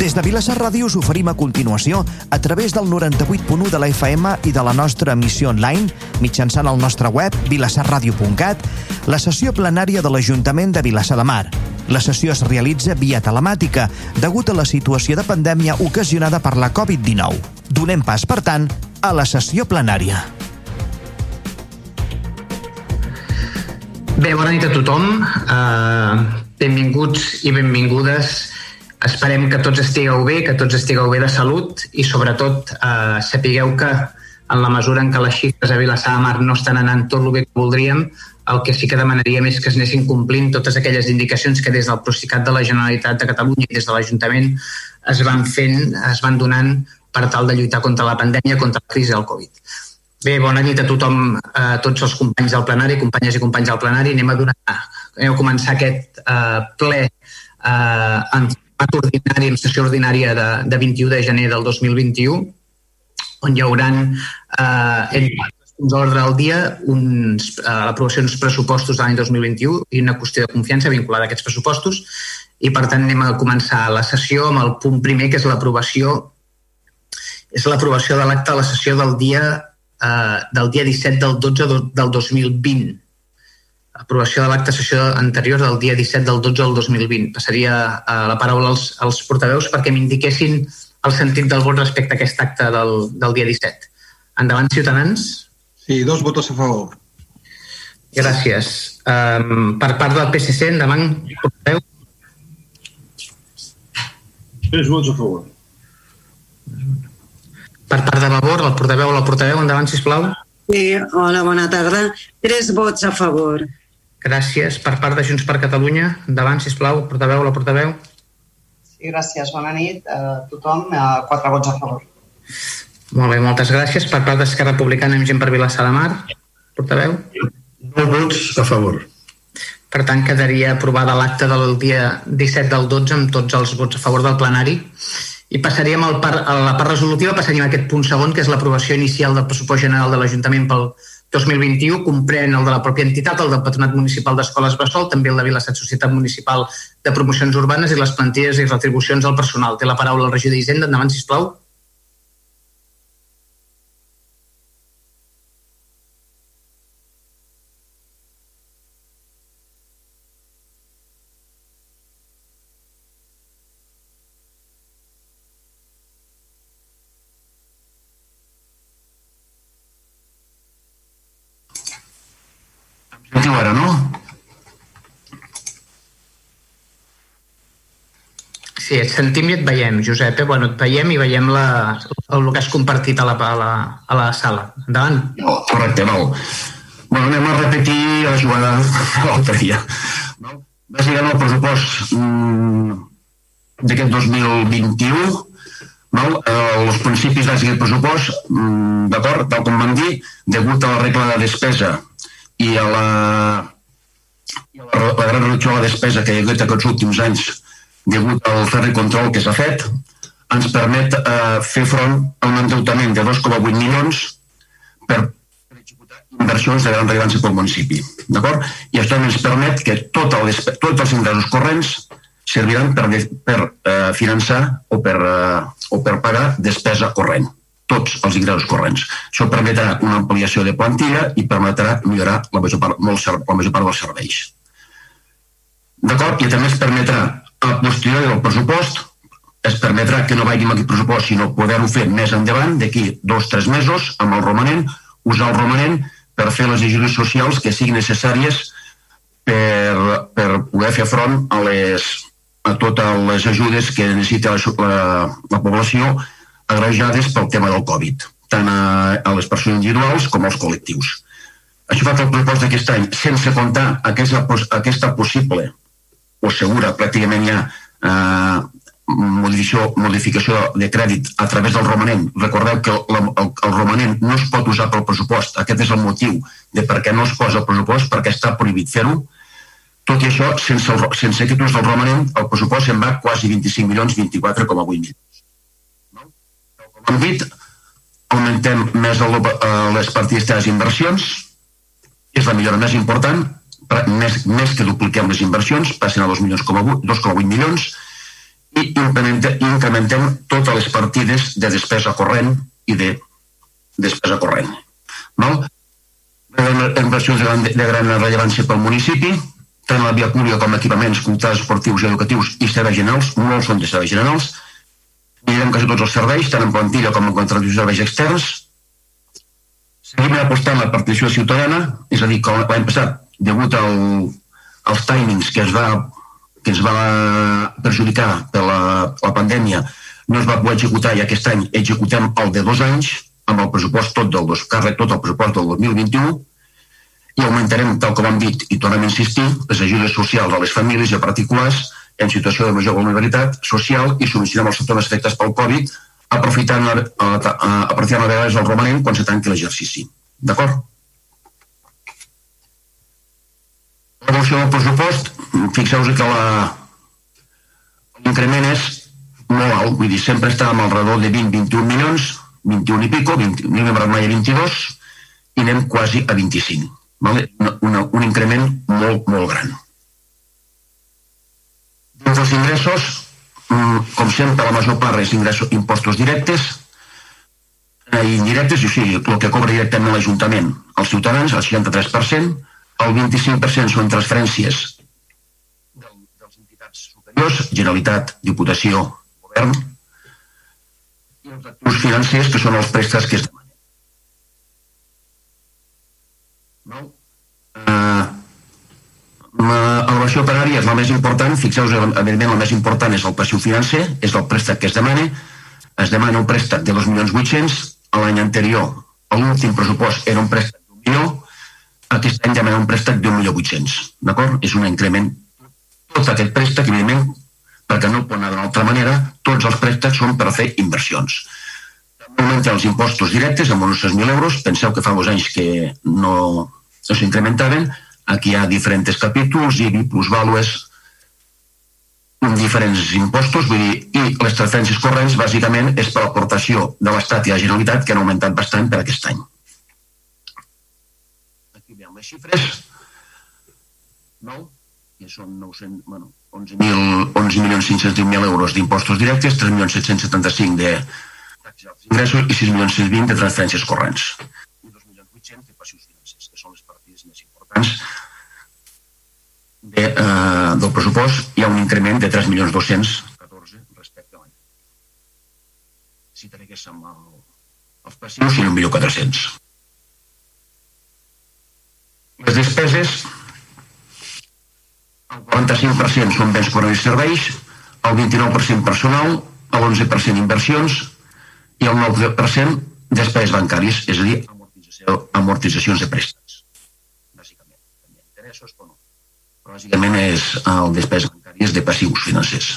Des de Vilassar Ràdio us oferim a continuació, a través del 98.1 de la FM i de la nostra emissió online, mitjançant el nostre web, vilassarradio.cat, la sessió plenària de l'Ajuntament de Vilassar de Mar. La sessió es realitza via telemàtica, degut a la situació de pandèmia ocasionada per la Covid-19. Donem pas, per tant, a la sessió plenària. Bé, bona nit a tothom. Uh, benvinguts i benvingudes Esperem que tots estigueu bé, que tots estigueu bé de salut i sobretot eh, sapigueu que en la mesura en què les xifres a Vilassar de Mar no estan anant tot el bé que voldríem, el que sí que demanaríem és que es anessin complint totes aquelles indicacions que des del Procicat de la Generalitat de Catalunya i des de l'Ajuntament es van fent, es van donant per tal de lluitar contra la pandèmia, contra la crisi del Covid. Bé, bona nit a tothom, a tots els companys del plenari, companyes i companys del plenari. Anem a, donar, anem a començar aquest eh, ple eh, en debat ordinari, en sessió ordinària de, de 21 de gener del 2021, on hi haurà eh, entre d'ordre del dia uns, eh, l'aprovació d'uns pressupostos de l'any 2021 i una qüestió de confiança vinculada a aquests pressupostos. I per tant anem a començar la sessió amb el punt primer que és l'aprovació és l'aprovació de l'acte de la sessió del dia eh, del dia 17 del 12 del 2020 aprovació de l'acte sessió anterior del dia 17 del 12 del 2020. Passaria a la paraula als, als portaveus perquè m'indiquessin el sentit del vot respecte a aquest acte del, del dia 17. Endavant, Ciutadans. Sí, dos votos a favor. Gràcies. Um, per part del PSC, endavant, portaveu. Tres vots a favor. Per part de Vavor, el portaveu o la portaveu, endavant, sisplau. Sí, hola, bona tarda. Tres vots a favor. Gràcies. Per part de Junts per Catalunya, endavant, sisplau, portaveu, la portaveu. Sí, gràcies. Bona nit a tothom. A quatre vots a favor. Molt bé, moltes gràcies. Per part d'Esquerra Republicana amb gent per Vilassar de Mar, portaveu. Dos vots a favor. Per tant, quedaria aprovada l'acte del dia 17 del 12 amb tots els vots a favor del plenari. I passaríem al part, a la part resolutiva, passaríem a aquest punt segon, que és l'aprovació inicial del pressupost general de l'Ajuntament pel 2021 comprèn el de la pròpia entitat, el del Patronat Municipal d'Escoles Bressol, també el de Vilassat Societat Municipal de Promocions Urbanes i les plantilles i retribucions al personal. Té la paraula el regidor d'Hisenda. Endavant, sisplau. Sentiu ara, no? Sí, et sentim i et veiem, Josep. Eh? Bueno, et veiem i veiem la, el que has compartit a la, a la, a la sala. Endavant. Oh, correcte, val. Bueno, anem a repetir la jugada l'altre dia. No? Bàsicament el pressupost mm, d'aquest 2021 no? els principis d'aquest pressupost, mm, d'acord, tal com vam dir, degut a la regla de despesa i a la, i a la, la gran reducció de la despesa que hi ha hagut aquests últims anys degut al ferri control que s'ha fet, ens permet eh, fer front a un endeutament de 2,8 milions per, per executar inversions de gran rellevància pel municipi. D'acord? I això ens permet que tot el, tots els ingressos corrents serviran per, per eh, finançar o per, eh, o per pagar despesa corrent tots els ingressos corrents. Això permetrà una ampliació de plantilla i permetrà millorar la major part, molt, la major part dels serveis. D'acord? I també es permetrà, a posteriori del pressupost, es permetrà que no vagi amb aquest pressupost, sinó poder-ho fer més endavant, d'aquí dos o tres mesos, amb el romanent, usar el romanent per fer les ajudes socials que siguin necessàries per, per poder fer front a, les, a totes les ajudes que necessita la, la, la població agreujades pel tema del Covid, tant a, a les persones individuals com als col·lectius. Això fa que el pressupost d'aquest any, sense comptar aquesta, aquesta possible o segura, pràcticament ja eh, modificació, modificació de crèdit a través del romanent. Recordeu que el, el, el romanent no es pot usar pel pressupost. Aquest és el motiu de per què no es posa el pressupost, perquè està prohibit fer-ho. Tot i això, sense, el, sense aquest ús del romanent, el pressupost se'n va quasi 25 milions, 24,8 milions hem dit, augmentem més el, eh, les partides d'inversions, és la millora més important, més, més que dupliquem les inversions, passen a 2,8 milions, milions, i incrementem, incrementem totes les partides de despesa corrent i de despesa corrent. Val? Inversions de gran, de gran rellevància pel municipi, tant la via pública com equipaments culturals, esportius i educatius i serveis generals, molts són de serveis generals, millorem quasi tots els serveis, tant en plantilla com en contractació de serveis externs, seguim apostant la participació ciutadana, és a dir, com l'any passat, degut al, als timings que es va que ens va perjudicar per la, la pandèmia no es va poder executar i aquest any executem el de dos anys amb el pressupost tot del dos, càrrec tot el pressupost del 2021 i augmentarem, tal com hem dit, i tornem a insistir, les ajudes socials a les famílies i a particulars en situació de major vulnerabilitat social i subvencionem els sectors afectats pel Covid aprofitant, a, a, a, aprofitant a vegades el romanent quan se tanqui l'exercici. D'acord? L'evolució del pressupost, fixeu-vos que l'increment és molt alt, vull dir, sempre estàvem al redor de 20-21 milions, 21 i pico, 20, no hem mai a 22, i anem quasi a 25. Vale? Un, un increment molt, molt gran. Dins dels ingressos, mm, com sempre, la major part és ingressos, impostos directes eh, i indirectes, o sigui, el que cobra directament l'Ajuntament als ciutadans, el 63%, el 25% són transferències de les entitats superiors, Generalitat, Diputació, Govern, i els actius financers, que són els préstecs que es demanen. No? Uh, l'avaluació operària és la més important, fixeu-vos, evidentment la més important és el passiu financer, és el préstec que es demana, es demana un préstec de 2.800.000, l'any anterior, l'últim pressupost era un préstec d'un milió, aquest any demana un préstec d'un milió 800, d'acord? És un increment. Tot aquest préstec, evidentment, perquè no pot anar d'una altra manera, tots els préstecs són per fer inversions. Augmenten els impostos directes amb uns 6.000 euros, penseu que fa dos anys que no, no s'incrementaven, aquí hi ha diferents capítols, IBI, plusvàlues, diferents impostos, vull dir, i les transferències corrents bàsicament és per l'aportació de l'Estat i la Generalitat que han augmentat bastant per aquest any les xifres, no? que són 900, bueno, 11.000 11 milions 510.000 euros d'impostos directes, 3 milions 775 de ingressos i 6 milions 620 de transferències corrents. I 2 milions 800 de passius financers, que són les partides més importants de, eh, del pressupost. Hi ha un increment de 3 milions 214 respecte a l'any. Si traguéssim el, els passius, seria un milió 400. Les despeses, el 45% són béns corrents i serveis, el 29% personal, l'11% inversions i el 9% despeses bancàries, és a dir, amortització, amortitzacions de préstecs. Bàsicament, també interessos, però no. Però bàsicament és el despeses bancàries de passius financers.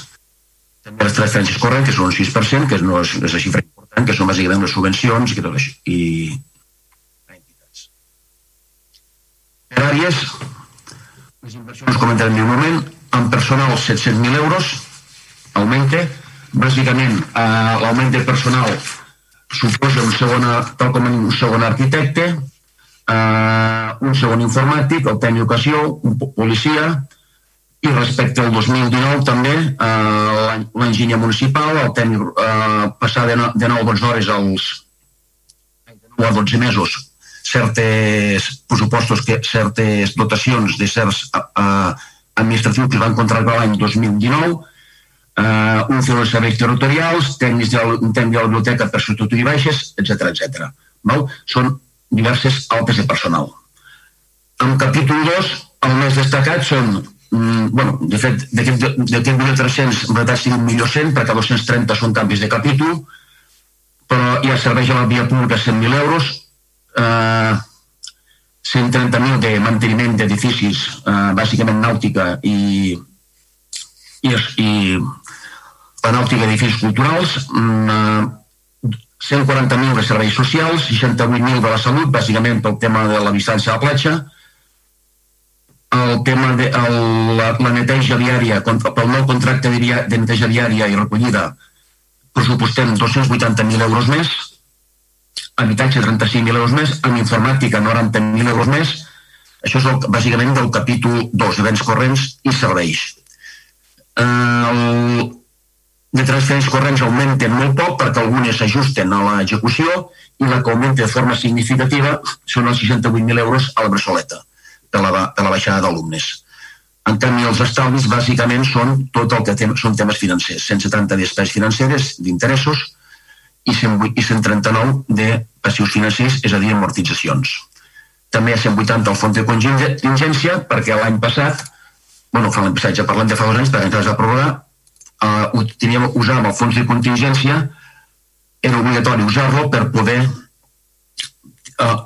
També les transferències corrents, que són un 6%, que no és, és la xifra important, que són bàsicament les subvencions i que tot això. I Per àrees, les inversions comentarem un moment, en personal 700.000 euros, augmente, bàsicament eh, l'augment de personal suposa un segon, tal com un segon arquitecte, eh, un segon informàtic, el tècnic d'educació, un policia, i respecte al 2019 també eh, l'enginyer municipal, el tècnic eh, passar de, no, de 9 a 12 hores als de 9 a 12 mesos certes pressupostos, que, certes dotacions de certs uh, administratius que es van contractar l'any 2019, uh, un fil de serveis territorials, tècnics de, de la biblioteca per substituir baixes, etc etc. Val? Són diverses altes de personal. En capítol 2, el més destacat són mm, bueno, de fet, d'aquest 1.300, en realitat 5.100, perquè 230 són canvis de capítol, però hi ha serveis a la via pública 100.000 euros, eh, 130.000 de manteniment d'edificis, eh, bàsicament nàutica i, i, i la nàutica d'edificis culturals, eh, 140.000 de serveis socials, 68.000 de la salut, bàsicament pel tema de la distància a la platja, el tema de el, la, la neteja diària, pel nou contracte de, de neteja diària i recollida, pressupostem 280.000 euros més, habitatge 35.000 euros més, amb informàtica 90.000 euros més, això és el, bàsicament del capítol 2, béns corrents i serveis. El, de transferències corrents augmenten molt poc perquè algunes s'ajusten a l'execució i la que augmenta de forma significativa són els 68.000 euros a la Bressoleta de la, de la baixada d'alumnes. En canvi, els estalvis bàsicament són tot el que tem, són temes financers, 170 despeses financeres d'interessos i, 108, i 139 de passius financers, és a dir, amortitzacions. També hi ha 180 al fons de contingència perquè l'any passat, bueno, fa l'any passat, ja parlem de fa dos anys, perquè encara es va prorrogar, eh, teníem, usàvem el fons de contingència, era obligatori usar-lo per poder eh,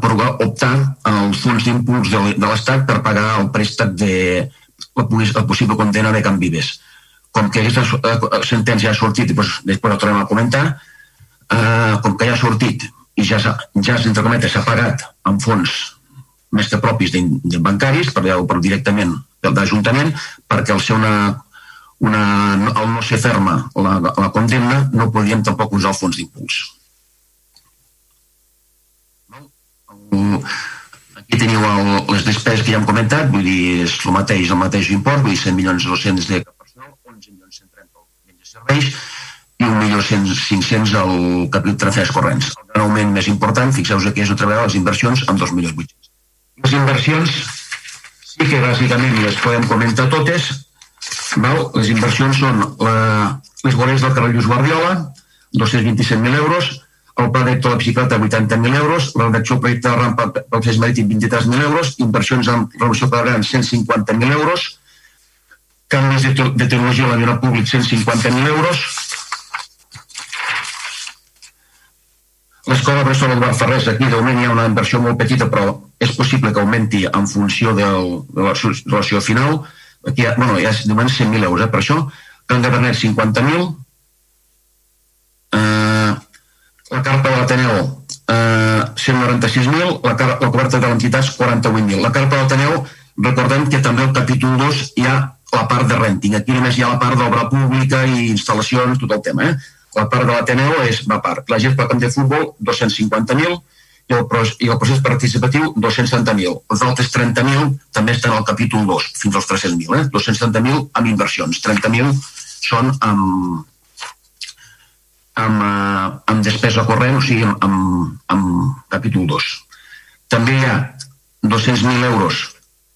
per optar als fons d'impuls de, de l'Estat per pagar el préstec de la, la possible condena de Can Vives. Com que aquesta eh, sentència ha sortit, doncs, després ho tornem a comentar, eh, com que ja ha sortit i ja, ja entre cometes, s'ha pagat en fons més que propis de, de bancaris, per, per directament del d'Ajuntament, perquè al ser una una, al no ser ferma la, la condemna, no podíem tampoc usar el fons d'impuls. Aquí teniu el, les despeses que ja hem comentat, vull dir, és el mateix, el mateix import, vull dir, 100 milions 200 de personal, 11 milions 130 al de serveis i 1 milió 500 al capítol transferents corrents. El gran augment més important, fixeu-vos que és otra vegada les inversions amb 2 milions 800. Les inversions sí que bàsicament les podem comentar totes, Val? Les inversions són la, les voreres del carrer Lluís Guardiola, 227.000 euros, el pla de la bicicleta, 80.000 euros, la redacció projecte de rampa pel fes marítim, 23.000 euros, inversions en renovació quadrant, 150.000 euros, canvis de, de tecnologia a l'avió públic, 150.000 euros, L'escola Bressol Eduard Ferrés, aquí de moment hi ha una inversió molt petita, però és possible que augmenti en funció del, de la relació final, aquí hi ha, bueno, hi ha de moment 100.000 euros, eh, per això, Can de Bernet 50.000, eh, la carta de l'Ateneu eh, 196.000, la, la coberta de l'entitat 48.000. La carta de l'Ateneu, recordem que també al capítol 2 hi ha la part de renting. Aquí només hi ha la part d'obra pública i instal·lacions, tot el tema. Eh? La part de l'Ateneu és la part. La gent de futbol, 250.000, i el, i el procés participatiu 270.000. Els altres 30.000 també estan al capítol 2, fins als 300.000. Eh? 270.000 amb inversions, 30.000 són amb, amb, uh, amb despesa corrent, o sigui, amb, amb, amb capítol 2. També hi ha 200.000 euros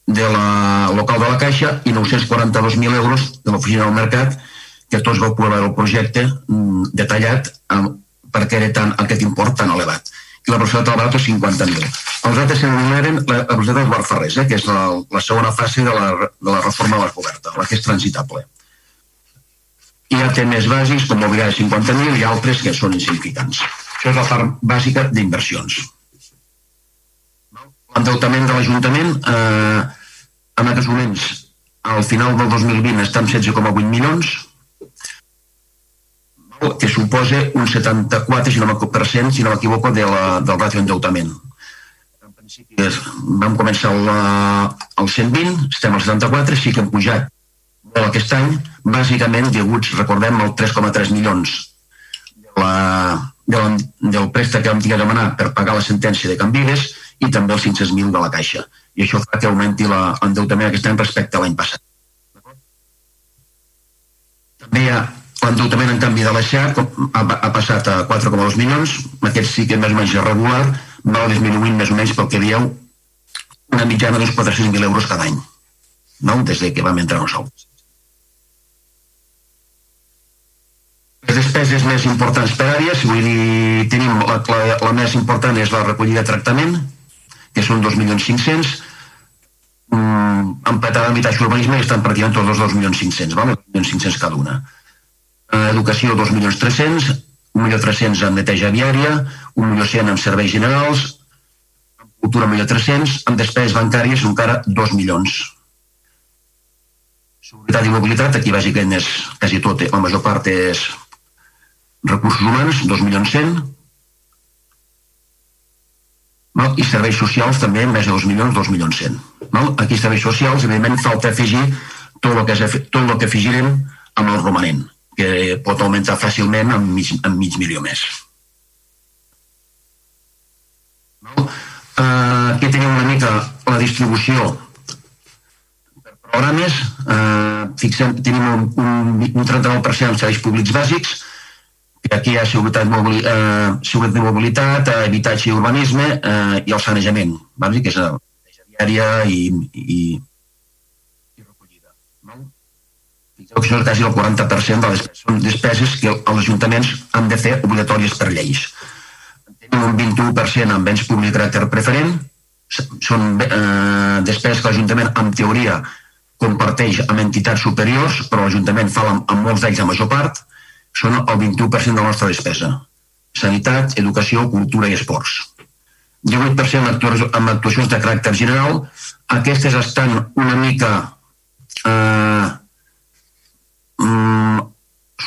de la local de la Caixa i 942.000 euros de l'oficina del mercat que tots vau poder veure el projecte mm, detallat amb, perquè era tan, aquest import tan elevat i la velocitat del Barato 50.000. Els altres s'enumeren la, la velocitat del Bar Ferrés, eh, que és la, la segona fase de la, de la reforma de la coberta, la que és transitable. Hi ha temes bàsics, com mobiliari 50.000, i altres que són insignificants. Això és la part bàsica d'inversions. L'endeutament de l'Ajuntament, eh, en aquests moments, al final del 2020, està en 16,8 milions, que suposa un 74, si no m'equivoco, si no m'equivoco, de la, del ràtio endeutament. En principi vam començar el, el 120, estem al 74, sí que hem pujat molt aquest any, bàsicament deguts, recordem, el 3,3 milions de la, de la, del préstec que vam tingut a demanar per pagar la sentència de Canvides i també els 500.000 de la Caixa. I això fa que augmenti l'endeutament aquest any respecte a l'any passat. També hi ha L'endeutament, en canvi, de la XAP ha, ha passat a 4,2 milions, aquest sí que més o menys regular, va disminuint més o menys pel que dieu una mitjana d'uns 400.000 euros cada any, no? des de que vam entrar nosaltres. Les despeses més importants per àrees, vull dir, tenim la, la, la més important és la recollida de tractament, que són 2.500.000, mm, empatada amb habitatge urbanisme i estan partint tots els 2.500.000, val? 2.500.000 cada una educació 2.300.000, 1.300.000 en neteja viària, 1.100.000 en serveis generals, en cultura 1.300.000, en despeses bancàries encara 2 milions. Seguretat i mobilitat, aquí bàsicament és quasi tot, la major part és recursos humans, 2 milions 100, no? i serveis socials també més de 2 milions, 2 milions 100. No? Aquí serveis socials, evidentment, falta afegir tot el que, tot el que afegirem amb el romanent que pot augmentar fàcilment amb mig, amb mig milió més. No? Uh, aquí tenim una mica la distribució per programes, eh, fixem, tenim un, un, un 39% en serveis públics bàsics, que aquí hi ha seguretat, mobili, eh, seguretat de mobilitat, eh, habitatge i urbanisme eh, i el sanejament, bàsic, que és la diària i, i recollida. No? Fixeu que això és quasi el 40% de les són despeses que els ajuntaments han de fer obligatòries per lleis. Tenim un 21% en béns públics de caràcter preferent, són eh, despeses que l'Ajuntament, en teoria, comparteix amb entitats superiors, però l'Ajuntament fa amb, amb molts d'ells la major part, són el 21% de la nostra despesa. Sanitat, educació, cultura i esports. 18% amb actuacions de caràcter general. Aquestes estan una mica eh, mm,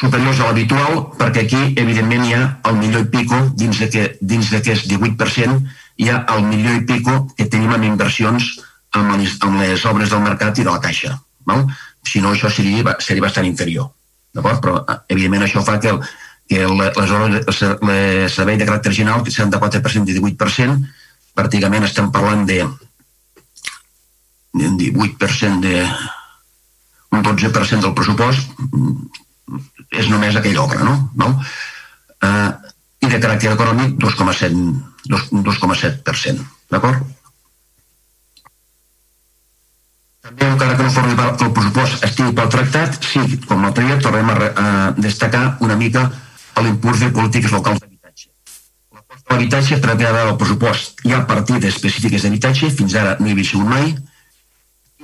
superiors a l'habitual, perquè aquí, evidentment, hi ha el millor i pico, dins d'aquest 18%, hi ha el millor i pico que tenim en inversions amb les, amb les obres del mercat i de la caixa. Val? Si no, això seria, seria bastant inferior. D'acord? Però, eh, evidentment, això fa que, el, que les obres, el servei de caràcter general, que 74% i 18%, pràcticament estem parlant de 18% de un 12% del pressupost és només aquella obra, no? no? Uh, I de caràcter econòmic 2,7%, d'acord? També, encara que no formi part del pressupost estigui pel tractat, sí, com l'altre dia tornem a, a destacar una mica l'impuls de polítiques locals d'habitatge. L'aposta a l'habitatge per a vegada del pressupost hi ha partides específiques d'habitatge, fins ara no hi havia sigut mai,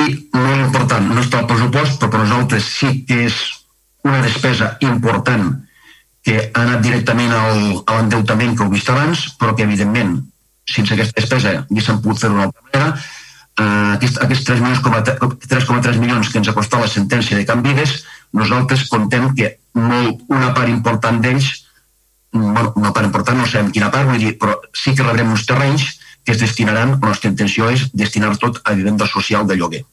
i molt important, no està al pressupost, però per nosaltres sí que és una despesa important que ha anat directament al, a l'endeutament que heu vist abans, però que evidentment sense aquesta despesa s'han pogut fer d'una altra manera, eh, aquest, aquests 3,3 milions que ens ha costat la sentència de Canvides, nosaltres contem que molt, una part important d'ells, bueno, una part important, no sabem quina part, vull dir, però sí que rebrem uns terrenys que es destinaran, la nostra intenció és destinar tot a vivenda social de lloguer.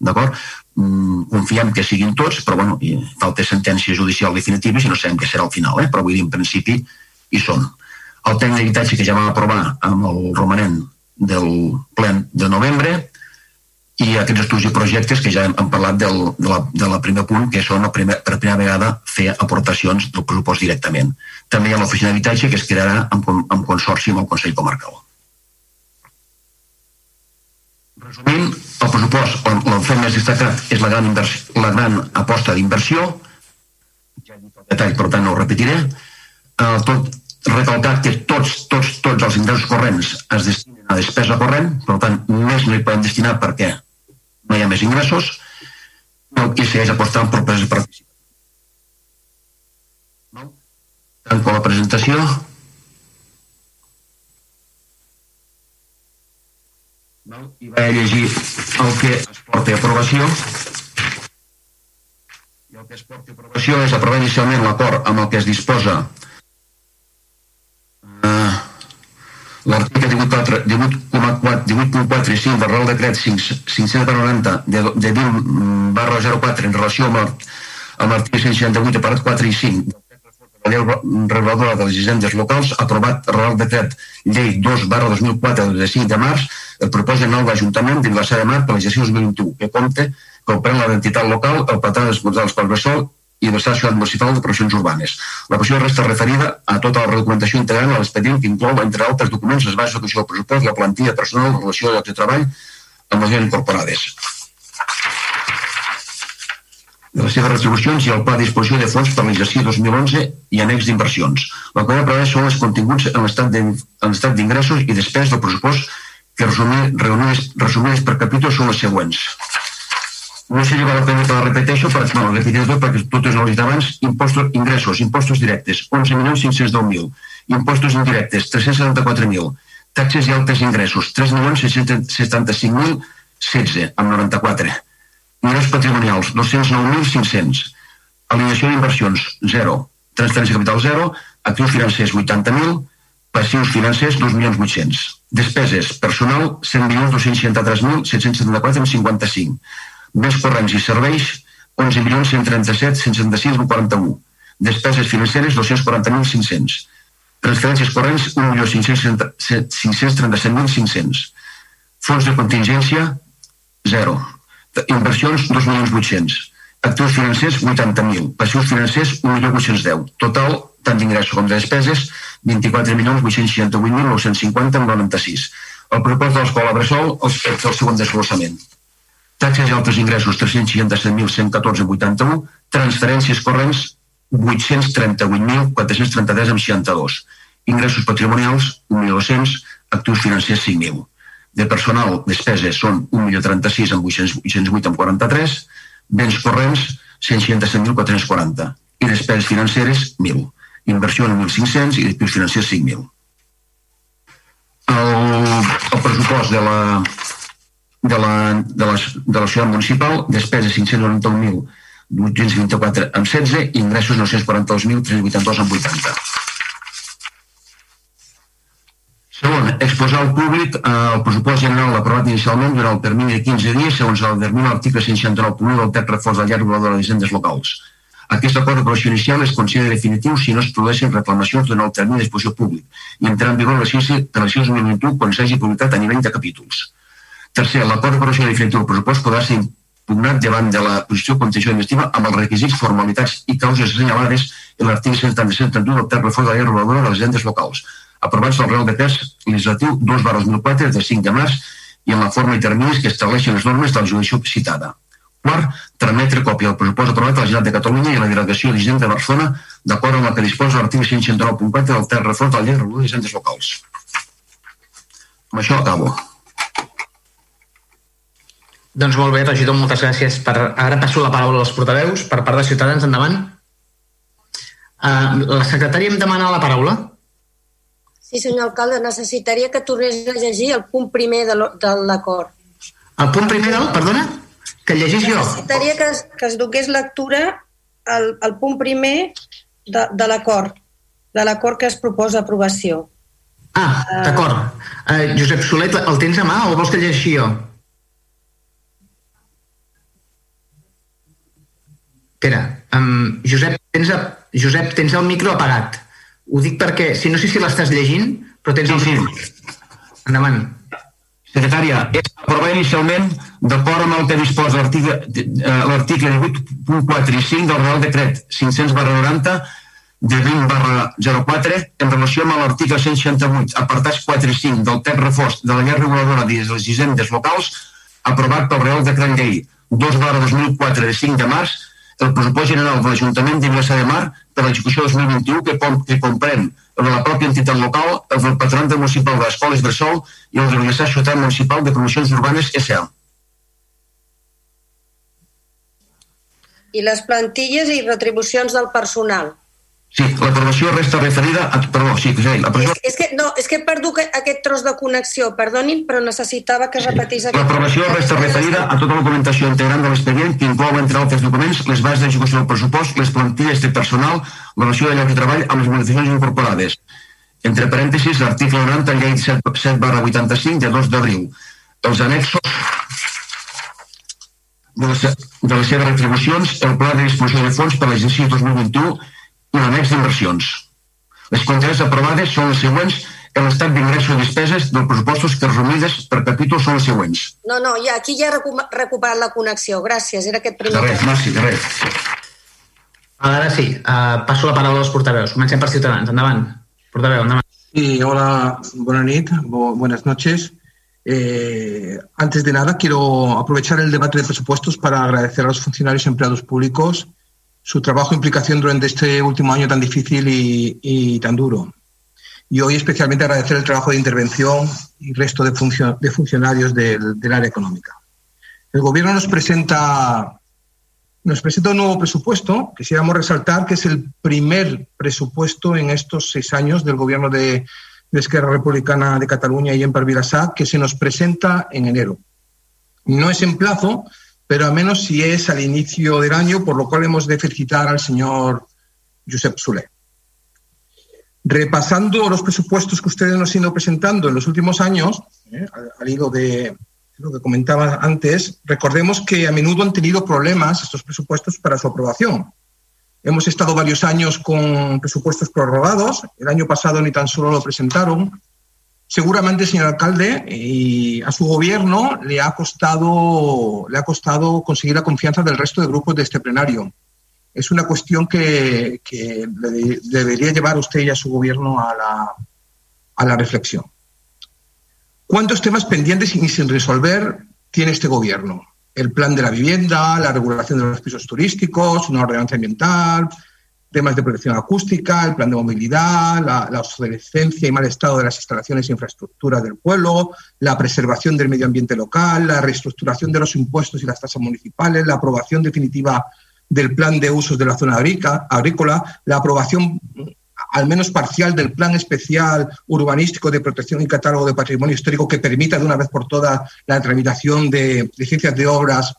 D'acord? Mm, confiem que siguin tots, però bueno, falta sentència judicial definitiva i no sabem què serà al final, eh? però vull dir, en principi hi són. El tècnic d'habitatge que ja vam aprovar amb el romanent del ple de novembre i aquests estudis i projectes que ja hem, hem parlat del, de, la, de la primer punt, que són primer, per primera vegada fer aportacions del pressupost directament. També hi ha l'oficina d'habitatge que es crearà en, en consorci amb el Consell Comarcal. Resumint, el pressupost, fet més destacat és la gran, inversió, la gran aposta d'inversió, ja he dit el detall, per tant no ho repetiré, eh, tot recalcar que tots, tots, tots els ingressos corrents es destinen a despesa corrent, per tant, més no hi podem destinar perquè no hi ha més ingressos, no, i segueix apostant per preses participatives. No? Tanco la presentació. No? I vaig a llegir el que es porta a aprovació. I el que es porta a aprovació és aprovar inicialment l'acord amb el que es disposa l'article 18.4 18 i 5 del Real Decret 590 de, de 20 barra 04 en relació amb l'article 168 aparat 4 i 5 la llei reguladora de les hisendes locals aprovat Real Decret Llei 2 barra 2004 de 5 de març el propòsit nou d'Ajuntament de Vilassar de Mar per l'exercici 2021 que compte que oprèn l'identitat local, el patró dels portals pel Bressol i de l'Estació Municipal d'Operacions Urbanes. La qüestió resta referida a tota la documentació integrant a l'expedient que inclou, entre altres documents, les bases d'execució del pressupost, la plantilla personal, la relació de llocs de treball amb les incorporades de les seves retribucions i el pla de disposició de fons per l'exercici 2011 i annex d'inversions. La qual preveu són els continguts en l'estat d'ingressos i després del pressupost que resumides, resumides per capítol són les següents. No sé si val la pena que la repeteixo, però, bueno, repetiré tot perquè totes no les abans, impostos, ingressos, impostos directes, 11.510.000, impostos indirectes, 374.000, taxes i altres ingressos, 3.675.016, amb 94, ingressos patrimonials, 209.500, alineació d'inversions, 0, transferència capital 0, actius financers, 80.000, passius financers, 2.800.000, despeses, personal, 100.263.774,55, Béns corrents i serveis, 11.137.166,41. Despeses financeres, 240.500. Transferències corrents, 1.537.500. Fons de contingència, 0. Inversions, 2.800.000. Actius financers, 80.000. Passius financers, 1.810.000. Total, tant d'ingressos com de despeses, 24.868.950 amb 96. El pressupost de l'escola Bressol, els, el següent desglossament. Taxes i altres ingressos, 367.114,81. Transferències corrents, 838.433 amb 62. Ingressos patrimonials, 1.200. Actius financers, 5.000. De personal, despeses són 1.036 amb 808 amb 43. Béns corrents, 167.440. I despeses financeres, 1.000. Inversió, 1.500 i actius financers, 5.000 el, el pressupost de la, de la, de la, de la ciutat municipal, despesa 591.824 amb 16 i ingressos 942.382 amb 80. Segon, exposar al públic eh, el pressupost general aprovat inicialment durant el termini de 15 dies segons el termini l'article 169.1 del TEC reforç del llarg de les hisendes locals. Aquest acord d'aprovació inicial es considera definitiu si no es produeixen reclamacions durant el termini d'exposició públic i entrarà en vigor per la 2021 quan s'hagi publicat a nivell de capítols. Tercer, l'acord d'aprovació definitiu del pressupost podrà ser impugnat davant de la posició contenció investiva amb els requisits, formalitats i causes assenyalades en l'article 177 del terç reforç de la llei reguladora de les agendes locals, aprovats pel Real Decret Legislatiu 2 2004 de 5 de març i en la forma i terminis que estableixen les normes de la judició citada. Quart, trametre còpia del pressupost aprovat a la Generalitat de Catalunya i a la Delegació d'Hisenda de Barcelona d'acord amb la que disposa l'article 169.4 del Terra Reforç de la Llei de d'Hisendes Locals. Amb això acabo. Doncs molt bé, regidor, moltes gràcies. Per... Ara passo la paraula als portaveus. Per part de Ciutadans, endavant. Uh, la secretària em demana la paraula. Sí, senyor alcalde, necessitaria que tornés a llegir el punt primer de l'acord. El punt primer del... Perdona? Que llegís jo. Necessitaria que es, que es dugués lectura al, al punt primer de, de l'acord, de l'acord que es proposa aprovació. Ah, d'acord. Uh, Josep Solet, el tens a mà o vols que llegeixi jo? Espera, um, Josep, tens, a, Josep, tens el micro apagat. Ho dic perquè, si no sé si l'estàs llegint, però tens sí, el sí. Endavant. Secretària, és aprovar inicialment, d'acord amb el que disposa l'article 18.4 i 5 del Real Decret 500 barra 90 de 20 barra 04 en relació amb l'article 168, apartats 4 i 5 del text reforç de la llei reguladora de les hisendes locals aprovat pel Real Decret Llei 2 barra 2004 de 5 de març el pressupost general de l'Ajuntament de Vilassar de Mar per l'execució 2021 que, que comprèn de la pròpia entitat local, el del Patronat Municipal de l'Escola Bressol i el de Ciutat Municipal de Promocions Urbanes S.A. I les plantilles i retribucions del personal. Sí, l'aprovació resta referida a... Perdó, sí, sí, l'aprovació... És, és que, no, és que he perdut aquest tros de connexió, perdonin, però necessitava que repetís... Sí. L'aprovació resta referida a tota la documentació integrant de l'expedient que inclou, entre altres documents, les bases d'execució del pressupost, les plantilles de personal, la relació de lloc de treball amb les modificacions incorporades. Entre parèntesis, l'article 90, llei 7, 7 barra 85, de 2 d'abril. Els annexos de les, de les seves retribucions, el pla de disposició de fons per l'exercici 2021 un annex d'inversions. Les quantitats aprovades són les següents en l'estat d'ingressos i despeses dels pressupostos que resumides per capítol són les següents. No, no, ja, aquí ja he recuperat la connexió. Gràcies, era aquest primer. De res, merci, de res. Ara sí, uh, passo la paraula als portaveus. Comencem per Ciutadans. Endavant. Portaveu, endavant. Sí, hola, buena nit, buenas noches. Eh, antes de nada, quiero aprovechar el debate de presupuestos para agradecer a los funcionarios y empleados públicos su trabajo e implicación durante este último año tan difícil y, y tan duro. Y hoy especialmente agradecer el trabajo de intervención y resto de, funcio de funcionarios del, del, área económica. El Gobierno nos presenta, nos presenta un nuevo presupuesto. Quisiéramos resaltar que es el primer presupuesto en estos seis años del Gobierno de, de Esquerra Republicana de Cataluña y en Parvirasá que se nos presenta en enero. No es en plazo, pero al menos si es al inicio del año, por lo cual hemos de felicitar al señor Josep Soler. Repasando los presupuestos que ustedes nos han ido presentando en los últimos años, eh, al, hilo de lo que comentaba antes, recordemos que a menudo han tenido problemas estos presupuestos para su aprobación. Hemos estado varios años con presupuestos prorrogados. El año pasado ni tan solo lo presentaron. Seguramente, señor alcalde, y a su gobierno le ha costado, le ha costado conseguir la confianza del resto de grupos de este plenario. Es una cuestión que, debería llevar usted y a su gobierno a a la reflexión. ¿Cuántos temas pendientes y sin resolver tiene este gobierno? El plan de la vivienda, la regulación de los pisos turísticos, una ordenanza ambiental, temas de protección acústica, el plan de movilidad, la, obsolescencia y mal estado de las instalaciones e infraestructuras del pueblo, la preservación del medio ambiente local, la reestructuración de los impuestos y las tasas municipales, la aprobación definitiva del plan de usos de la zona agrícola, la aprobación al menos parcial del Plan Especial Urbanístico de Protección y Catálogo de Patrimonio Histórico que permita de una vez por todas la tramitación de licencias de obras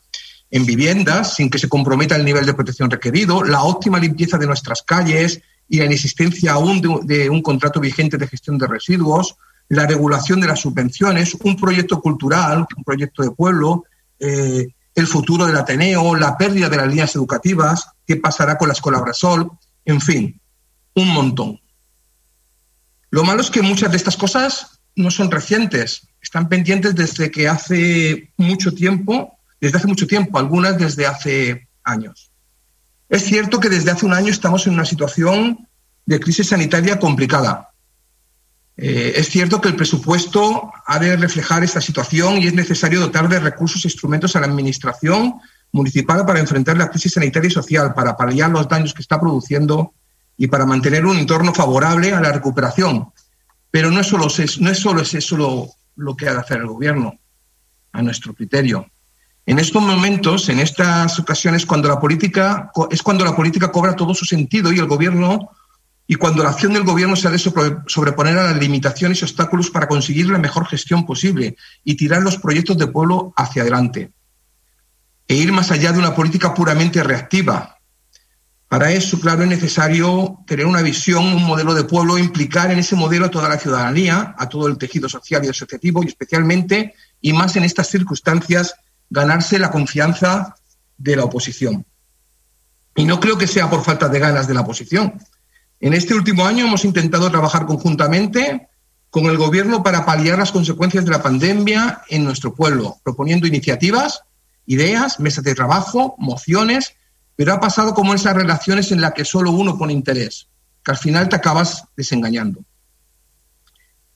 en viviendas sin que se comprometa el nivel de protección requerido, la óptima limpieza de nuestras calles y la inexistencia aún de, un contrato vigente de gestión de residuos, la regulación de las subvenciones, un proyecto cultural, un proyecto de pueblo, eh, el futuro del Ateneo, la pérdida de las líneas educativas, qué pasará con la Escuela Brasol, en fin, un montón. Lo malo es que muchas de estas cosas no son recientes, están pendientes desde que hace mucho tiempo, desde hace mucho tiempo, algunas desde hace años. Es cierto que desde hace un año estamos en una situación de crisis sanitaria complicada. Eh, es cierto que el presupuesto ha de reflejar esta situación y es necesario dotar de recursos e instrumentos a la Administración municipal para enfrentar la crisis sanitaria y social, para paliar los daños que está produciendo y para mantener un entorno favorable a la recuperación. Pero no es solo, no es solo eso lo, lo que ha de hacer el Gobierno, a nuestro criterio. En estos momentos, en estas ocasiones, cuando la política es cuando la política cobra todo su sentido y el Gobierno y cuando la acción del Gobierno se ha de sobreponer a las limitaciones y obstáculos para conseguir la mejor gestión posible y tirar los proyectos de pueblo hacia adelante. E ir más allá de una política puramente reactiva, para eso, claro, es necesario tener una visión, un modelo de pueblo, implicar en ese modelo a toda la ciudadanía, a todo el tejido social y asociativo y especialmente, y más en estas circunstancias, ganarse la confianza de la oposición. Y no creo que sea por falta de ganas de la oposición. En este último año hemos intentado trabajar conjuntamente con el Gobierno para paliar las consecuencias de la pandemia en nuestro pueblo, proponiendo iniciativas, ideas, mesas de trabajo, mociones pero ha pasado como esas relaciones en las que solo uno pone interés, que al final te acabas desengañando.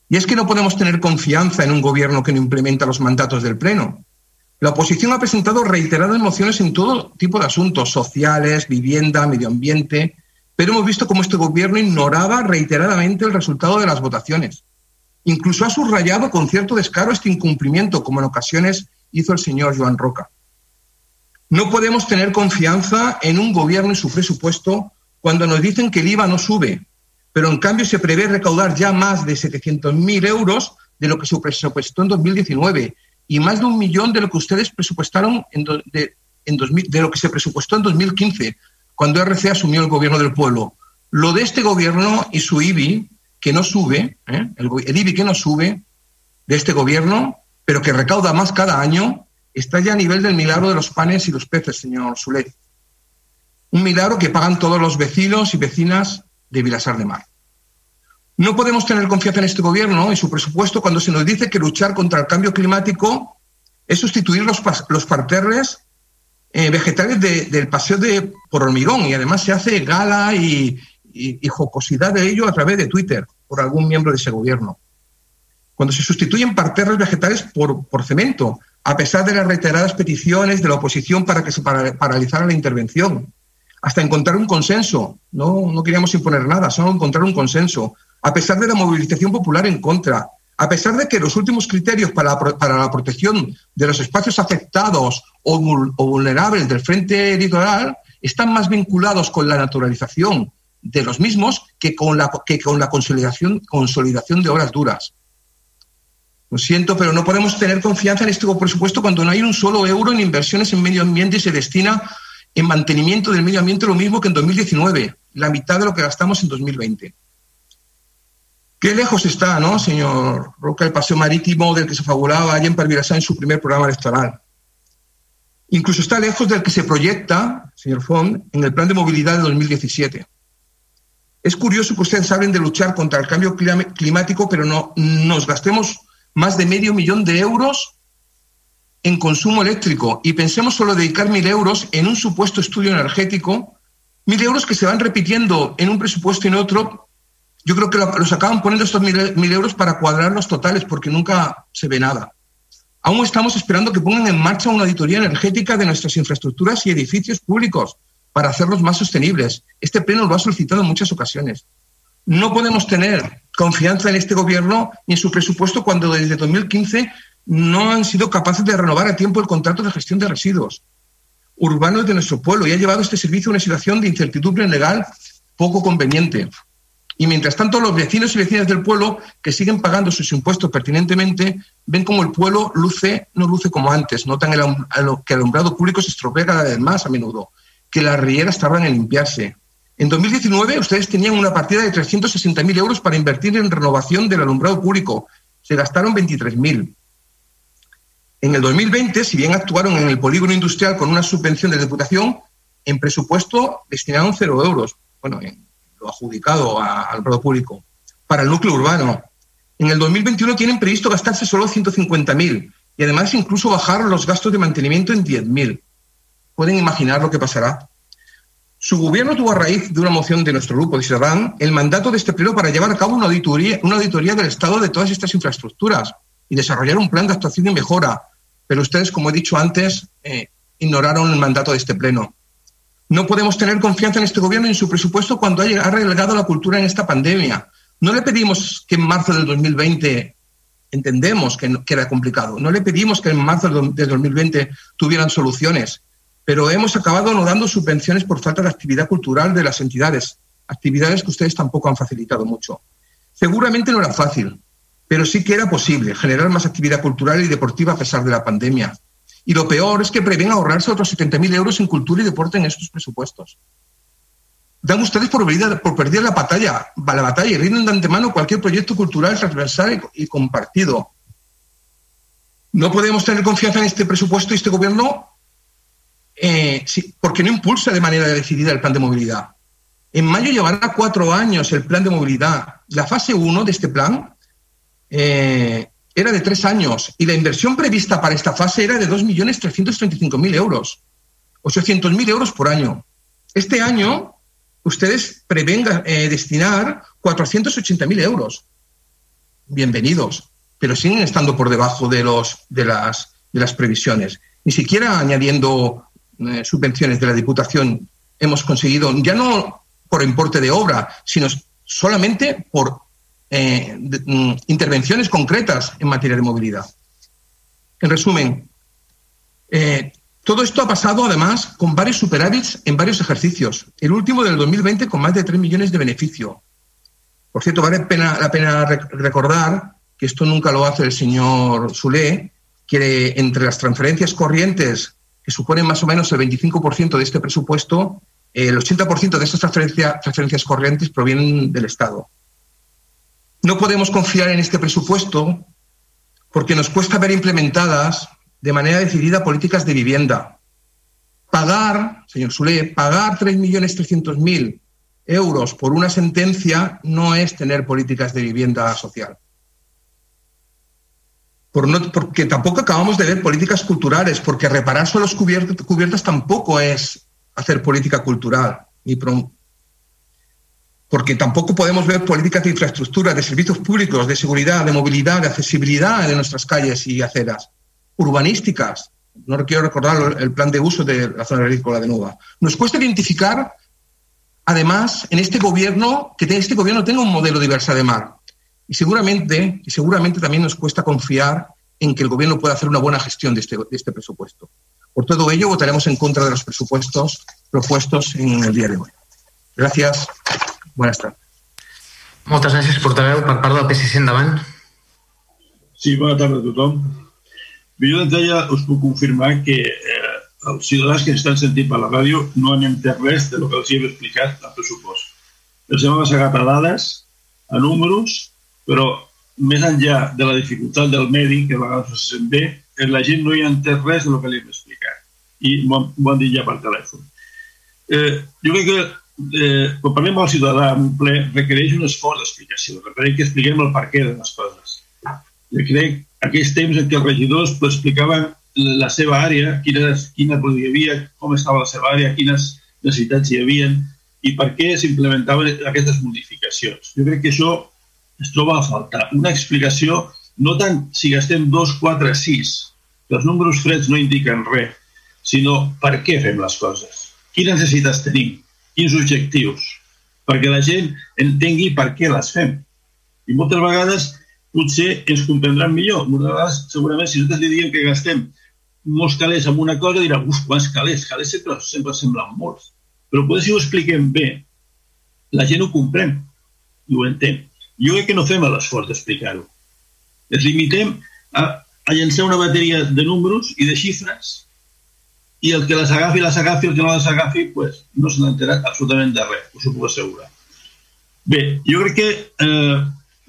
Y es que no podemos tener confianza en un gobierno que no implementa los mandatos del Pleno. La oposición ha presentado reiteradas mociones en todo tipo de asuntos, sociales, vivienda, medio ambiente, pero hemos visto cómo este gobierno ignoraba reiteradamente el resultado de las votaciones. Incluso ha subrayado con cierto descaro este incumplimiento, como en ocasiones hizo el señor Joan Roca. No podemos tener confianza en un gobierno y su presupuesto cuando nos dicen que el IVA no sube, pero en cambio se prevé recaudar ya más de 700.000 euros de lo que se presupuestó en 2019 y más de un millón de lo que ustedes presupuestaron en, de, en 2000, de lo que se presupuestó en 2015, cuando RC asumió el gobierno del pueblo. Lo de este gobierno y su IBI, que no sube, ¿eh? el, el IBI que no sube de este gobierno, pero que recauda más cada año, está ya a nivel del milagro de los panes y los peces, señor Sulet. Un milagro que pagan todos los vecinos y vecinas de Vilasar de Mar. No podemos tener confianza en este gobierno y su presupuesto cuando se nos dice que luchar contra el cambio climático es sustituir los, los parterres eh, vegetales de, del paseo de por hormigón y además se hace gala y, y, y jocosidad de ello a través de Twitter por algún miembro de ese gobierno. Cuando se sustituyen parterres vegetales por, por cemento, a pesar de las reiteradas peticiones de la oposición para que se paralizara la intervención, hasta encontrar un consenso. No, no queríamos imponer nada, solo encontrar un consenso, a pesar de la movilización popular en contra, a pesar de que los últimos criterios para, la protección de los espacios afectados o, vulnerables del frente litoral están más vinculados con la naturalización de los mismos que con la, que con la consolidación, consolidación de obras duras. Lo siento, pero no podemos tener confianza en este presupuesto cuando no hay un solo euro en inversiones en medio ambiente y se destina en mantenimiento del medio ambiente lo mismo que en 2019, la mitad de lo que gastamos en 2020. Qué lejos está, ¿no, señor Roca, el paseo marítimo del que se fabulaba en Parvirasá en su primer programa electoral? Incluso está lejos del que se proyecta, señor Font, en el plan de movilidad de 2017. Es curioso que ustedes hablen de luchar contra el cambio climático, pero no nos gastemos más de medio millón de euros en consumo eléctrico y pensemos solo dedicar mil euros en un supuesto estudio energético, mil euros que se van repitiendo en un presupuesto y en otro. Yo creo que los acaban poniendo estos mil, euros para cuadrar los totales porque nunca se ve nada. Aún estamos esperando que pongan en marcha una auditoría energética de nuestras infraestructuras y edificios públicos para hacerlos más sostenibles. Este pleno lo ha solicitado en muchas ocasiones. No podemos tener confianza en este gobierno ni en su presupuesto cuando desde 2015 no han sido capaces de renovar a tiempo el contrato de gestión de residuos urbanos de nuestro pueblo y ha llevado este servicio a una situación de incertidumbre legal poco conveniente. Y mientras tanto, los vecinos y vecinas del pueblo que siguen pagando sus impuestos pertinentemente ven como el pueblo luce, no luce como antes, notan el, que el alumbrado público se estropea cada vez más a menudo, que las rieras tardan en limpiarse. En 2019 ustedes tenían una partida de 360.000 euros para invertir en renovación del alumbrado público. Se gastaron 23.000. En el 2020, si bien actuaron en el polígono industrial con una subvención de Diputación, en presupuesto destinaron cero euros, bueno, en lo adjudicado al alumbrado público. Para el núcleo urbano, en el 2021 tienen previsto gastarse solo 150.000 y además incluso bajar los gastos de mantenimiento en 10.000. Pueden imaginar lo que pasará. Su gobierno tuvo a raíz de una moción de nuestro grupo de Ciudadán el mandato de este pleno para llevar a cabo una auditoría, una auditoría del estado de todas estas infraestructuras y desarrollar un plan de actuación y mejora. Pero ustedes, como he dicho antes, eh, ignoraron el mandato de este pleno. No podemos tener confianza en este gobierno y en su presupuesto cuando ha relegado la cultura en esta pandemia. No le pedimos que en marzo del 2020 entendemos que, era complicado. No le pedimos que en marzo del 2020 tuvieran soluciones pero hemos acabado no dando subvenciones por falta de actividad cultural de las entidades, actividades que ustedes tampoco han facilitado mucho. Seguramente no era fácil, pero sí que era posible generar más actividad cultural y deportiva a pesar de la pandemia. Y lo peor es que prevén ahorrarse otros 70.000 euros en cultura y deporte en estos presupuestos. Dan ustedes por, por perder la batalla, la batalla y rinden de antemano cualquier proyecto cultural transversal y compartido. No podemos tener confianza en este presupuesto y este gobierno eh, porque no impulsa de manera decidida el plan de movilidad. En mayo llevará cuatro años el plan de movilidad. La fase 1 de este plan eh, era de tres años y la inversión prevista para esta fase era de 2.335.000 euros, 800.000 euros por año. Este año ustedes prevén eh, destinar 480.000 euros. Bienvenidos, pero siguen estando por debajo de, los, de, las, de las previsiones. Ni siquiera añadiendo eh, subvenciones de la Diputación hemos conseguido, ya no por importe de obra, sino solamente por eh, mm, intervenciones concretas en materia de movilidad. En resumen, eh, todo esto ha pasado además con varios superávits en varios ejercicios. El último del 2020 con más de 3 millones de beneficio. Por cierto, vale la pena recordar que esto nunca lo hace el señor Zulé, que entre las transferencias corrientes que suponen más o menos el 25% de este presupuesto, el 80% de estas transferencias corrientes provienen del Estado. No podemos confiar en este presupuesto porque nos cuesta ver implementadas de manera decidida políticas de vivienda. Pagar, señor Sule, pagar 3.300.000 euros por una sentencia no es tener políticas de vivienda social porque tampoco acabamos de ver políticas culturales, porque reparar suelos cubiertas tampoco es hacer política cultural, ni porque tampoco podemos ver políticas de infraestructura, de servicios públicos, de seguridad, de movilidad, de accesibilidad de nuestras calles y aceras, urbanísticas. No quiero recordar el plan de uso de la zona agrícola de Nueva. Nos cuesta identificar, además, en este gobierno, que este gobierno tenga un modelo diverso de mar. Y seguramente, y seguramente también nos cuesta confiar en que el Gobierno pueda hacer una buena gestión de este, de este presupuesto. Por todo ello, votaremos en contra de los presupuestos propuestos en el día de hoy. Gràcies. Buenas tardes. Moltes gràcies, portaveu. Per part del PSC, endavant. Sí, bona tarda a tothom. Jo d'entrada us puc confirmar que eh, els ciutadans que estan sentint per la ràdio no han entès res de lo que els he explicat al pressupost. Els hem assegat a dades, a números però més enllà de la dificultat del medi, que a vegades se sent bé, la gent no hi ha entès res del que li hem explicat. I m'ho han dit ja per telèfon. Eh, jo crec que eh, quan parlem al ciutadà en ple, requereix un esforç d'explicació, requereix que expliquem el perquè de les coses. Jo crec aquells temps en què els regidors pues, explicaven la seva àrea, quines, quina hi havia, com estava la seva àrea, quines necessitats hi havia i per què s'implementaven aquestes modificacions. Jo crec que això es troba a faltar. Una explicació, no tant si gastem 2, 4, 6, que els números freds no indiquen res, sinó per què fem les coses. Quines necessitats tenim? Quins objectius? Perquè la gent entengui per què les fem. I moltes vegades potser ens comprendran millor. Moltes vegades, segurament, si nosaltres li diem que gastem molts calés en una cosa, dirà, uf, quants calés? Calés sempre, sempre semblen molts. Però potser si ho expliquem bé, la gent ho comprèn i ho entén. Jo crec que no fem l'esforç d'explicar-ho. Ens limitem a, a llançar una bateria de números i de xifres i el que les agafi, les agafi, el que no les agafi, pues, no se n'ha enterat absolutament de res, us ho puc assegurar. Bé, jo crec que eh,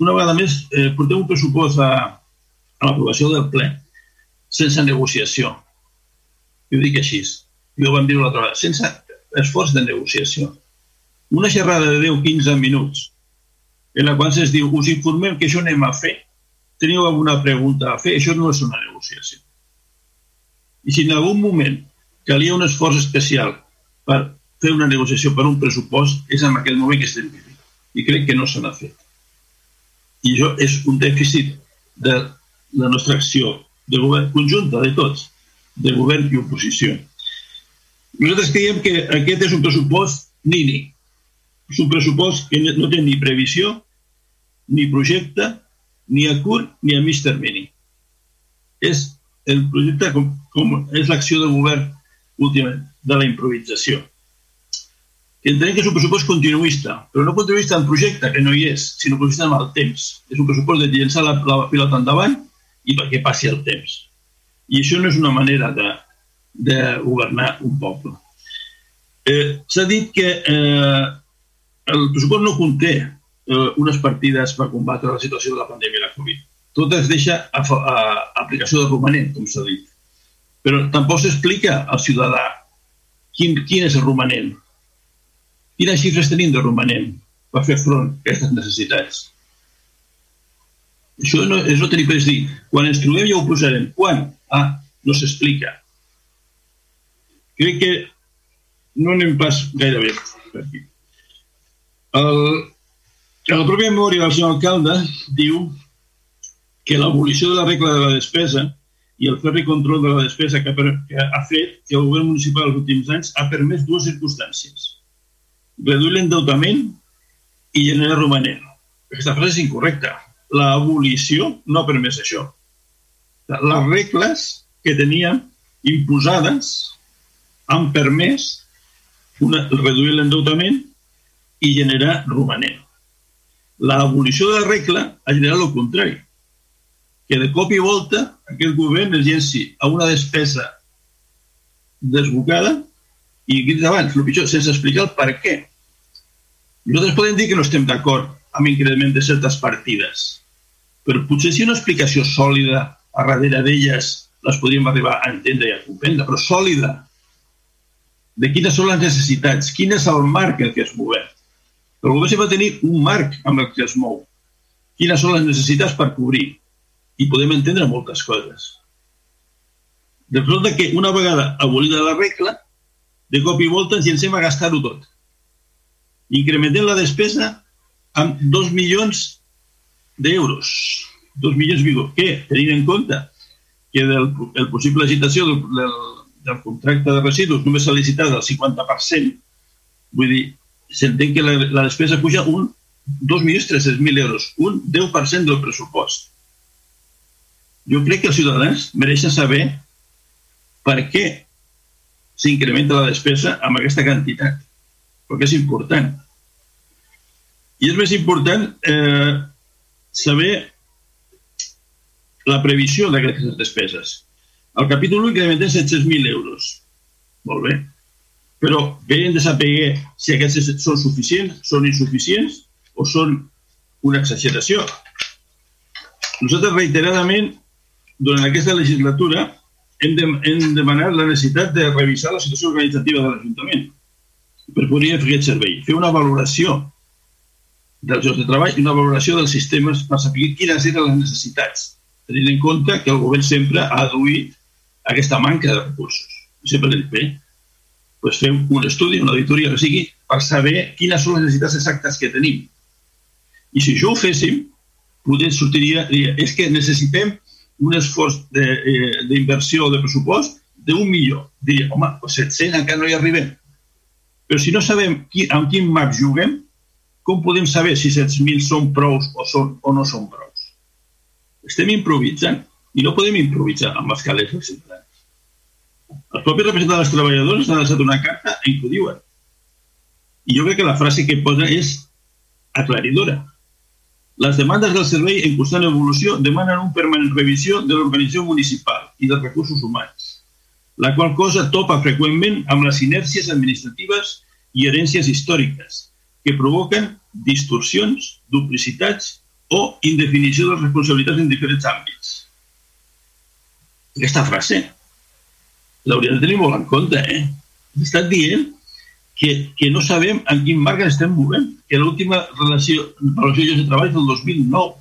una vegada més eh, portem un pressupost a, a l'aprovació del ple sense negociació. Jo dic així. Jo ho vam dir l'altra vegada. Sense esforç de negociació. Una xerrada de 10-15 minuts en la qual es diu us informem que això anem a fer. Teniu alguna pregunta a fer? Això no és una negociació. I si en algun moment calia un esforç especial per fer una negociació per un pressupost, és en aquell moment que estem vivint. I crec que no se n'ha fet. I això és un dèficit de la nostra acció de govern conjunta de tots, de govern i oposició. Nosaltres creiem que aquest és un pressupost ni-ni. És un pressupost que no té ni previsió, ni projecte, ni a curt ni a mig termini. És el projecte com, com és l'acció de govern últimament, de la improvisació. Que entenem que és un pressupost continuista, però no continuista en projecte, que no hi és, sinó continuista en el temps. És un pressupost de llençar la, la pilota endavant i perquè passi el temps. I això no és una manera de, de governar un poble. Eh, S'ha dit que eh, el pressupost no conté eh, unes partides per combatre la situació de la pandèmia de la Covid. Tot es deixa a, a, a aplicació de romanent, com s'ha dit. Però tampoc s'explica al ciutadà quin, quin és el romanent. Quines xifres tenim de romanent per fer front a aquestes necessitats? Això no, és no tenir res dir. Quan ens trobem ja ho posarem. Quan? Ah, no s'explica. Crec que no anem pas gaire bé per aquí. El, la pròpia memòria del senyor alcalde diu que l'abolició de la regla de la despesa i el ferri control de la despesa que, que ha fet que el govern municipal els últims anys ha permès dues circumstàncies. Reduir l'endeutament i generar romanent. Aquesta frase és incorrecta. L'abolició no ha permès això. Les regles que teníem imposades han permès una, reduir l'endeutament i generar romanent. L'abolició de la regla ha generat el contrari, que de cop i volta aquest govern es llenci a una despesa desbocada i aquí abans, el pitjor, sense explicar el per què. Nosaltres podem dir que no estem d'acord amb increment de certes partides, però potser si una explicació sòlida a darrere d'elles les podríem arribar a entendre i a comprendre, però sòlida, de quines són les necessitats, quin és el marc en què es movem. El govern sempre va tenir un marc amb el que es mou. Quines són les necessitats per cobrir. I podem entendre moltes coses. De resulta que una vegada abolida la regla, de cop i volta ens llencem a gastar-ho tot. Incrementem la despesa amb 2 milions d'euros. 2 milions, digo, què? Tenint en compte que del, el possible agitació del, del, del contracte de residus només s'ha licitat el 50%, vull dir, s'entén que la, la despesa puja un 2.300.000 euros, un 10% del pressupost. Jo crec que els ciutadans mereixen saber per què s'incrementa la despesa amb aquesta quantitat, perquè és important. I és més important eh, saber la previsió d'aquestes despeses. El capítol 1 incrementa 700.000 euros. Molt bé. Però bé hem de saber si aquests són suficients, són insuficients o són una exageració. Nosaltres reiteradament, durant aquesta legislatura, hem, de, hem demanat la necessitat de revisar la situació organitzativa de l'Ajuntament. per poder fer aquest servei. Fer una valoració dels llocs de treball i una valoració dels sistemes per saber quines eren les necessitats, tenint en compte que el govern sempre ha aduït aquesta manca de recursos. Sempre l'he dit, bé, doncs fem un estudi, una auditoria que sigui, per saber quines són les necessitats exactes que tenim. I si això ho féssim, potser sortiria, diria, és que necessitem un esforç eh, d'inversió de, de pressupost d'un milió. Diria, home, 700 encara no hi arribem. Però si no sabem qui, amb quin marc juguem, com podem saber si 7.000 són prous o, són, o no són prous? Estem improvisant i no podem improvisar amb els calés dels ciutadans. Els propis representants dels treballadors han deixat una carta en què ho diuen. I jo crec que la frase que posa és aclaridora. Les demandes del servei en constant evolució demanen un permanent revisió de l'organització municipal i dels recursos humans, la qual cosa topa freqüentment amb les inèrcies administratives i herències històriques, que provoquen distorsions, duplicitats o indefinició de les responsabilitats en diferents àmbits. Aquesta frase l'hauria de tenir molt en compte, eh? Està dient que, que no sabem en quin marc estem movent, que l'última relació, relació de treball és del 2009.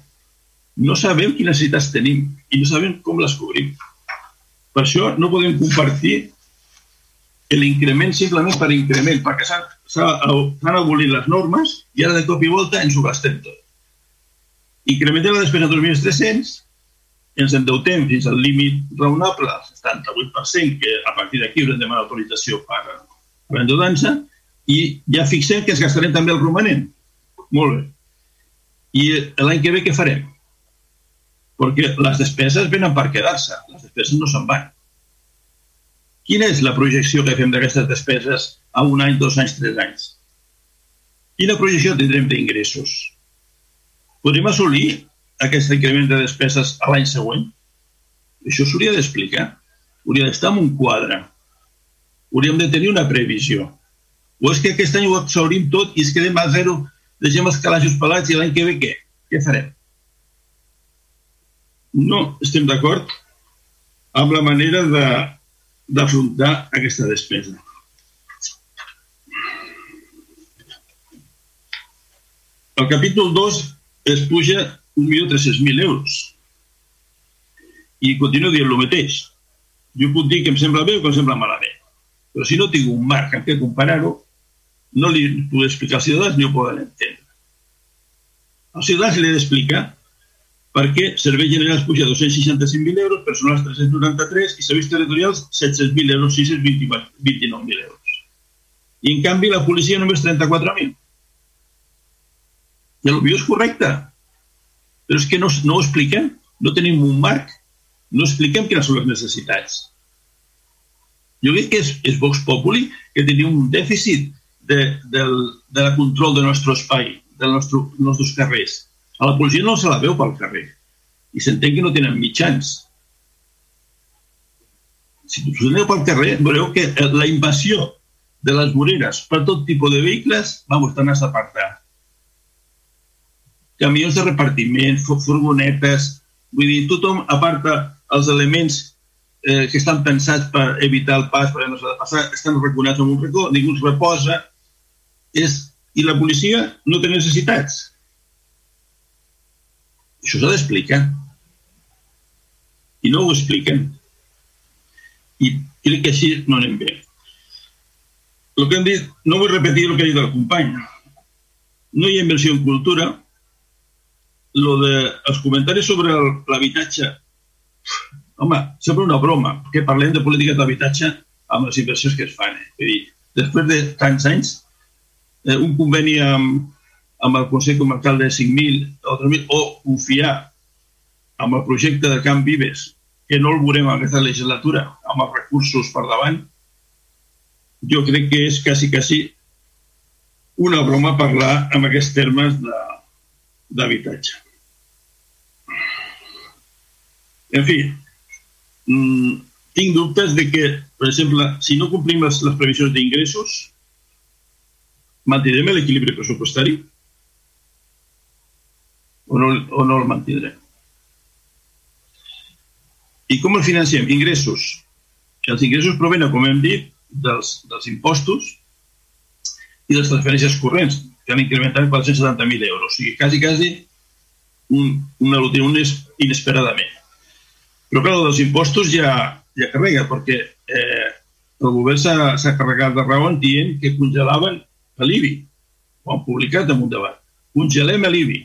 No sabem quines necessitats tenim i no sabem com les cobrim. Per això no podem compartir l'increment simplement per increment, perquè s'han abolit les normes i ara de cop i volta ens ho gastem tot. Incrementem la despesa de 2.300, ens endeutem fins al límit raonable, el 78%, que a partir d'aquí haurem de demanar autorització per, per endeutar i ja fixem que ens gastarem també el romanent. Molt bé. I l'any que ve què farem? Perquè les despeses venen per quedar-se, les despeses no se'n van. Quina és la projecció que fem d'aquestes despeses a un any, dos anys, tres anys? Quina projecció tindrem d'ingressos? Podrem assolir aquest increment de despeses a l'any següent? Això s'hauria d'explicar. Hauria d'estar en un quadre. Hauríem de tenir una previsió. O és que aquest any ho exhaurim tot i es quedem a zero, deixem els calaixos pelats i l'any que ve què? Què farem? No estem d'acord amb la manera d'afrontar aquesta despesa. El capítol 2 es puja 1.300.000 euros. I continuo dient el mateix. Jo puc dir que em sembla bé o que em sembla malament. Però si no tinc un marc amb què comparar-ho, no li puc explicar als ciutadans ni ho poden entendre. Als ciutadans li he d'explicar per què serveis generals puja 265.000 euros, personals 393 i serveis territorials 700.000 euros, 629.000 euros. I en canvi la policia només 34.000. I el és correcte. Però és que no, no ho expliquem, no tenim un marc, no expliquem quines són les necessitats. Jo crec que és, és Vox Populi que tenia un dèficit de, del, de la control del nostre espai, dels nostre, nostres carrers. A la policia no se la veu pel carrer i s'entén que no tenen mitjans. Si us aneu pel carrer, veureu que la invasió de les voreres per tot tipus de vehicles, vamos, estan a apartar. Camions de repartiment, furgonetes, vull dir, tothom aparta els elements eh, que estan pensats per evitar el pas, per no s'ha de passar, estan reconats en un racó, ningú es reposa, és, i la policia no té necessitats. Això s'ha d'explicar. I no ho expliquen. I crec que així no anem bé. El que hem dit, no vull repetir el que ha dit el company. No hi ha inversió en cultura. Lo de, els comentaris sobre l'habitatge, home, sembla una broma, que parlem de política d'habitatge amb les inversions que es fan. Eh? Vull dir, després de tants anys, eh, un conveni amb, amb el Consell Comarcal de 5.000 o 3.000 o confiar amb el projecte de Camp Vives, que no el veurem en aquesta legislatura, amb els recursos per davant, jo crec que és quasi, quasi una broma parlar amb aquests termes d'habitatge. En fi, mmm, tinc dubtes de que, per exemple, si no complim les, les previsions d'ingressos, mantindrem l'equilibri pressupostari o no, o no el mantindrem? I com el financiem? Ingressos. Els ingressos provenen, com hem dit, dels, dels impostos i les transferències corrents, que han incrementat 470.000 euros. O sigui, quasi, quasi un, una loteria inesperadament. Però, clar, dels impostos ja, ja carrega, perquè eh, el govern s'ha carregat de raó dient que congelaven l'IBI. Ho han publicat en un debat. Congelem l'IBI.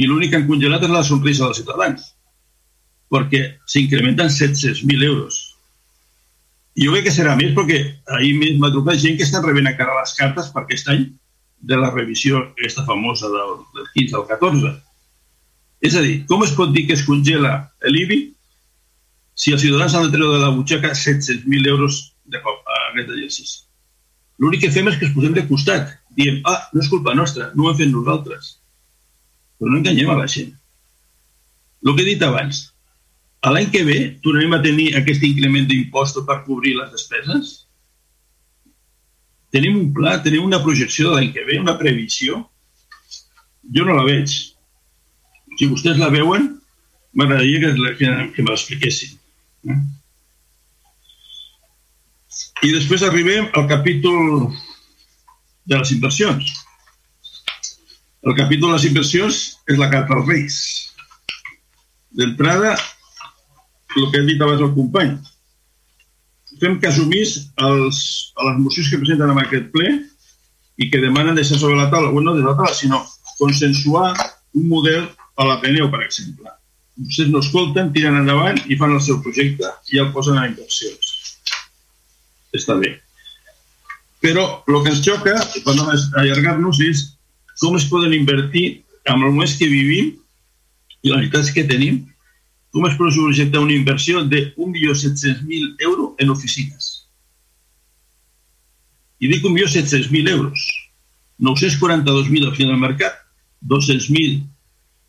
I l'únic que han congelat és la sonrisa dels ciutadans, perquè s'incrementen 700.000 euros. I jo crec que serà més perquè ahir més m'ha trucat gent que estan rebent encara les cartes per aquest any de la revisió aquesta famosa del, del 15 al 14. És a dir, com es pot dir que es congela l'IBI si els ciutadans han de treure de la butxaca 700.000 euros de cop a aquest exercici? L'únic que fem és que es posem de costat. Diem, ah, no és culpa nostra, no ho hem fet nosaltres. Però no enganyem a la gent. El que he dit abans, l'any que ve tornarem a tenir aquest increment d'impostos per cobrir les despeses? Tenim un pla, tenim una projecció de l'any que ve, una previsió? Jo no la veig. Si vostès la veuen, m'agradaria que, que, que me l'expliquessin. Eh? I després arribem al capítol de les inversions. El capítol de les inversions és la carta als Reis. D'entrada, el que hem dit abans el company. Fem cas omís als, a les mocions que presenten en aquest ple i que demanen deixar sobre la taula, bueno, no de la taula, sinó consensuar un model a l'Ateneu, per exemple. Vostès no escolten, tiren endavant i fan el seu projecte i el posen a inversions. Està bé. Però el que ens xoca, per no allargar-nos, és com es poden invertir amb el moments que vivim i les necessitats que tenim com es pot projectar una inversió de 1.700.000 euros en oficines? I dic 1.700.000 euros. 942.000 al final del mercat, 200.000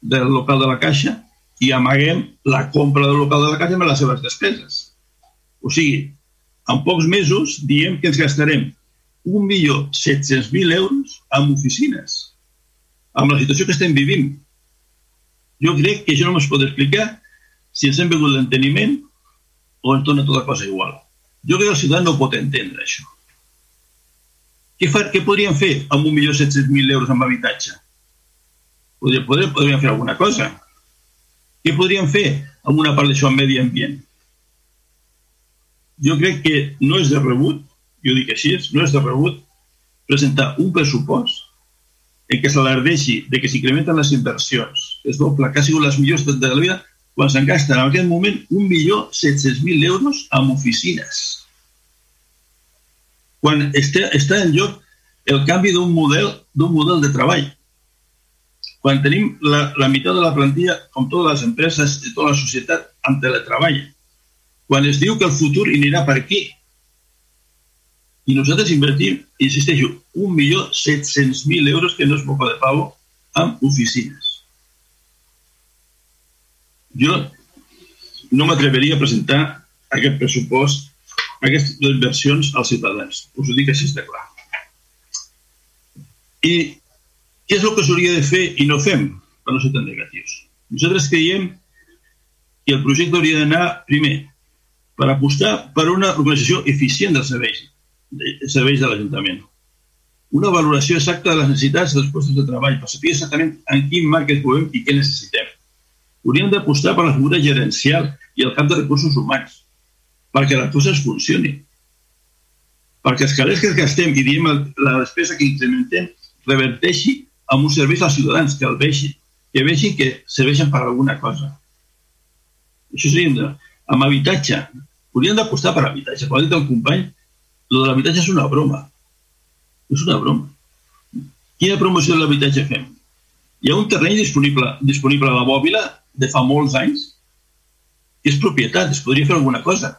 del local de la Caixa i amaguem la compra del local de la Caixa amb les seves despeses. O sigui, en pocs mesos diem que ens gastarem 1.700.000 euros en oficines, amb la situació que estem vivint. Jo crec que això no es pot explicar si ens hem begut l'enteniment o ens dona tota cosa igual. Jo crec que el ciutadà no pot entendre això. Què, fa, què podríem fer amb 1.700.000 euros en habitatge? Podríem, podríem, podríem fer alguna cosa. Què podríem fer amb una part d'això en medi ambient? Jo crec que no és de rebut, jo dic així, no és de rebut presentar un pressupost en què s'alardeixi de que s'incrementen les inversions, es doble, que ha sigut les millors de la vida, quan se'n gasten en aquest moment 1.700.000 euros en oficines. Quan està, està en lloc el canvi d'un model d'un model de treball. Quan tenim la, la meitat de la plantilla, com totes les empreses i tota la societat, en teletreball. Quan es diu que el futur anirà per aquí. I nosaltres invertim, insisteixo, 1.700.000 euros, que no és poca de pavo, en oficines jo no m'atreveria a presentar aquest pressupost, aquestes inversions als ciutadans. Us ho dic així de clar. I què és el que s'hauria de fer i no fem per no ser tan negatius? Nosaltres creiem que el projecte hauria d'anar, primer, per apostar per una organització eficient dels serveis, de, serveis de l'Ajuntament. Una valoració exacta de les necessitats dels postos de treball, per saber exactament en quin marc ens movem i què necessitem hauríem d'apostar per la figura gerencial i el cap de recursos humans, perquè la cosa es funcioni. Perquè els calés que gastem i diem la despesa que incrementem reverteixi amb un servei als ciutadans, que el vegin, que vegin que serveixen per alguna cosa. Això seria de... amb habitatge. Hauríem d'apostar per habitatge. Com ha dit el company, el de l'habitatge és una broma. És una broma. Quina promoció de l'habitatge fem? Hi ha un terreny disponible, disponible a la bòbila de fa molts anys, és propietat, es podria fer alguna cosa.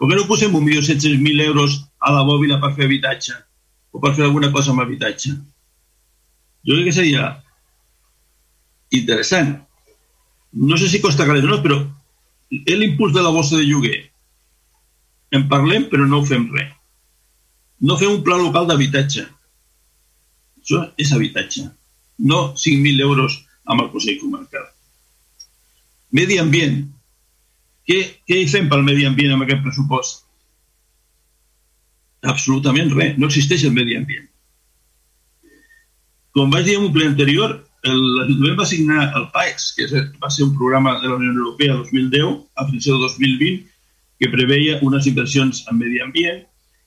Per què no posem 1.700.000 euros a la bòbila per fer habitatge? O per fer alguna cosa amb habitatge? Jo crec que seria interessant. No sé si costa calés o no, però l'impuls de la bossa de lloguer. En parlem, però no fem res. No fem un pla local d'habitatge. Això és habitatge. No 5.000 euros amb el Consell Comarcal. Medi ambient. Què, què hi fem pel medi ambient amb aquest pressupost? absolutament res. No existeix el medi ambient. Com vaig dir en un ple anterior, l'Ajuntament va signar el PAEX, que va ser un programa de la Unió Europea 2010 a fins del 2020, que preveia unes inversions en medi ambient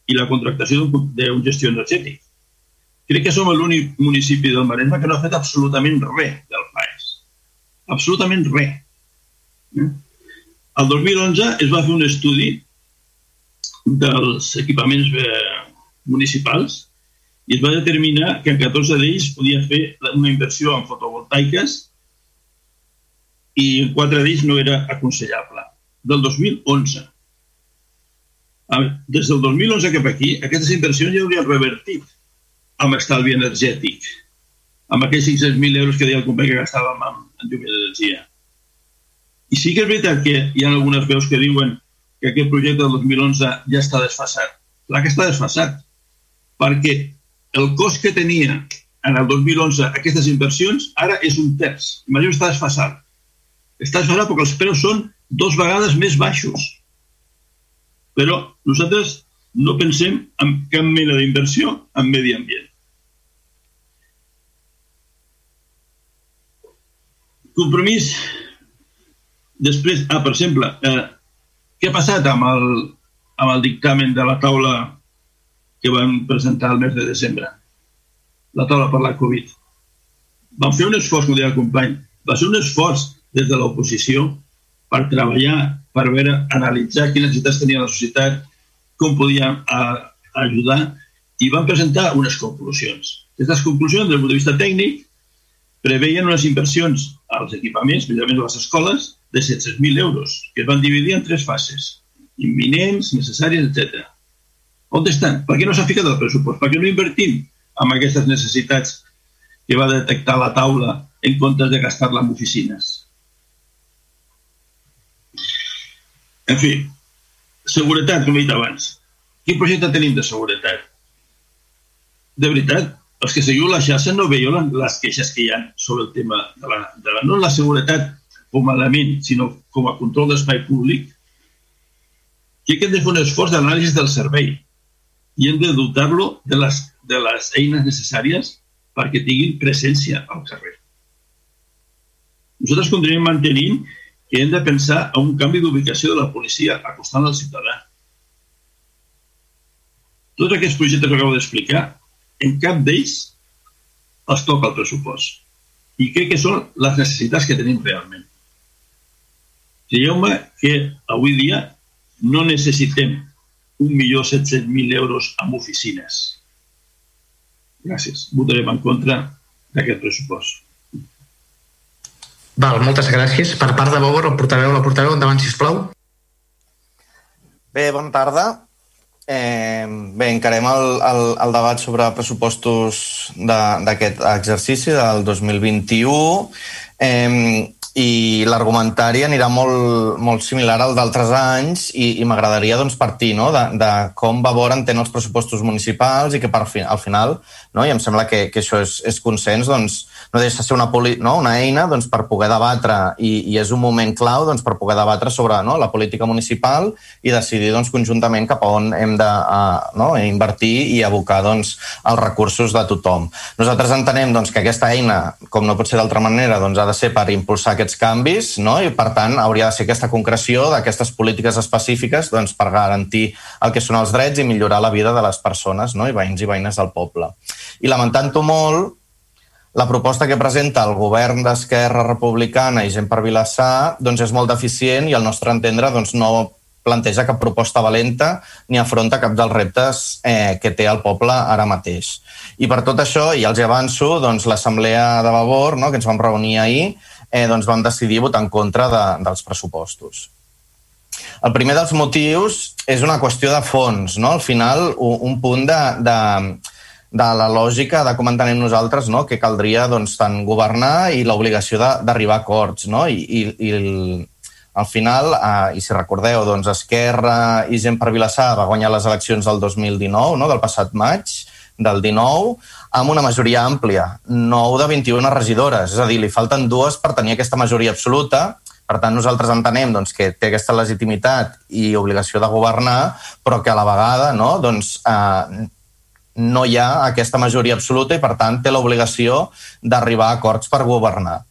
i la contractació d'un gestió energètic. Crec que som l'únic municipi del Maresme que no ha fet absolutament res del PAEX. Absolutament res. Eh? El 2011 es va fer un estudi dels equipaments eh, municipals i es va determinar que en 14 d'ells podia fer una inversió en fotovoltaiques i en 4 d'ells no era aconsellable. Del 2011. Des del 2011 cap aquí, aquestes inversions ja haurien revertit amb estalvi energètic, amb aquells 500.000 euros que deia el company que gastàvem en, en llum d'energia. I sí que és veritat que hi ha algunes veus que diuen que aquest projecte del 2011 ja està desfasat. Clar que està desfasat, perquè el cost que tenia en el 2011 aquestes inversions ara és un terç. Imagino està desfasat. Està desfasat perquè els preus són dos vegades més baixos. Però nosaltres no pensem en cap mena d'inversió en medi ambient. Compromís. Després, ah, per exemple, eh, què ha passat amb el, amb el dictamen de la taula que van presentar el mes de desembre? La taula per la Covid. Van fer un esforç, com deia el company, va ser un esforç des de l'oposició per treballar, per veure, analitzar quines necessitats tenia la societat, com podíem a, a ajudar, i van presentar unes conclusions. Aquestes conclusions, des del punt de vista tècnic, preveien unes inversions als equipaments, especialment a les escoles, de 700.000 euros, que es van dividir en tres fases, imminents, necessàries, etc. On estan? Per què no s'ha ficat el pressupost? Per què no invertim en aquestes necessitats que va detectar la taula en comptes de gastar-la en oficines? En fi, seguretat, com he dit abans. Quin projecte tenim de seguretat? De veritat, els que seguiu la xarxa no veieu les queixes que hi ha sobre el tema de la, de la no la seguretat com a element, sinó com a control d'espai públic, que de fer un esforç d'anàlisi del servei i hem de dotar-lo de, les, de les eines necessàries perquè tinguin presència al carrer. Nosaltres continuem mantenint que hem de pensar en un canvi d'ubicació de la policia acostant al ciutadà. Tots aquests projectes que acabo d'explicar, en cap d'ells es toca el pressupost. I crec que són les necessitats que tenim realment. Creieu-me que avui dia no necessitem 1.700.000 euros en oficines. Gràcies. Votarem en contra d'aquest pressupost. Val, moltes gràcies. Per part de Bogor, el portaveu, la portaveu, endavant, sisplau. Bé, bona tarda. Eh, bé, encarem el, el, el debat sobre pressupostos d'aquest exercici del 2021. Eh, i l'argumentari anirà molt, molt similar al d'altres anys i, i m'agradaria doncs, partir no? de, de com Vavor entén els pressupostos municipals i que per fi, al final, no? i em sembla que, que això és, és consens, doncs, no deixa de ser una, poli, no? una eina doncs, per poder debatre i, i és un moment clau doncs, per poder debatre sobre no? la política municipal i decidir doncs, conjuntament cap a on hem de uh, no? invertir i abocar doncs, els recursos de tothom. Nosaltres entenem doncs, que aquesta eina, com no pot ser d'altra manera, doncs, ha de ser per impulsar aquests canvis no? i, per tant, hauria de ser aquesta concreció d'aquestes polítiques específiques doncs, per garantir el que són els drets i millorar la vida de les persones no? i veïns i veïnes del poble. I lamentant-ho molt, la proposta que presenta el govern d'Esquerra Republicana i gent per Vilassar doncs és molt deficient i al nostre entendre doncs, no planteja cap proposta valenta ni afronta cap dels reptes eh, que té el poble ara mateix. I per tot això, i els avanço, doncs, l'Assemblea de Vavor, no, que ens vam reunir ahir, eh, doncs vam decidir votar en contra de, dels pressupostos. El primer dels motius és una qüestió de fons, no? Al final, un, un punt de, de, de la lògica de com entenem nosaltres no? que caldria doncs, tant governar i l'obligació d'arribar a acords. No? I, i, i el, al final, eh, i si recordeu, doncs Esquerra i Gent per Vilassar va guanyar les eleccions del 2019, no? del passat maig, del 19, amb una majoria àmplia, 9 de 21 regidores, és a dir, li falten dues per tenir aquesta majoria absoluta, Per tant, nosaltres entenem doncs, que té aquesta legitimitat i obligació de governar, però que a la vegada no, doncs, eh, no hi ha aquesta majoria absoluta i, per tant, té l'obligació d'arribar a acords per governar.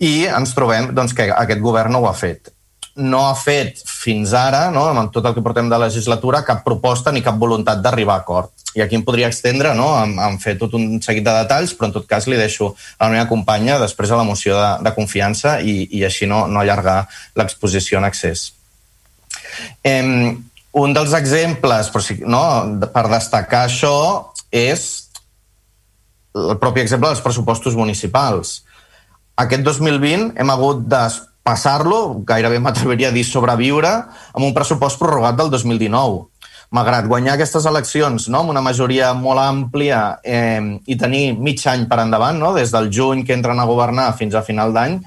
I ens trobem doncs, que aquest govern no ho ha fet. No ha fet fins ara, no, amb tot el que portem de legislatura, cap proposta ni cap voluntat d'arribar a acord. I aquí em podria extendre, no? em, em fer tot un seguit de detalls, però en tot cas li deixo a la meva companya després a la moció de, de confiança i, i així no, no allargar l'exposició en excés. Eh, un dels exemples, però sí, no, per destacar això, és el propi exemple dels pressupostos municipals. Aquest 2020 hem hagut de passar-lo, gairebé m'atreviria a dir sobreviure, amb un pressupost prorrogat del 2019. Malgrat guanyar aquestes eleccions no, amb una majoria molt àmplia eh, i tenir mig any per endavant, no, des del juny que entren a governar fins a final d'any,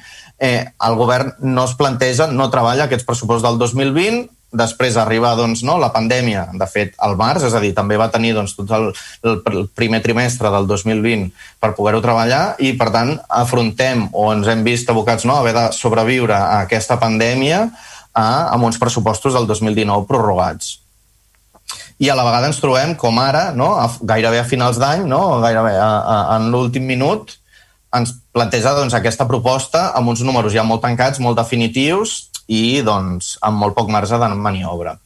eh, el govern no es planteja, no treballa aquests pressupostos del 2020, després arriba doncs, no, la pandèmia, de fet, al març, és a dir, també va tenir doncs, tot el, el primer trimestre del 2020 per poder-ho treballar i, per tant, afrontem o ens hem vist abocats no, a haver de sobreviure a aquesta pandèmia a, amb uns pressupostos del 2019 prorrogats. I a la vegada ens trobem com ara, no, a, gairebé a finals d'any, no, gairebé a, a, en l'últim minut, ens planteja doncs, aquesta proposta amb uns números ja molt tancats, molt definitius, i doncs, amb molt poc marge de maniobra.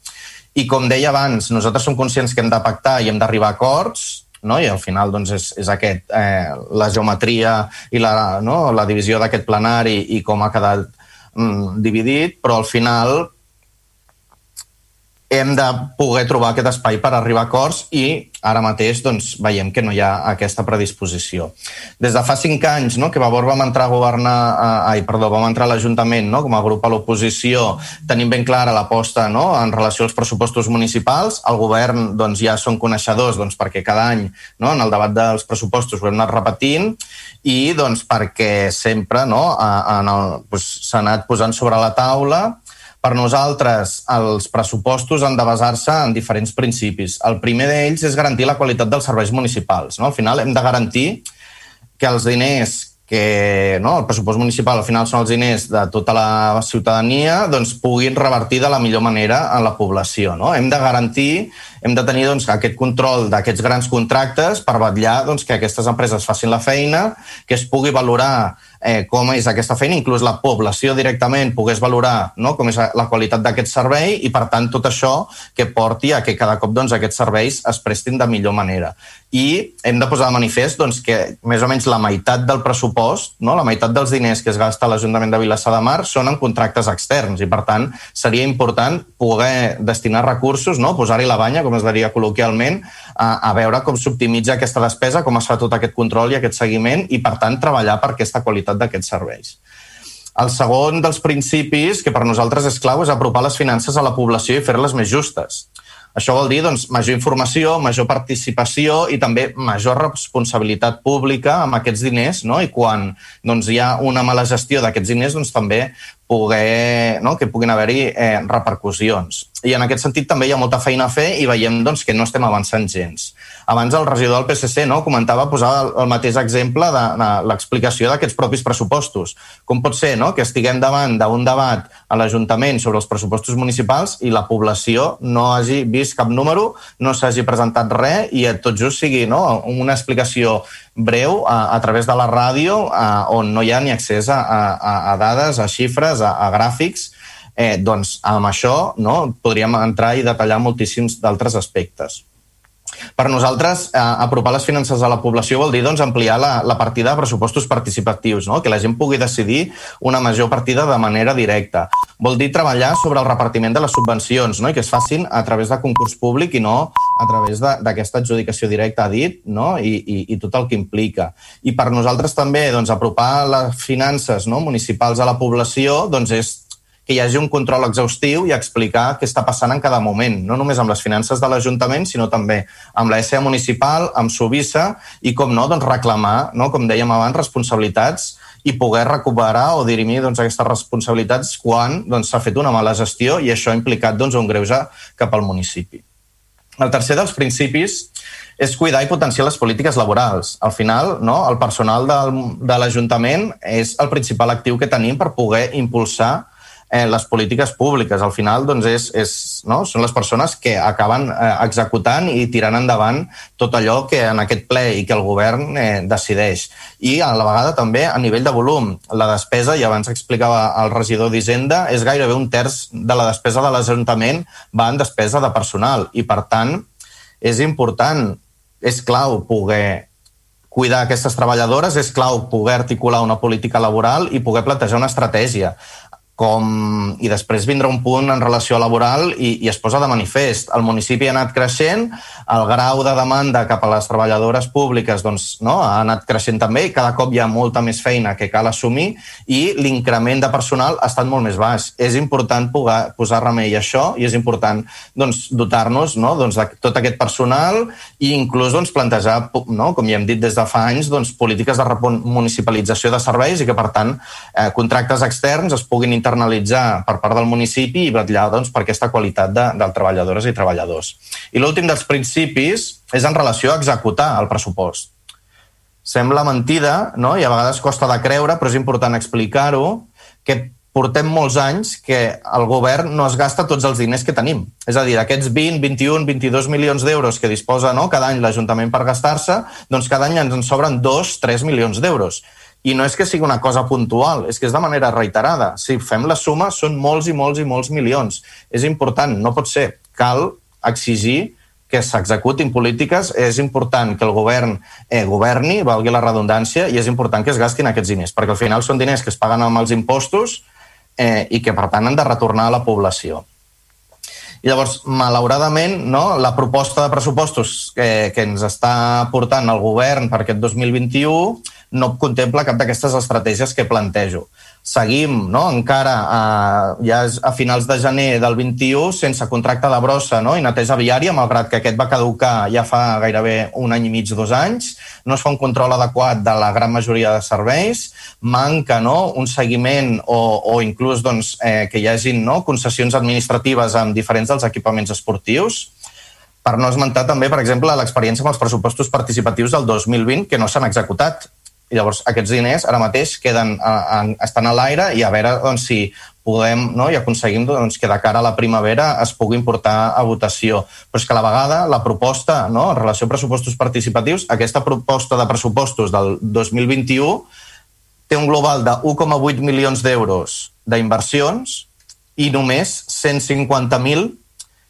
I com deia abans, nosaltres som conscients que hem de pactar i hem d'arribar a acords, no? i al final doncs, és, és aquest, eh, la geometria i la, no? la divisió d'aquest plenari i com ha quedat mm, dividit, però al final hem de poder trobar aquest espai per arribar a acords i ara mateix doncs, veiem que no hi ha aquesta predisposició. Des de fa cinc anys no, que Vavor vam entrar a governar, eh, ai, perdó, vam entrar a l'Ajuntament no, com a grup a l'oposició, tenim ben clara l'aposta no, en relació als pressupostos municipals. El govern doncs, ja són coneixedors doncs, perquè cada any no, en el debat dels pressupostos ho hem anat repetint i doncs, perquè sempre no, en el, doncs, anat posant sobre la taula per nosaltres, els pressupostos han de basar-se en diferents principis. El primer d'ells és garantir la qualitat dels serveis municipals. No? Al final hem de garantir que els diners que no, el pressupost municipal al final són els diners de tota la ciutadania, doncs puguin revertir de la millor manera en la població. No? Hem de garantir, hem de tenir doncs, aquest control d'aquests grans contractes per vetllar doncs, que aquestes empreses facin la feina, que es pugui valorar eh, com és aquesta feina, inclús la població directament pogués valorar no? com és la qualitat d'aquest servei i, per tant, tot això que porti a que cada cop doncs, aquests serveis es prestin de millor manera. I hem de posar de manifest doncs, que més o menys la meitat del pressupost, no? la meitat dels diners que es gasta l'Ajuntament de Vilassar de Mar són en contractes externs i, per tant, seria important poder destinar recursos, no? posar-hi la banya, com es diria col·loquialment, a, a veure com s'optimitza aquesta despesa, com es fa tot aquest control i aquest seguiment i, per tant, treballar per aquesta qualitat d'aquests serveis. El segon dels principis, que per nosaltres és clau, és apropar les finances a la població i fer-les més justes. Això vol dir doncs, major informació, major participació i també major responsabilitat pública amb aquests diners no? i quan doncs, hi ha una mala gestió d'aquests diners doncs, també poder, no? que puguin haver-hi eh, repercussions. I en aquest sentit també hi ha molta feina a fer i veiem doncs, que no estem avançant gens. Abans el regidor del PSC no, comentava, posava el, el mateix exemple de, de l'explicació d'aquests propis pressupostos. Com pot ser no, que estiguem davant d'un debat a l'Ajuntament sobre els pressupostos municipals i la població no hagi vist cap número, no s'hagi presentat res i tot just sigui no, una explicació breu a, a través de la ràdio a, on no hi ha ni accés a, a, a dades, a xifres, a, a gràfics, eh, doncs amb això no, podríem entrar i detallar moltíssims d'altres aspectes. Per nosaltres, eh, apropar les finances a la població vol dir doncs, ampliar la, la partida de pressupostos participatius, no? que la gent pugui decidir una major partida de manera directa. Vol dir treballar sobre el repartiment de les subvencions no? i que es facin a través de concurs públic i no a través d'aquesta adjudicació directa, a dit, no? I, i, i tot el que implica. I per nosaltres també doncs, apropar les finances no? municipals a la població doncs, és que hi hagi un control exhaustiu i explicar què està passant en cada moment, no només amb les finances de l'Ajuntament, sinó també amb la SEA municipal, amb Subissa i, com no, doncs reclamar, no, com dèiem abans, responsabilitats i poder recuperar o dirimir doncs, aquestes responsabilitats quan doncs, s'ha doncs, fet una mala gestió i això ha implicat doncs, un greuge cap al municipi. El tercer dels principis és cuidar i potenciar les polítiques laborals. Al final, no, el personal del, de l'Ajuntament és el principal actiu que tenim per poder impulsar eh, les polítiques públiques. Al final, doncs, és, és, no? són les persones que acaben eh, executant i tirant endavant tot allò que en aquest ple i que el govern eh, decideix. I a la vegada també a nivell de volum. La despesa, i abans explicava el regidor d'Hisenda, és gairebé un terç de la despesa de l'Ajuntament va en despesa de personal i, per tant, és important, és clau poder cuidar aquestes treballadores, és clau poder articular una política laboral i poder plantejar una estratègia com, i després vindrà un punt en relació laboral i, i es posa de manifest. El municipi ha anat creixent, el grau de demanda cap a les treballadores públiques doncs, no, ha anat creixent també i cada cop hi ha molta més feina que cal assumir i l'increment de personal ha estat molt més baix. És important poder, posar remei a això i és important doncs, dotar-nos no, doncs, de tot aquest personal i inclús doncs, plantejar, no, com ja hem dit des de fa anys, doncs, polítiques de municipalització de serveis i que, per tant, eh, contractes externs es puguin internalitzar per part del municipi i vetllar doncs, per aquesta qualitat de, de treballadores i treballadors. I l'últim dels principis és en relació a executar el pressupost. Sembla mentida, no? i a vegades costa de creure, però és important explicar-ho, que portem molts anys que el govern no es gasta tots els diners que tenim. És a dir, aquests 20, 21, 22 milions d'euros que disposa no, cada any l'Ajuntament per gastar-se, doncs cada any ens en sobren 2, 3 milions d'euros. I no és que sigui una cosa puntual, és que és de manera reiterada. Si fem la suma, són molts i molts i molts milions. És important, no pot ser. Cal exigir que s'executin polítiques, és important que el govern eh, governi, valgui la redundància, i és important que es gastin aquests diners, perquè al final són diners que es paguen amb els impostos eh, i que, per tant, han de retornar a la població. I llavors, malauradament, no, la proposta de pressupostos que, que ens està portant el govern per aquest 2021 no contempla cap d'aquestes estratègies que plantejo. Seguim no? encara a, ja a finals de gener del 21 sense contracte de brossa no? i neteja viària, malgrat que aquest va caducar ja fa gairebé un any i mig, dos anys. No es fa un control adequat de la gran majoria de serveis. Manca no? un seguiment o, o inclús doncs, eh, que hi hagin no? concessions administratives amb diferents dels equipaments esportius per no esmentar també, per exemple, l'experiència amb els pressupostos participatius del 2020 que no s'han executat i llavors aquests diners ara mateix queden, a, a, estan a l'aire i a veure doncs, si podem no, i aconseguim doncs, que de cara a la primavera es pugui portar a votació. Però és que a la vegada la proposta no, en relació a pressupostos participatius, aquesta proposta de pressupostos del 2021 té un global de 1,8 milions d'euros d'inversions i només 150.000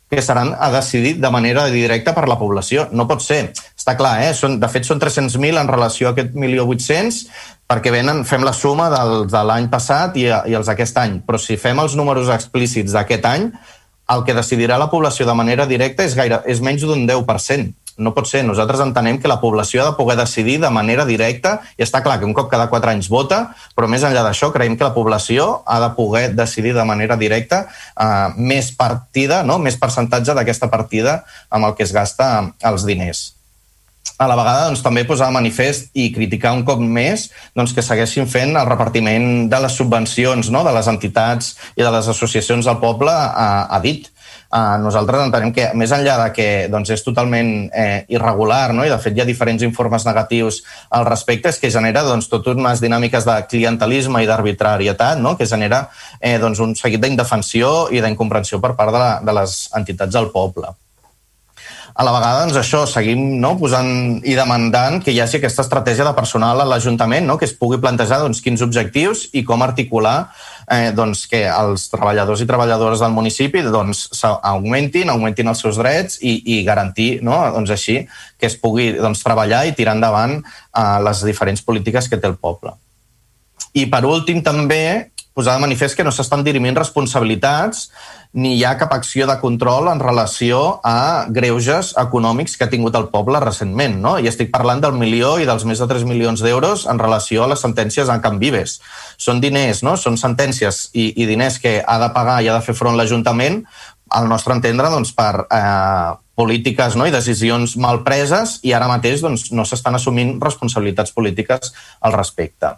que seran a decidir de manera directa per la població. No pot ser. Està clar, eh? Són, de fet, són 300.000 en relació a aquest 1.800.000 perquè venen, fem la suma del, de l'any passat i, i els d'aquest any. Però si fem els números explícits d'aquest any, el que decidirà la població de manera directa és, gaire, és menys d'un 10% no pot ser. Nosaltres entenem que la població ha de poder decidir de manera directa i està clar que un cop cada quatre anys vota, però més enllà d'això creiem que la població ha de poder decidir de manera directa eh, més partida, no? més percentatge d'aquesta partida amb el que es gasta els diners a la vegada doncs, també posar manifest i criticar un cop més doncs, que segueixin fent el repartiment de les subvencions no? de les entitats i de les associacions del poble a, a dit Uh, nosaltres entenem que, més enllà de que doncs, és totalment eh, irregular, no? i de fet hi ha diferents informes negatius al respecte, és que genera doncs, totes unes dinàmiques de clientelisme i d'arbitrarietat, no? que genera eh, doncs, un seguit d'indefensió i d'incomprensió per part de, la, de les entitats del poble a la vegada, doncs, això, seguim no, posant i demandant que hi hagi aquesta estratègia de personal a l'Ajuntament, no, que es pugui plantejar doncs, quins objectius i com articular eh, doncs, que els treballadors i treballadores del municipi doncs, augmentin, augmentin els seus drets i, i garantir no, doncs, així que es pugui doncs, treballar i tirar endavant eh, les diferents polítiques que té el poble. I per últim també posar de manifest que no s'estan dirimint responsabilitats ni hi ha cap acció de control en relació a greuges econòmics que ha tingut el poble recentment. No? I estic parlant del milió i dels més de 3 milions d'euros en relació a les sentències en Can Vives. Són diners, no? són sentències i, i diners que ha de pagar i ha de fer front l'Ajuntament, al nostre entendre, doncs, per eh, polítiques no? i decisions mal preses i ara mateix doncs, no s'estan assumint responsabilitats polítiques al respecte.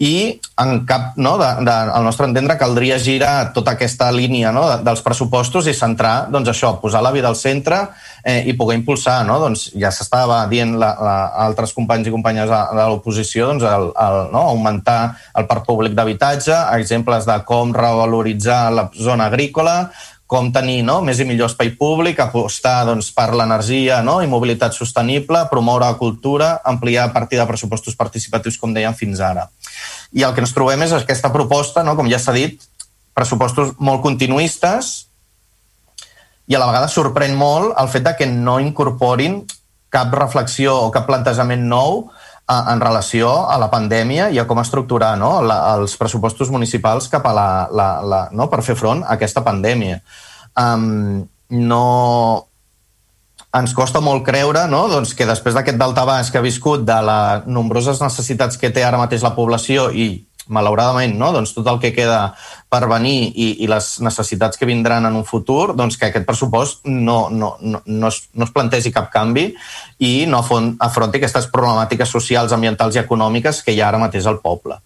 I en cap, no, de, de, al nostre entendre, caldria girar tota aquesta línia no, de, dels pressupostos i centrar, doncs això, posar la vida al centre eh, i poder impulsar, no? doncs ja s'estava dient la, la, altres companys i companyes de, de l'oposició, doncs el, el, no, augmentar el parc públic d'habitatge, exemples de com revaloritzar la zona agrícola, com tenir no, més i millor espai públic, apostar doncs, per l'energia no, i mobilitat sostenible, promoure la cultura, ampliar a partir de pressupostos participatius, com dèiem fins ara. I el que ens trobem és aquesta proposta, no, com ja s'ha dit, pressupostos molt continuistes i a la vegada sorprèn molt el fet de que no incorporin cap reflexió o cap plantejament nou en relació a la pandèmia i a com estructurar no, la, els pressupostos municipals cap a la, la, la, no, per fer front a aquesta pandèmia. Um, no, ens costa molt creure no? doncs que després d'aquest daltabaix que ha viscut de les nombroses necessitats que té ara mateix la població i malauradament, no? doncs tot el que queda per venir i, i les necessitats que vindran en un futur, doncs que aquest pressupost no, no, no, no, es, no es plantegi cap canvi i no afronti aquestes problemàtiques socials, ambientals i econòmiques que hi ha ara mateix al poble.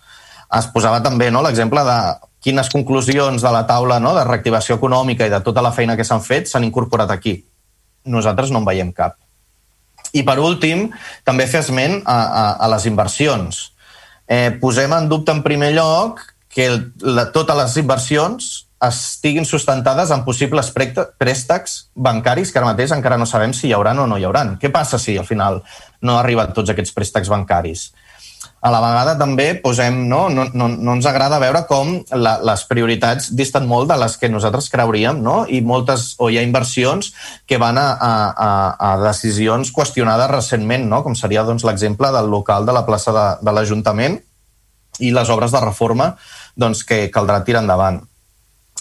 Es posava també no, l'exemple de quines conclusions de la taula no, de reactivació econòmica i de tota la feina que s'han fet s'han incorporat aquí. Nosaltres no en veiem cap. I per últim, també fer esment a, a, a les inversions eh, posem en dubte en primer lloc que la, totes les inversions estiguin sustentades en possibles préstecs bancaris que ara mateix encara no sabem si hi haurà o no hi haurà. Què passa si al final no arriben tots aquests préstecs bancaris? A la vegada també posem, no, no, no, no ens agrada veure com la, les prioritats disten molt de les que nosaltres creuríem, no? i moltes, o hi ha inversions que van a, a, a decisions qüestionades recentment, no? com seria doncs, l'exemple del local de la plaça de, de l'Ajuntament i les obres de reforma doncs, que caldrà tirar endavant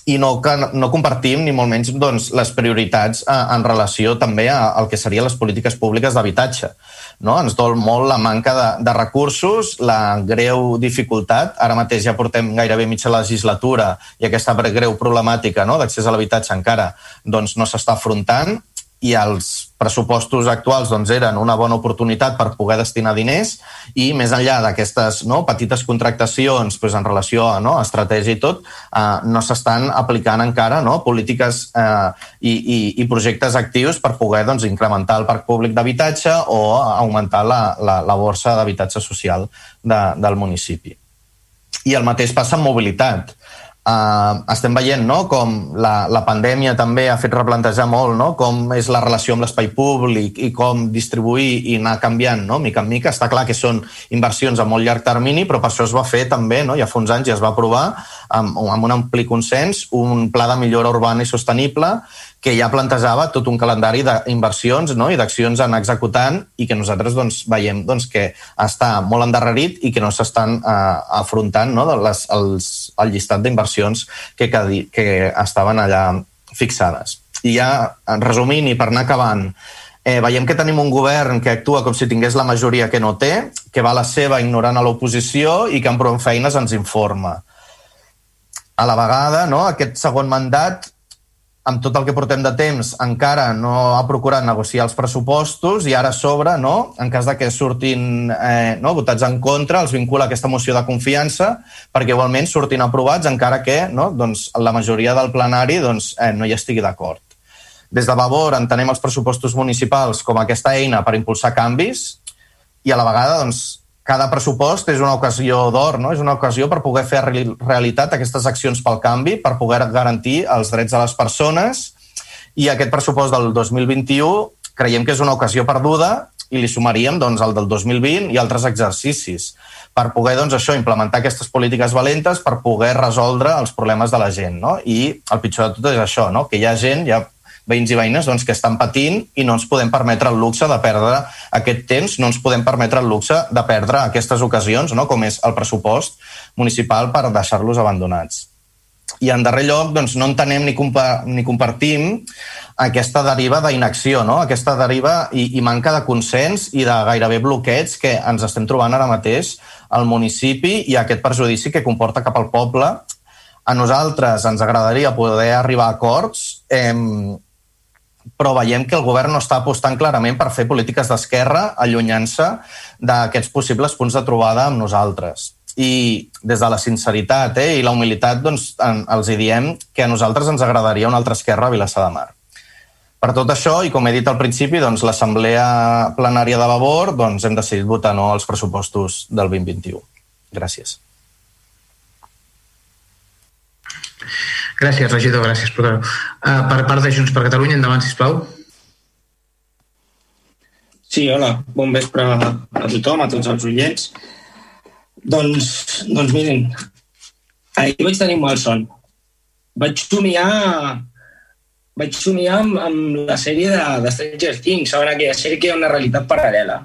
i no, que no compartim ni molt menys doncs, les prioritats eh, en relació també al que serien les polítiques públiques d'habitatge. No? Ens dol molt la manca de, de recursos, la greu dificultat. Ara mateix ja portem gairebé mitja legislatura i aquesta greu problemàtica no? d'accés a l'habitatge encara doncs, no s'està afrontant i els pressupostos actuals doncs, eren una bona oportunitat per poder destinar diners i més enllà d'aquestes no, petites contractacions doncs, en relació a no, estratègia i tot, eh, no s'estan aplicant encara no, polítiques eh, i, i, i projectes actius per poder doncs, incrementar el parc públic d'habitatge o augmentar la, la, la borsa d'habitatge social de, del municipi. I el mateix passa amb mobilitat Uh, estem veient no? com la, la pandèmia també ha fet replantejar molt no? com és la relació amb l'espai públic i com distribuir i anar canviant no? mica en mica. Està clar que són inversions a molt llarg termini, però per això es va fer també, no? ja fa uns anys ja es va aprovar amb, amb un ampli consens un pla de millora urbana i sostenible que ja plantejava tot un calendari d'inversions no? i d'accions en executant i que nosaltres doncs, veiem doncs, que està molt endarrerit i que no s'estan eh, afrontant no? Les, els, el llistat d'inversions que, que, que estaven allà fixades. I ja, resumint i per anar acabant, eh, veiem que tenim un govern que actua com si tingués la majoria que no té, que va a la seva ignorant a l'oposició i que amb prou feines ens informa. A la vegada, no, aquest segon mandat amb tot el que portem de temps, encara no ha procurat negociar els pressupostos i ara a sobre, no, en cas de que surtin eh, no, votats en contra, els vincula aquesta moció de confiança perquè igualment surtin aprovats encara que no, doncs, la majoria del plenari doncs, eh, no hi estigui d'acord. Des de Vavor entenem els pressupostos municipals com aquesta eina per impulsar canvis i a la vegada doncs, cada pressupost és una ocasió d'or, no? és una ocasió per poder fer realitat aquestes accions pel canvi, per poder garantir els drets de les persones i aquest pressupost del 2021 creiem que és una ocasió perduda i li sumaríem doncs, el del 2020 i altres exercicis per poder doncs, això implementar aquestes polítiques valentes per poder resoldre els problemes de la gent. No? I el pitjor de tot és això, no? que hi ha gent, hi ha veïns i veïnes doncs, que estan patint i no ens podem permetre el luxe de perdre aquest temps, no ens podem permetre el luxe de perdre aquestes ocasions, no? com és el pressupost municipal per deixar-los abandonats. I en darrer lloc, doncs, no entenem ni, compa ni compartim aquesta deriva d'inacció, no? aquesta deriva i, i manca de consens i de gairebé bloqueig que ens estem trobant ara mateix al municipi i aquest perjudici que comporta cap al poble. A nosaltres ens agradaria poder arribar a acords eh, però veiem que el govern no està apostant clarament per fer polítiques d'esquerra allunyant-se d'aquests possibles punts de trobada amb nosaltres. i des de la sinceritat eh, i la humilitat doncs, en, els hi diem que a nosaltres ens agradaria una altra esquerra a Vilassar de Mar. Per tot això, i com he dit al principi, doncs, l'Assemblea Plenària de Vavor doncs, hem decidit votar no als pressupostos del 2021. Gràcies. Gràcies, regidor, gràcies. Uh, per part de Junts per Catalunya, endavant, sisplau. Sí, hola, bon vespre a tothom, a tots els oients. Doncs, doncs miren, ahir vaig tenir mal son. Vaig somiar vaig somiar amb, amb la sèrie de, de Stranger Things, saben aquella sèrie que hi ha una realitat paral·lela.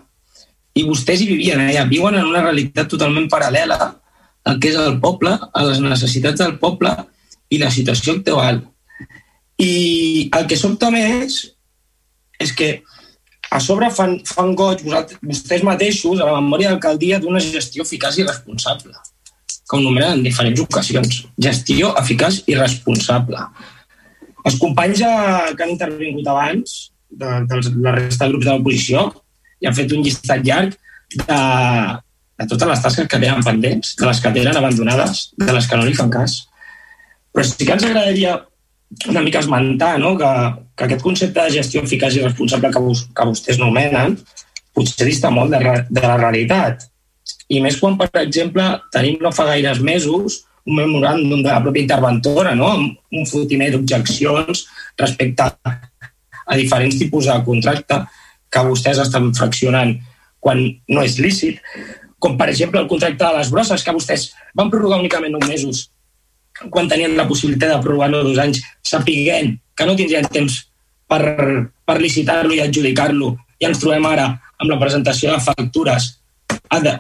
I vostès hi vivien allà, viuen en una realitat totalment paral·lela al que és el poble, a les necessitats del poble i la situació actual. I el que sobta més és que a sobre fan, fan goig vostès mateixos a la memòria d'alcaldia d'una gestió eficaç i responsable, que ho nomenen en diferents ocasions. Gestió eficaç i responsable. Els companys que han intervingut abans, de, de la resta de grups de l'oposició, i han fet un llistat llarg de, de totes les tasques que tenen pendents, de les que tenen abandonades, de les que no li fan cas. Però sí que ens agradaria una mica esmentar no? que, que aquest concepte de gestió eficaç i responsable que, vos, que vostès nomenen potser dista molt de, de la realitat. I més quan, per exemple, tenim no fa gaires mesos un memoràndum de la pròpia interventora, no? un fotimer d'objeccions respecte a diferents tipus de contracte que vostès estan fraccionant quan no és lícit, com per exemple el contracte de les brosses, que vostès van prorrogar únicament 9 mesos quan tenien la possibilitat de prorrogar-lo dos anys, sapiguent que no tindrien temps per, per licitar-lo i adjudicar-lo, i ens trobem ara amb la presentació de factures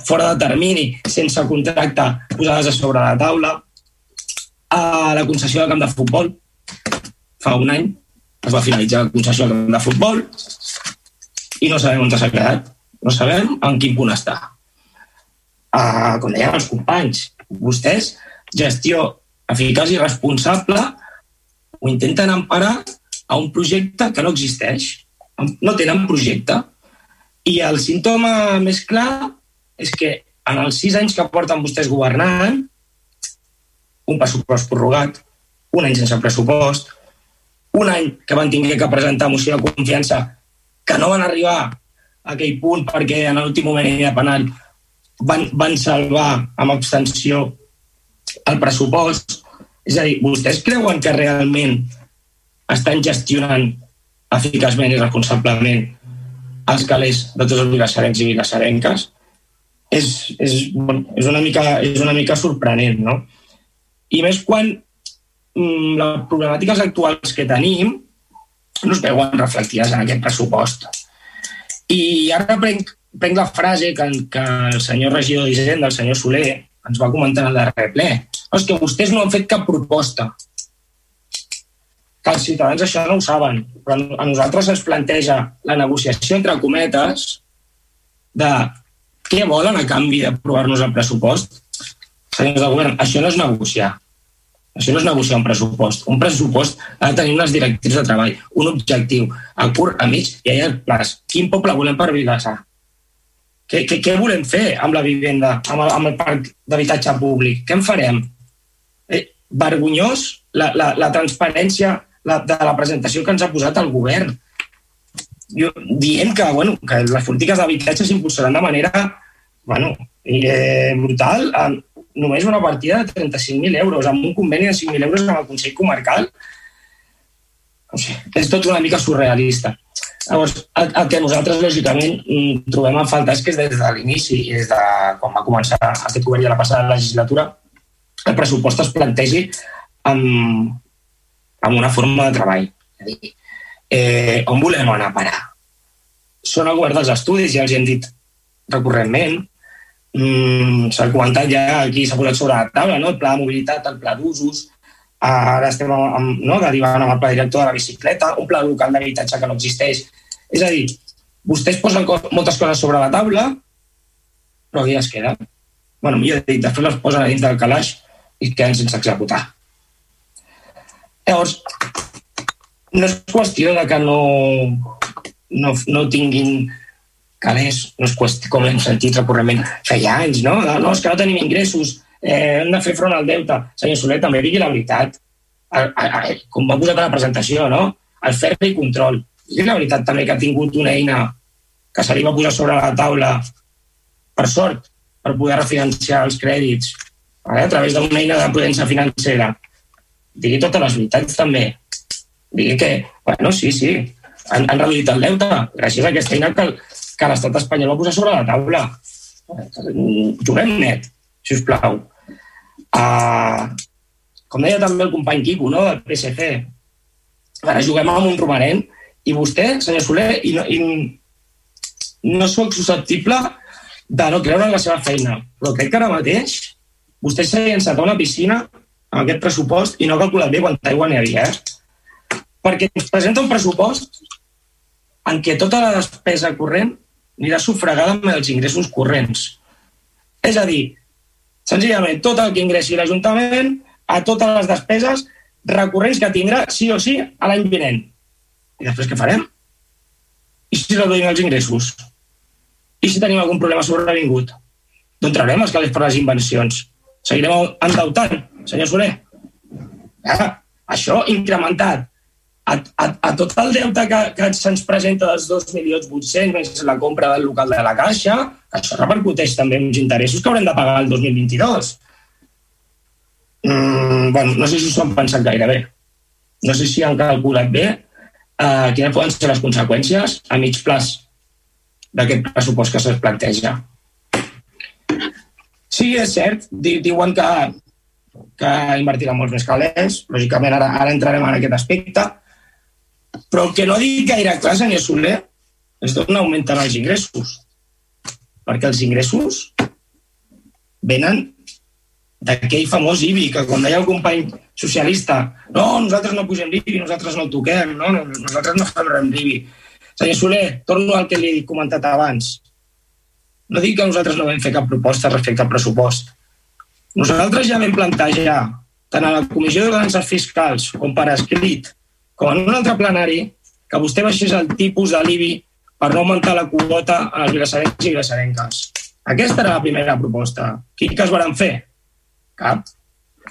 fora de termini, sense contracte, posades a sobre la taula. A la concessió de camp de futbol, fa un any, es va finalitzar la concessió de camp de futbol i no sabem on s'ha quedat. No sabem en quin punt està. Uh, com deien els companys, vostès, gestió eficaç i responsable, ho intenten emparar a un projecte que no existeix. No tenen projecte. I el símptoma més clar és que en els sis anys que porten vostès governant, un pressupost prorrogat, un any sense pressupost, un any que van tinguer que presentar moció de confiança que no van arribar a aquell punt perquè en l'últim moment de penal van, van salvar amb abstenció el pressupost. És a dir, vostès creuen que realment estan gestionant eficaçment i responsablement els calés de tots els vilassarencs i vilassarenques? És, és, bueno, és, una mica, és una mica sorprenent, no? I més quan mm, les problemàtiques actuals que tenim no es veuen reflectides en aquest pressupost. I ara prenc, prenc la frase que, que el senyor regidor d'Hisenda, el senyor Soler, ens va comentar en el darrer ple. És que vostès no han fet cap proposta. Que els ciutadans això no ho saben, però a nosaltres ens planteja la negociació entre cometes de què volen a canvi d'aprovar-nos el pressupost. Senyors del govern, això no és negociar. Això no és negociar un pressupost. Un pressupost ha de tenir unes directrius de treball, un objectiu a curt, a mig i a llarg plaç. Quin poble volem per Vilassar? Què, què, què volem fer amb la vivenda, amb el, amb el parc d'habitatge públic? Què en farem? Eh, vergonyós la, la, la transparència la, de la presentació que ens ha posat el govern. Jo, dient que, bueno, que les polítiques d'habitatge s'impulsaran de manera bueno, eh, brutal, amb només una partida de 35.000 euros, amb un conveni de 5.000 euros amb el Consell Comarcal. O sigui, és tot una mica surrealista. Llavors, el, el que nosaltres, lògicament, mm, trobem a falta és que des de l'inici des de quan va començar aquest govern i la passada legislatura, el pressupost es plantegi amb, amb una forma de treball. És a dir, eh, on volem anar a parar? Són el govern dels estudis, ja els hem dit recurrentment, mm, s'ha comentat ja aquí, s'ha posat sobre la taula, no? el pla de mobilitat, el pla d'usos, ara estem amb, no, derivant amb el pla director de la bicicleta, un pla local d'habitatge que no existeix. És a dir, vostès posen co moltes coses sobre la taula, però aquí es queden. bueno, millor dit, després les posen a dins del calaix i queden sense executar. Llavors, no és qüestió de que no, no, no tinguin calés, no és qüestió, com hem sentit recurrentment, feia anys, no? No, és que no tenim ingressos, eh, hem de fer front al deute. Senyor Soler, també digui la veritat. A, a, a, com va posar a la presentació, no? El ferri control. Digui la veritat també que ha tingut una eina que se li va posar sobre la taula, per sort, per poder refinanciar els crèdits eh, a través d'una eina de prudència financera. Digui totes les veritats també. Digui que, bueno, sí, sí, han, han reduït el deute gràcies a aquesta eina que, que l'estat espanyol va posar sobre la taula. Juguem net, si us plau. Uh, com deia també el company Quico, no?, del PSC, ara juguem amb un romanent i vostè, senyor Soler, i no, i no sóc susceptible de no creure en la seva feina, però crec que ara mateix vostè s'ha llançat a una piscina amb aquest pressupost i no ha calculat bé quanta aigua n'hi havia, eh? Perquè ens presenta un pressupost en què tota la despesa corrent anirà sufragada amb els ingressos corrents. És a dir, senzillament, tot el que ingressi l'Ajuntament a totes les despeses recurrents que tindrà sí o sí a l'any vinent. I després què farem? I si reduïm els ingressos? I si tenim algun problema sobrevingut? D'on traurem els calés per les invencions? Seguirem endeutant, senyor Soler? Ah, això incrementat a, a, a tot el deute que, que se'ns presenta dels 2.800.000 més la compra del local de la Caixa, això repercuteix també en uns interessos que haurem de pagar el 2022. Mm, bueno, no sé si s'ho han pensat gaire bé. No sé si han calculat bé eh, quines poden ser les conseqüències a mig plaç d'aquest pressupost que se'ls planteja. Sí, és cert, diuen que, que invertiran molts més calés, lògicament ara, ara entrarem en aquest aspecte, però el que no dit gaire clar, senyor Soler, és d'on augmenten els ingressos. Perquè els ingressos venen d'aquell famós IBI, que com deia el company socialista, no, nosaltres no pugem l'IBI, nosaltres no el toquem, no, nosaltres no fem res amb l'IBI. Senyor Soler, torno al que li he comentat abans. No dic que nosaltres no vam fer cap proposta respecte al pressupost. Nosaltres ja vam plantejar, tant a la Comissió de Balances Fiscals com per escrit, com en un altre plenari, que vostè baixés el tipus de l'IBI per no augmentar la quota a les vilassarencs i vilassarenques. Aquesta era la primera proposta. Quin cas varen fer? Cap.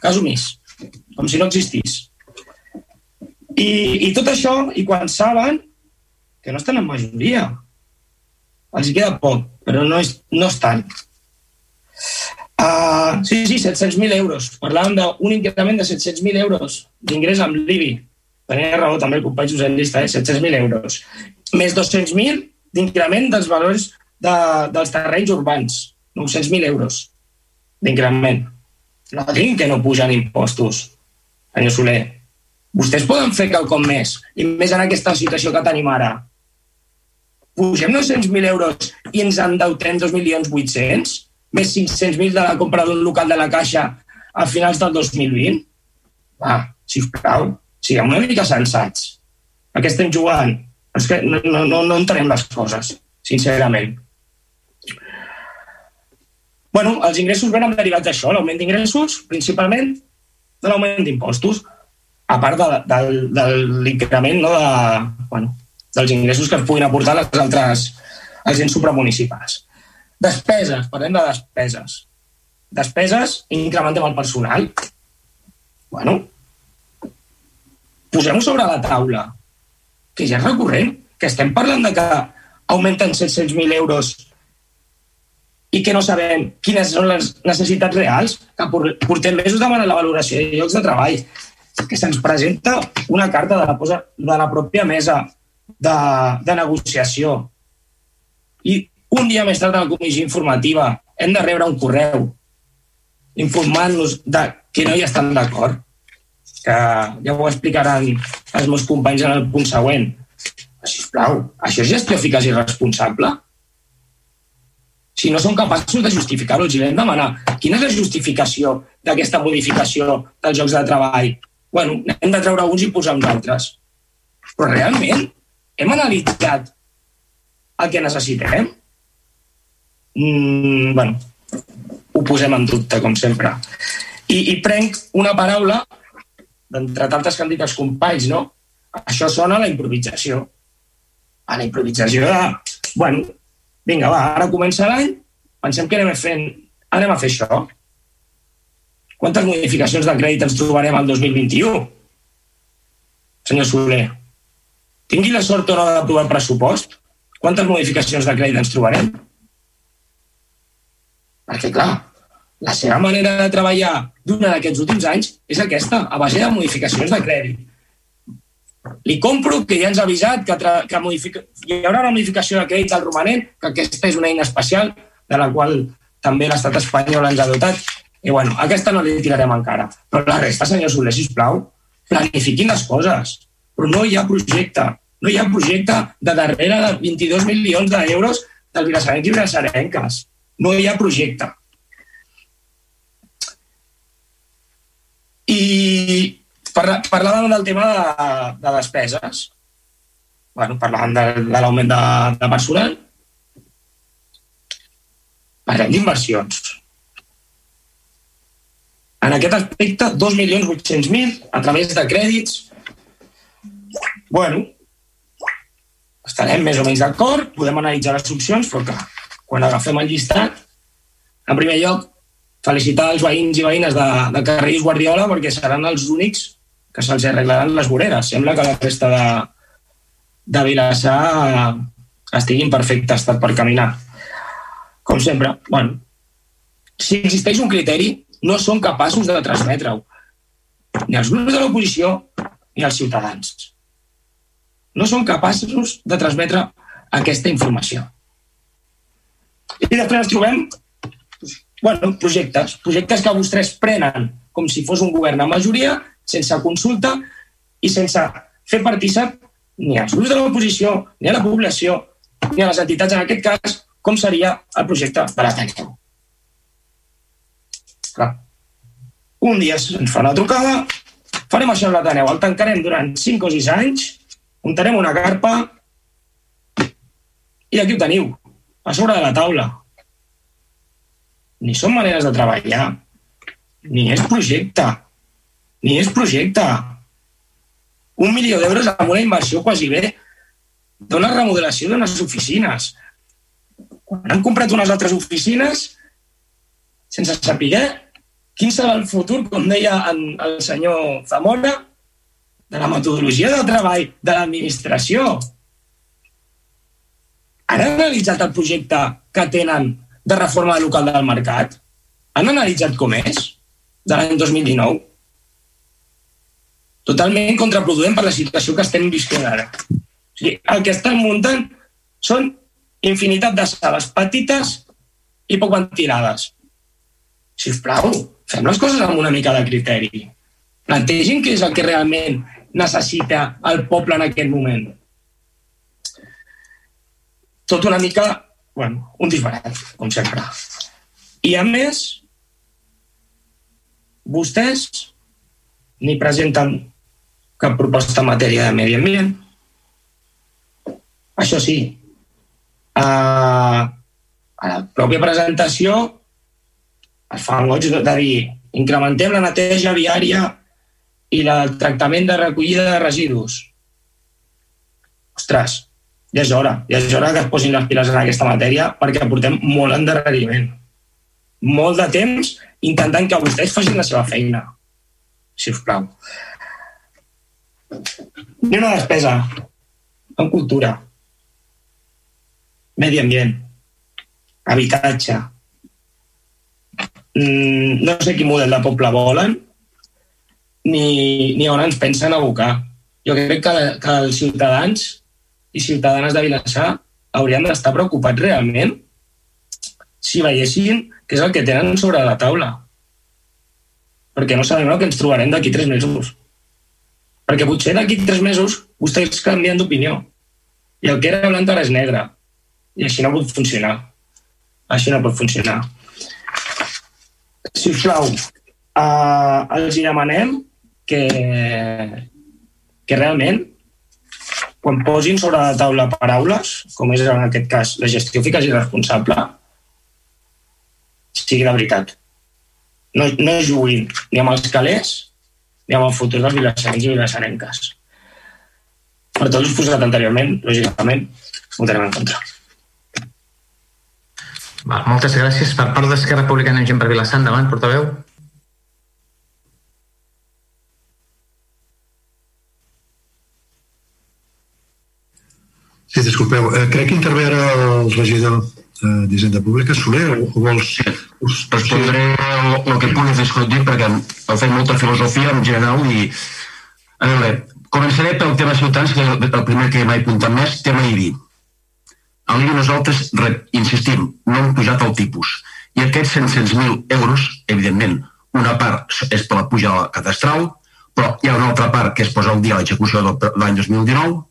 Cas omís. Com si no existís. I, I tot això, i quan saben que no estan en majoria. Els queda poc, però no és, no és tant. Uh, sí, sí, 700.000 euros. Parlàvem d'un increment de 700.000 euros d'ingrés amb l'IBI tenia raó també el company socialista, eh? 700.000 euros. Més 200.000 d'increment dels valors de, dels terrenys urbans, 900.000 euros d'increment. No diguin que no pugen impostos, senyor Soler. Vostès poden fer quelcom més, i més en aquesta situació que tenim ara. Pugem 900.000 euros i ens endeutem 2.800.000, més 500.000 de la compra d'un local de la Caixa a finals del 2020? Va, sisplau siguem una mica sensats. A què estem jugant? És que no, no, no, entenem les coses, sincerament. Bueno, els ingressos venen derivats d'això, l'augment d'ingressos, principalment de l'augment d'impostos, a part de, de, de l'increment no, de, bueno, dels ingressos que es puguin aportar les altres agents supramunicipals. Despeses, parlem de despeses. Despeses, incrementem el personal. Bueno, posem-ho sobre la taula, que ja és recurrent, que estem parlant de que augmenten 700.000 euros i que no sabem quines són les necessitats reals, que portem mesos demanant la valoració de llocs de treball, que se'ns presenta una carta de la, posa, de la pròpia mesa de, de negociació i un dia més tard a la comissió informativa hem de rebre un correu informant-nos de que no hi estan d'acord que ja ho explicaran els meus companys en el punt següent. Sisplau, això és gestió eficaç i responsable? Si no són capaços de justificar-ho, els vam demanar quina és la justificació d'aquesta modificació dels jocs de treball. bueno, hem de treure uns i posar uns altres. Però realment hem analitzat el que necessitem? Mm, bueno, ho posem en dubte, com sempre. I, i prenc una paraula d'entre tantes que han dit els companys, no? Això sona a la improvisació. A la improvisació de, bueno, vinga, va, ara comença l'any, pensem que anem fent, anem a fer això. Quantes modificacions de crèdit ens trobarem al 2021? Senyor Soler, tingui la sort o no d'aprovar el pressupost, quantes modificacions de crèdit ens trobarem? Perquè, clar, la seva manera de treballar d'una d'aquests últims anys és aquesta, a base de modificacions de crèdit. Li compro que ja ens ha avisat que, que modifica, hi haurà una modificació de crèdits al romanent, que aquesta és una eina especial, de la qual també l'estat espanyol ens ha dotat. I bueno, aquesta no li tirarem encara. Però la resta, senyor Soler, sisplau, planifiquin les coses. Però no hi ha projecte. No hi ha projecte de darrere de 22 milions d'euros del Vilassarencs i Vilassarenques. No hi ha projecte. I parla, parlàvem del tema de, de despeses. bueno, parlàvem de, de l'augment de, de personal. Parlem d'inversions. En aquest aspecte, 2.800.000 a través de crèdits. Bueno, estarem més o menys d'acord, podem analitzar les opcions, però que quan agafem el llistat, en primer lloc, felicitar els veïns i veïnes de, de Carrils Guardiola perquè seran els únics que se'ls arreglaran les voreres. Sembla que la resta de, de Vilassar estigui en perfecte estat per caminar. Com sempre, bueno, si existeix un criteri, no són capaços de transmetre-ho. Ni els grups de l'oposició ni els ciutadans. No són capaços de transmetre aquesta informació. I després ens trobem bueno, projectes, projectes que vostès prenen com si fos un govern a majoria, sense consulta i sense fer partícip ni als grups de l'oposició, ni a la població, ni a les entitats, en aquest cas, com seria el projecte de l'Ateneu. Clar. Un dia ens fa una trucada, farem això amb l'Ateneu, el tancarem durant 5 o 6 anys, muntarem una carpa i aquí ho teniu, a sobre de la taula ni són maneres de treballar, ni és projecte, ni és projecte. Un milió d'euros amb una inversió quasi bé d'una remodelació d'unes oficines. Quan han comprat unes altres oficines, sense saber quin serà el futur, com deia el senyor Zamora, de la metodologia de treball de l'administració. Han analitzat el projecte que tenen de reforma local del mercat? Han analitzat com és de l'any 2019? Totalment contraproduent per la situació que estem visquent ara. O sigui, el que estan muntant són infinitat de sales petites i poc ventilades. Si us plau, fem les coses amb una mica de criteri. Plantegin què és el que realment necessita el poble en aquest moment. Tot una mica bueno, un disbarat, com sempre. I a més, vostès ni presenten cap proposta en matèria de medi ambient. Això sí, a, a la pròpia presentació es fa goig de dir incrementem la neteja viària i el tractament de recollida de residus. Ostres, ja és hora, ja és hora que es posin les piles en aquesta matèria perquè portem molt endarreriment. Molt de temps intentant que vostès facin la seva feina, si us plau. Ni una despesa en cultura, medi ambient, habitatge, mm, no sé quin model de poble volen ni, ni on ens pensen abocar. Jo crec que, que els ciutadans i ciutadanes de Vilassar haurien d'estar preocupats realment si veiessin què és el que tenen sobre la taula. Perquè no sabem el que ens trobarem d'aquí tres mesos. Perquè potser d'aquí tres mesos vostès canvien d'opinió. I el que era blanc ara és negre. I així no pot funcionar. Així no pot funcionar. Si us plau, uh, els demanem que, que realment quan posin sobre la taula paraules, com és en aquest cas la gestió eficaç i responsable, sigui de veritat. No, no juguin ni amb els calés amb el futur dels vilassarencs i vilassarenques. Per tot l'exposat anteriorment, lògicament, votarem en contra. Val, moltes gràcies. Per part d'Esquerra Republicana en gent per Vilassar, endavant, portaveu. Sí, disculpeu. Eh, crec que intervé ara el regidor eh, d'Hisenda Pública. Soler, o, o vols... Sí. Us respondré el, el que pugui discutir perquè heu fet molta filosofia en general i... A veure, començaré pel tema ciutadans, que és el, el primer que m'he apuntat més, tema IBI. A l'IBI nosaltres, re, insistim, no hem pujat el tipus. I aquests 700.000 euros, evidentment, una part és per la pujada cadastral, però hi ha una altra part que es posa al dia l'execució de l'any 2019,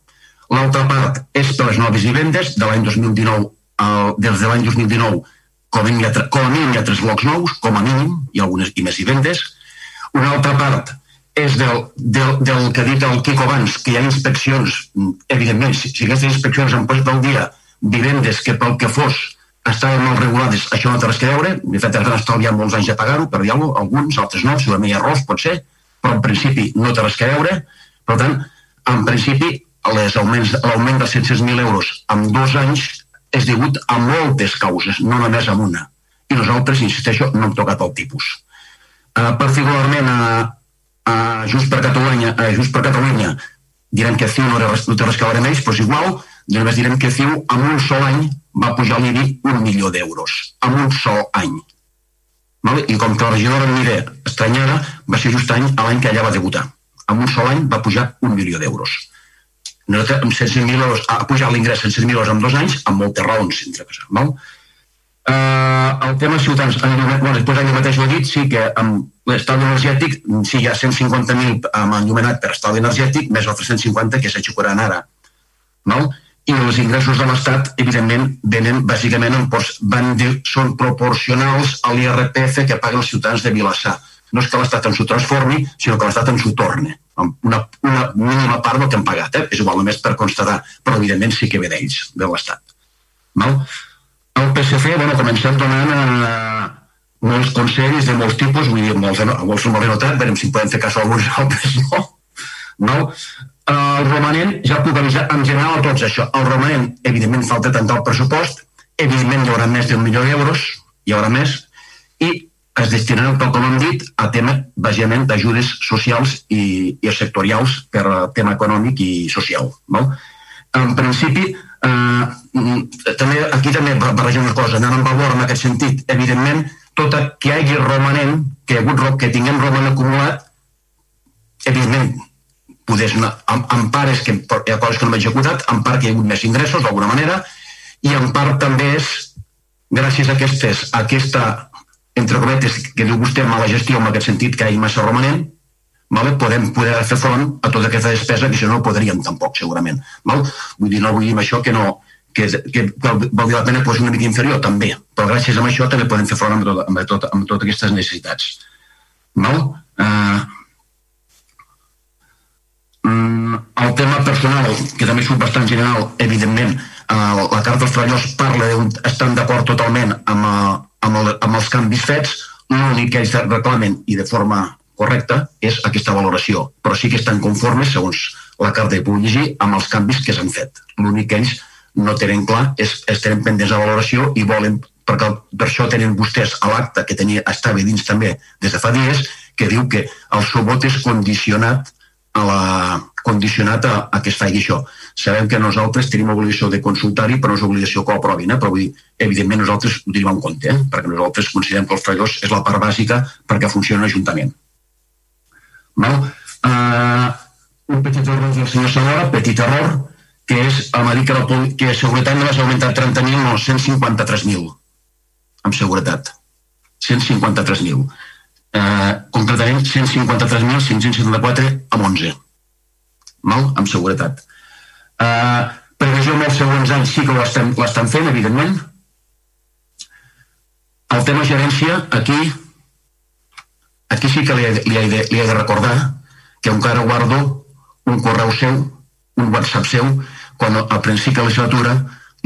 L'altra part és per les noves vivendes de l'any 2019, el, des de l'any 2019 com a, mínim ha, com a mínim hi ha tres blocs nous, com a mínim, i algunes i més vivendes. Una altra part és del, del, del que ha dit el Quico abans, que hi ha inspeccions, evidentment, si, si aquestes inspeccions han posat al dia vivendes que pel que fos estaven mal regulades, això no té res que veure, de fet, ara estalviant molts anys de pagar-ho, per dir-ho, alguns, altres no, segurament hi ha errors, pot ser, però en principi no té res que veure, per tant, en principi l'augment de 700.000 euros en dos anys és degut a moltes causes, no només a una. I nosaltres, insisteixo, no hem tocat el tipus. Uh, particularment a, a Just per Catalunya, a Just per Catalunya direm que CIU no, no té res que veure amb ells, però és igual, només direm que CIU en un sol any va pujar l'IBI un milió d'euros. En un sol any. Vale? I com que la regidora Mire estranyada va ser just any l'any que ella va debutar. En un sol any va pujar un milió d'euros no, amb 100.000 euros, ha pujat l'ingrés 100.000 euros en dos anys, amb moltes raons, entre cas. Val? Uh, el tema ciutadans, bueno, després ell mateix ho ha dit, sí que amb l'estalvi energètic, sí, hi ha 150.000 amb enllumenat per estalvi energètic, més els 350 que s'aixecaran ara. Val? I els ingressos de l'Estat, evidentment, venen bàsicament en, van dir, són proporcionals a l'IRPF que paguen els ciutadans de Vilassar. No és que l'Estat ens ho transformi, sinó que l'Estat ens ho torna una, una mínima part del que han pagat, eh? és igual només per constatar, però evidentment sí que ve d'ells, de l'Estat. El PSC, bueno, comencem donant eh, molts consells de molts tipus, vull dir, molts, molts no m'ho notat, veurem si podem fer cas a alguns altres, no? no? El romanent, ja puc avisar en general a tots això, el romanent, evidentment, falta tant el pressupost, evidentment hi haurà més d'un milió d'euros, hi haurà més, i es destinaran, tal com hem dit, a tema, bàsicament, d'ajudes socials i, i sectorials per a tema econòmic i social. No? En principi, eh, també, aquí també barrejar una cosa, anant en valor en aquest sentit, evidentment, tot que hi hagi romanent, que, hi hagut, que tinguem romanent acumulat, evidentment, poder en, en part és que hi ha coses que no m'he executat, en part que hi ha hagut més ingressos, d'alguna manera, i en part també és gràcies a, aquestes, a aquesta entre cometes, que diu vostè mala gestió en aquest sentit, que hi massa romanent, vale? podem poder fer front a tota aquesta despesa que això no ho podríem tampoc, segurament. Val? Vull dir, no vull dir això que no, que, que, que val la pena pues, una mica inferior, també. Però gràcies a això també podem fer front amb, tot, amb, tot, amb totes aquestes necessitats. Val? Uh, el tema personal, que també surt bastant general, evidentment, uh, la Carta dels Treballadors parla d'un estan d'acord totalment amb, uh, amb, el, amb els canvis fets, l'únic que ells reclamen i de forma correcta és aquesta valoració, però sí que estan conformes, segons la carta puc llegir, amb els canvis que s'han fet. L'únic que ells no tenen clar és, és tenen pendents de valoració i volen, perquè per això tenen vostès a l'acte que tenia, estava dins també des de fa dies, que diu que el seu vot és condicionat a la, condicionat a, a que es faci això. Sabem que nosaltres tenim obligació de consultar-hi, però no és obligació que ho aprovin, eh? però vull dir, evidentment nosaltres ho tenim en compte, eh? perquè nosaltres considerem que els treballadors és la part bàsica perquè funcioni l'Ajuntament. Val? Uh, un petit error del senyor Salora, petit error, que és, va dir que, la, que seguretat només ha augmentat 30.000, no, 153.000, amb seguretat. 153.000. Uh, concretament 153.574 amb 11 mal? amb seguretat. Uh, previsió amb els següents anys sí que l'estan fent, evidentment. El tema gerència, aquí, aquí sí que li, li, he de, li he de recordar que encara guardo un correu seu, un WhatsApp seu, quan al principi de la legislatura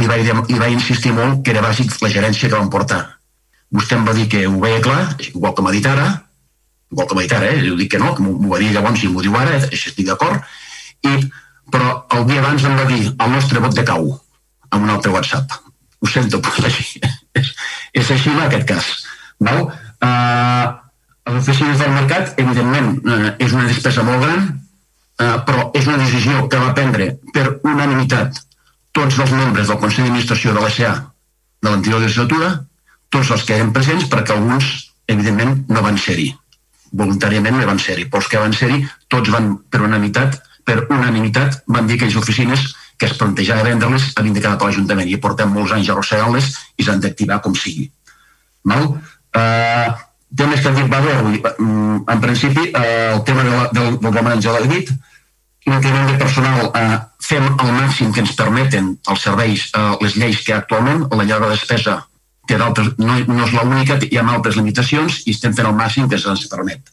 li vaig, li vaig insistir molt que era bàsic la gerència que vam portar. Vostè em va dir que ho veia clar, igual que m'ha dit ara, igual que m'ha dit ara, eh? jo dic que no, que m'ho va dir llavors i m'ho diu ara, eh? estic d'acord, i, però el dia abans em va dir el nostre vot de cau amb un altre WhatsApp. Ho sento, però així. és, és així en aquest cas. Val? Uh, les oficines del mercat, evidentment, uh, és una despesa molt gran, uh, però és una decisió que va prendre per unanimitat tots els membres del Consell d'Administració de l'SA de l'anterior legislatura, tots els que eren presents, perquè alguns, evidentment, no van ser-hi. Voluntàriament no van ser-hi, però els que van ser-hi, tots van per unanimitat, per unanimitat van dir que les oficines que es plantejava vendre-les havien de quedar per l'Ajuntament i portem molts anys arrossegant-les i s'han d'activar com sigui. Val? Uh, temes que han dit, bé, avui, en principi, uh, el tema de la, del, del romanent ja l'ha dit, l'increment de personal uh, fem el màxim que ens permeten els serveis, uh, les lleis que actualment, la de despesa té d'altres, no, no és l'única, hi ha altres limitacions i estem fent el màxim que se'ns permet.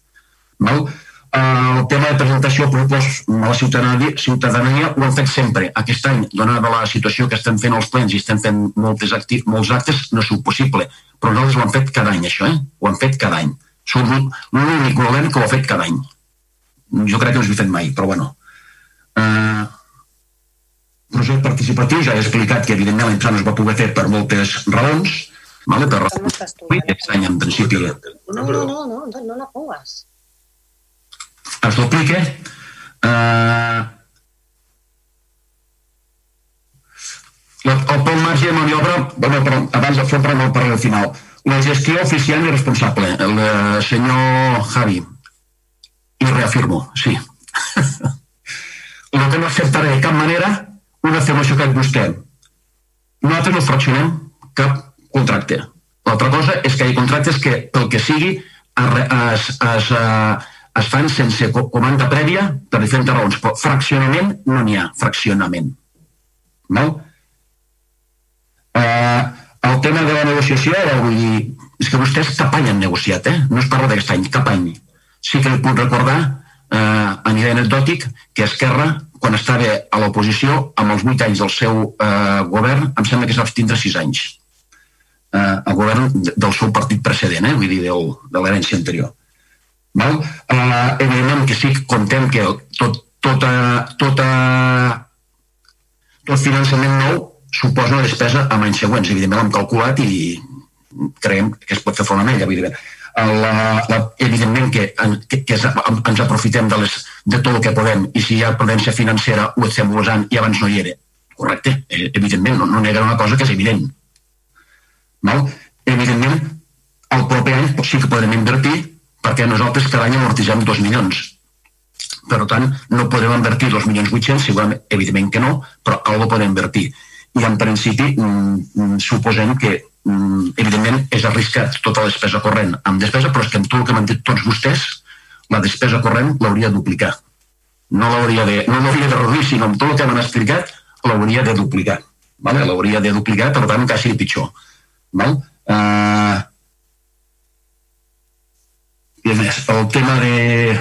Val? El tema de presentació a propost a la ciutadania, ciutadania ho hem fet sempre. Aquest any, donada la situació que estem fent els plens i estem fent moltes acti molts actes, no és possible. Però nosaltres ho hem fet cada any, això, eh? Ho hem fet cada any. Som l'únic govern que ho ha fet cada any. Jo crec que no s'ho he fet mai, però bueno. Uh, procés participatiu, ja he explicat que evidentment l'entrada no es va poder fer per moltes raons, vale? per raons. Aquest any, en principi... No, no, no, no, no, no la pongas es duplica eh, el poc marge de maniobra bueno, però abans de fer per el parell final la gestió oficial i responsable el eh, senyor Javi. I reafirmo, sí. El que no acceptaré de cap manera una afirmació que vostè. Nosaltres no fraccionem cap contracte. L'altra cosa és que hi ha contractes que pel que sigui es, es, es, es es fan sense comanda prèvia per diferents raons, però fraccionament no n'hi ha, fraccionament. No? Eh, el tema de la negociació, vull dir, és que vostès cap any han negociat, eh? no es parla d'aquest any, cap any. Sí que li puc recordar, eh, a nivell anecdòtic, que Esquerra, quan estava a l'oposició, amb els vuit anys del seu eh, govern, em sembla que s'ha tindre sis anys. Eh, el govern del seu partit precedent, eh? vull dir, del, de l'herència anterior. Val? Uh, evidentment que sí, contem que tot, tota, tota, tot finançament nou suposa una despesa amb anys següents. Evidentment l'hem calculat i creiem que es pot fer front a ella, evidentment. La, la, evidentment que, que, que ens aprofitem de, les, de tot el que podem i si hi ha prudència financera ho estem usant i abans no hi era. Correcte, eh, evidentment, no, no negarà una cosa que és evident. Val? Evidentment, el proper any sí que podrem invertir perquè nosaltres cada any amortitzem 2 milions. Per tant, no podem invertir 2 milions 800, segurament, evidentment que no, però algo podem invertir. I en principi mm, mm, suposem que mm, evidentment és arriscat tota la despesa corrent amb despesa, però és que amb tot el que m'han dit tots vostès, la despesa corrent l'hauria de duplicar. No l'hauria de, no de reduir, sinó amb tot el que m'han explicat l'hauria de duplicar. Vale? De duplicar, per tant, quasi pitjor. Val? Uh, i més, el tema de,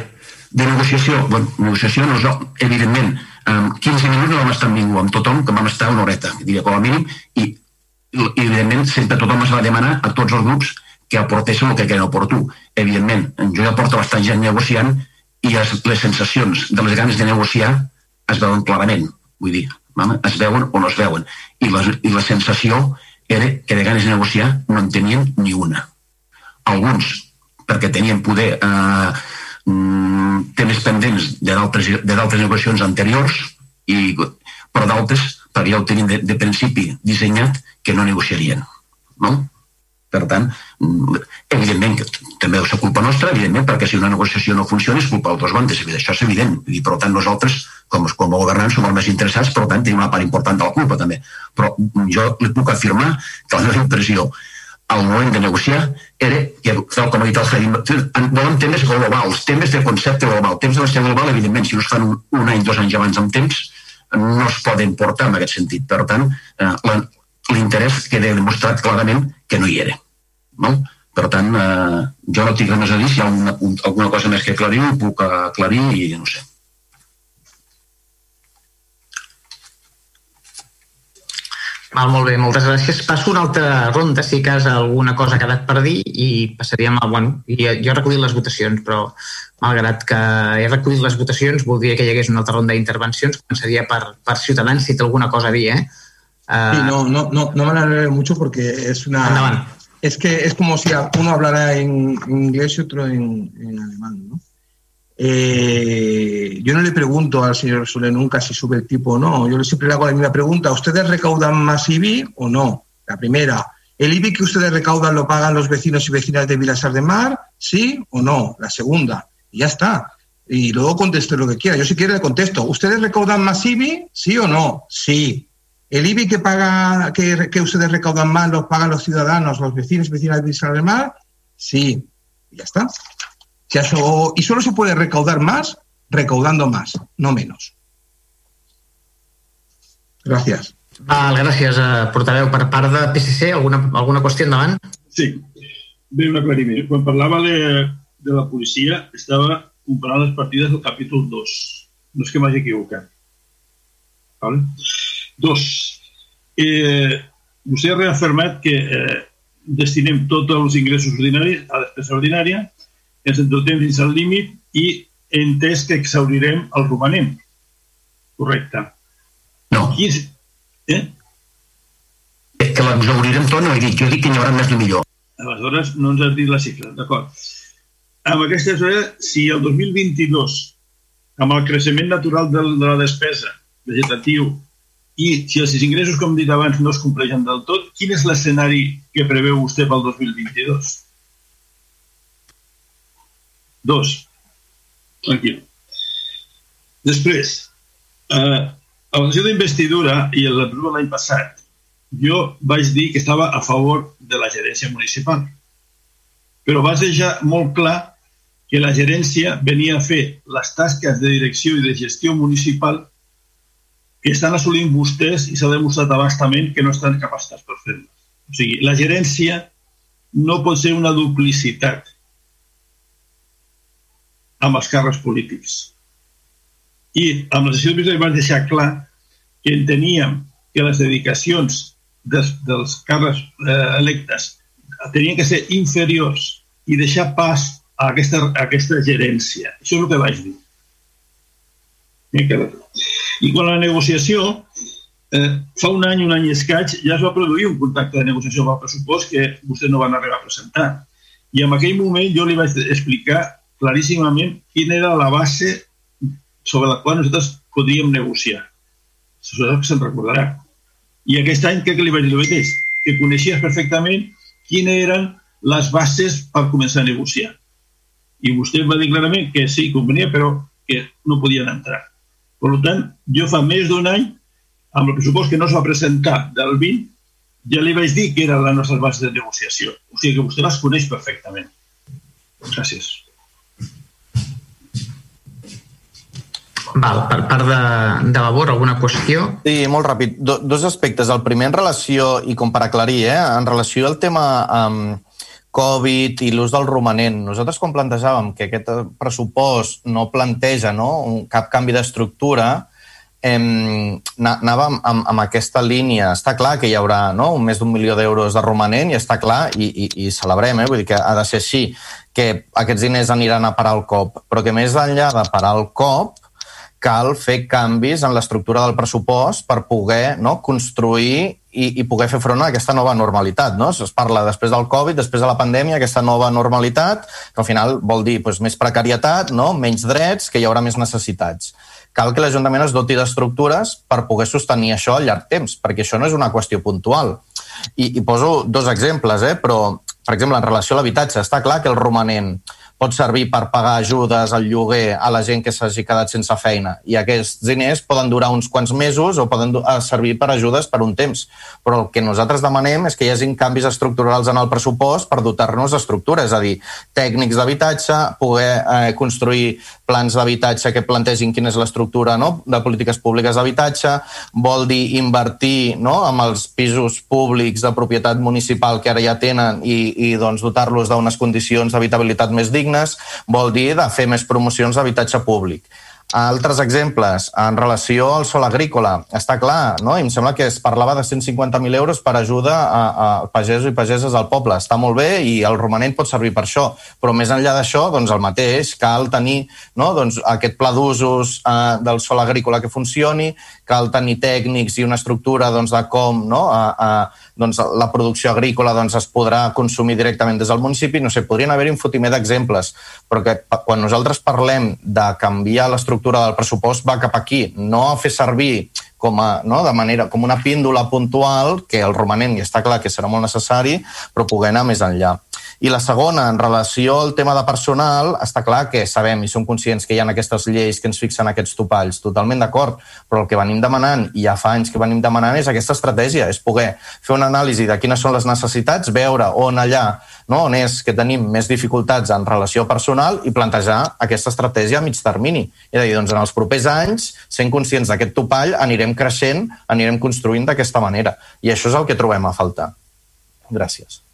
de negociació, bueno, negociació no, evidentment, amb 15 minuts no vam estar amb ningú, amb tothom, que vam estar una horeta, diria com a mínim, i, i evidentment sempre tothom es va demanar a tots els grups que aportessin el que queden oportú. Evidentment, jo ja porto bastant gent negociant i es, les sensacions de les ganes de negociar es veuen clarament, vull dir, es veuen o no es veuen. I la, i la sensació era que de ganes de negociar no en tenien ni una. Alguns perquè tenien poder eh, mm, temes pendents de d'altres negociacions anteriors, i, però d'altres perquè ja ho tenien de, de principi dissenyat que no negociarien. No? Per tant, mm, evidentment també és culpa nostra, evidentment, perquè si una negociació no funciona és culpa d'altres bandes, això és evident. I per tant, nosaltres, com, com a governants, som els més interessats, per tant, tenim una part important de la culpa també. Però jo li puc afirmar que la meva impressió al moment de negociar era que, tal com ha dit el Jaime, volen temes globals, temes de concepte global. Temps de concepte global, evidentment, si no es fan un, un any, dos anys abans amb temps, no es poden portar en aquest sentit. Per tant, eh, l'interès queda demostrat clarament que no hi era. No? Per tant, eh, jo no tinc res més a dir, si hi ha una, alguna cosa més que aclarir, ho puc aclarir i no sé. Val, molt bé, moltes gràcies. Passo una altra ronda, si cas alguna cosa ha quedat per dir, i passaríem a... Bueno, jo he recollit les votacions, però malgrat que he recollit les votacions, voldria que hi hagués una altra ronda d'intervencions. Començaria per, per Ciutadans, si té alguna cosa a dir, eh? Sí, no, no, no, no me alargaré mucho porque es una... Endavant. Es que es como si uno hablara en, en inglés y otro en, en alemán, ¿no? Eh, yo no le pregunto al señor Soler nunca si sube el tipo o no. Yo siempre le hago la misma pregunta. ¿Ustedes recaudan más IBI o no? La primera. ¿El IBI que ustedes recaudan lo pagan los vecinos y vecinas de Vilasar de Mar? ¿Sí o no? La segunda. Y ya está. Y luego conteste lo que quiera. Yo si quiere le contesto. ¿Ustedes recaudan más IBI? ¿Sí o no? Sí. ¿El IBI que paga, que, que ustedes recaudan más lo pagan los ciudadanos, los vecinos y vecinas de Vilasar de Mar? Sí. Y ya está. Si això, y solo se puede recaudar más recaudando más, no menos. Gràcies. Val, gràcies, eh, portaveu. Per part de PSC, alguna, alguna qüestió endavant? Sí, bé, un aclariment. Quan parlava de, de la policia, estava comparant les partides del capítol 2. No és que m'hagi equivocat. Vale? Dos. Eh, vostè ha reafirmat que eh, destinem tots els ingressos ordinaris a despesa ordinària, ens endotem fins al límit i entès que exaurirem el romanent. Correcte. No. Qui és, eh? És que l'exaurirem tot, no he dit. Jo dic que n'hi haurà més de millor. Aleshores, no ens has dit la xifra, d'acord. Amb aquesta hora, si el 2022, amb el creixement natural de, de la despesa vegetatiu i si els ingressos, com he dit abans, no es compleixen del tot, quin és l'escenari que preveu vostè pel 2022? Dos. Tranquil. Després, eh, a la sessió d'investidura i el de l'any passat, jo vaig dir que estava a favor de la gerència municipal. Però vaig deixar molt clar que la gerència venia a fer les tasques de direcció i de gestió municipal que estan assolint vostès i s'ha demostrat abastament que no estan capacitats per fer-les. O sigui, la gerència no pot ser una duplicitat amb els càrrecs polítics. I amb la sessió de vaig deixar clar que enteníem que les dedicacions des, dels càrrecs eh, electes tenien que ser inferiors i deixar pas a aquesta, a aquesta gerència. Això és el que vaig dir. I quan la negociació, eh, fa un any, un any escaig, ja es va produir un contacte de negociació amb el pressupost que vostès no van arribar a presentar. I en aquell moment jo li vaig explicar claríssimament quina era la base sobre la qual nosaltres podríem negociar. Això se'n recordarà. I aquest any, què li vaig dir mateix? Que coneixies perfectament quines eren les bases per començar a negociar. I vostè va dir clarament que sí, convenia, però que no podien entrar. Per tant, jo fa més d'un any, amb el pressupost que no es va presentar del 20, ja li vaig dir que eren les nostres bases de negociació. O sigui que vostè les coneix perfectament. Gràcies. Val, per part de, de Vavor, alguna qüestió? Sí, molt ràpid. Do, dos aspectes. El primer en relació, i com per aclarir, eh, en relació al tema um, Covid i l'ús del romanent. Nosaltres quan plantejàvem que aquest pressupost no planteja no, cap canvi d'estructura, eh, anàvem amb, amb aquesta línia. Està clar que hi haurà no, més d'un milió d'euros de romanent i està clar, i, i, i celebrem, eh, vull dir que ha de ser així, que aquests diners aniran a parar el cop, però que més enllà de parar el cop, cal fer canvis en l'estructura del pressupost per poder no, construir i, i poder fer front a aquesta nova normalitat. No? Es parla després del Covid, després de la pandèmia, aquesta nova normalitat, que al final vol dir doncs, més precarietat, no? menys drets, que hi haurà més necessitats. Cal que l'Ajuntament es doti d'estructures per poder sostenir això a llarg temps, perquè això no és una qüestió puntual. I, i poso dos exemples, eh? però, per exemple, en relació a l'habitatge, està clar que el romanent pot servir per pagar ajudes al lloguer a la gent que s'hagi quedat sense feina. I aquests diners poden durar uns quants mesos o poden eh, servir per ajudes per un temps. Però el que nosaltres demanem és que hi hagin canvis estructurals en el pressupost per dotar-nos d'estructura, és a dir, tècnics d'habitatge, poder eh, construir plans d'habitatge que plantegin quina és l'estructura no? de polítiques públiques d'habitatge, vol dir invertir no? amb els pisos públics de propietat municipal que ara ja tenen i, i doncs, dotar-los d'unes condicions d'habitabilitat més dignes, vol dir de fer més promocions d'habitatge públic. Altres exemples, en relació al sol agrícola, està clar, no? I em sembla que es parlava de 150.000 euros per ajuda a, a pagesos i pageses del poble. Està molt bé i el romanent pot servir per això, però més enllà d'això, doncs el mateix, cal tenir no? doncs, aquest pla d'usos eh, del sol agrícola que funcioni, cal tenir tècnics i una estructura doncs, de com no? a, a, doncs, la producció agrícola doncs, es podrà consumir directament des del municipi. No sé, podrien haver-hi un fotimer d'exemples, però que quan nosaltres parlem de canviar l'estructura del pressupost va cap aquí, no a fer servir com, a, no, de manera, com una píndola puntual, que el romanent, i està clar que serà molt necessari, però poder anar més enllà. I la segona, en relació al tema de personal, està clar que sabem i som conscients que hi ha aquestes lleis que ens fixen aquests topalls, totalment d'acord, però el que venim demanant, i ja fa anys que venim demanant, és aquesta estratègia, és poder fer una anàlisi de quines són les necessitats, veure on allà no? on és que tenim més dificultats en relació personal i plantejar aquesta estratègia a mig termini. És a dir, doncs en els propers anys, sent conscients d'aquest topall, anirem creixent, anirem construint d'aquesta manera. I això és el que trobem a faltar. Gràcies.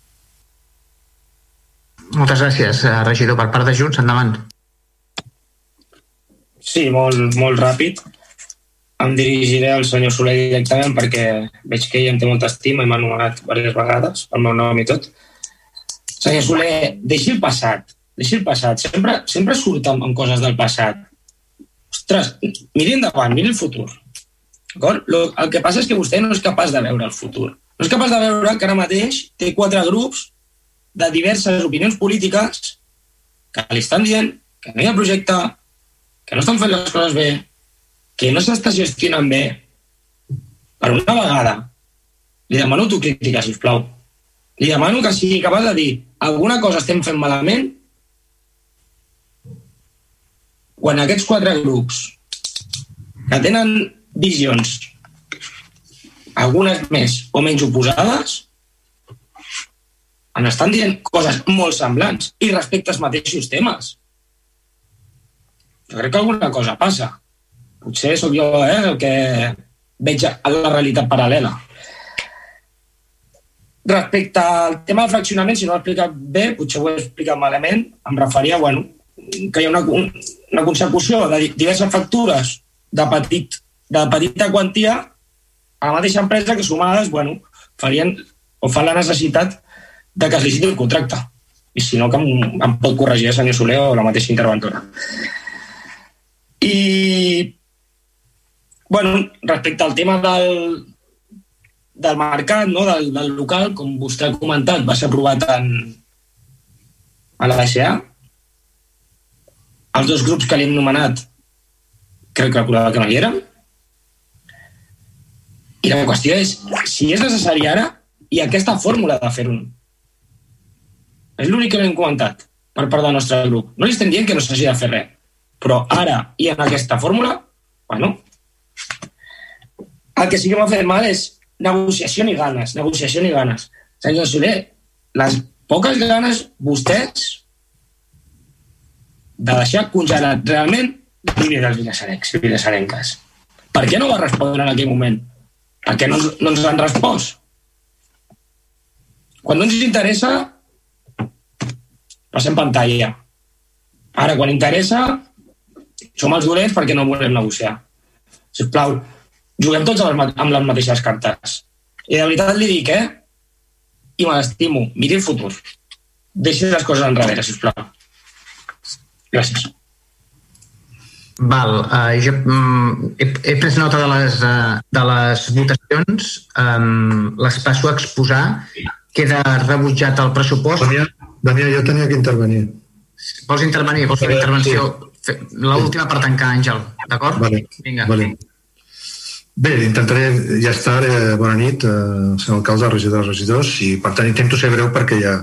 Moltes gràcies, eh, regidor. Per part de Junts, endavant. Sí, molt, molt ràpid. Em dirigiré al senyor Soler directament perquè veig que ell em té molta estima i m'ha anomenat diverses vegades el meu nom i tot. Senyor Soler, deixi el passat. Deixi el passat. Sempre, sempre surt amb, amb coses del passat. Ostres, miri endavant, miri el futur. Lo, el que passa és que vostè no és capaç de veure el futur. No és capaç de veure que ara mateix té quatre grups de diverses opinions polítiques que li estan dient que no hi ha projecte, que no estan fent les coses bé, que no s'està gestionant bé. Per una vegada, li demano autocrítica, si us plau. Li demano que sigui capaç de dir alguna cosa estem fent malament quan aquests quatre grups que tenen visions algunes més o menys oposades en estan dient coses molt semblants i respecte als mateixos temes. Jo crec que alguna cosa passa. Potser sóc jo eh, el que veig a la realitat paral·lela. Respecte al tema del fraccionament, si no ho he explicat bé, potser ho he explicat malament, em referia bueno, que hi ha una, una consecució de diverses factures de, petit, de petita quantia a la mateixa empresa que sumades bueno, farien o fan la necessitat de que es liciti el contracte. I si no, que em, em pot corregir el senyor Soler o la mateixa interventora. I, bueno, respecte al tema del, del mercat, no? del, del local, com vostè ha comentat, va ser aprovat en, a la DCA. Els dos grups que li hem nomenat crec que acordava que no hi eren. I la qüestió és si és necessari ara i aquesta fórmula de fer-ho és l'únic que hem comentat per part del nostre grup. No li estem dient que no s'hagi de fer res, però ara i en aquesta fórmula, bueno, el que sí que m'ha fet mal és negociació ni ganes, negociació ni ganes. Senyor Soler, les poques ganes vostès de deixar congelat realment l'IBI dels vilassarencs i vilassarenques. Per què no va respondre en aquell moment? Per què no, no ens han respost? Quan no ens interessa, passem pantalla. Ara, quan interessa, som els dolents perquè no volem negociar. Si plau, juguem tots amb les, mateixes cartes. I de veritat li dic, eh? I me l'estimo. Miri el futur. Deixi les coses enrere, sisplau. Gràcies. Val, uh, jo um, he, he pres nota de les, uh, de les votacions, um, les passo a exposar. Queda rebutjat el pressupost. Damià, Damià, jo tenia que intervenir. Vols intervenir? Vols fer la intervenció? L'última per tancar, Àngel, d'acord? Vale. Vinga. Vale. Bé, intentaré ja estar. Eh, bona nit, eh, senyor alcalde, regidors, regidors, i per tant intento ser breu perquè ja,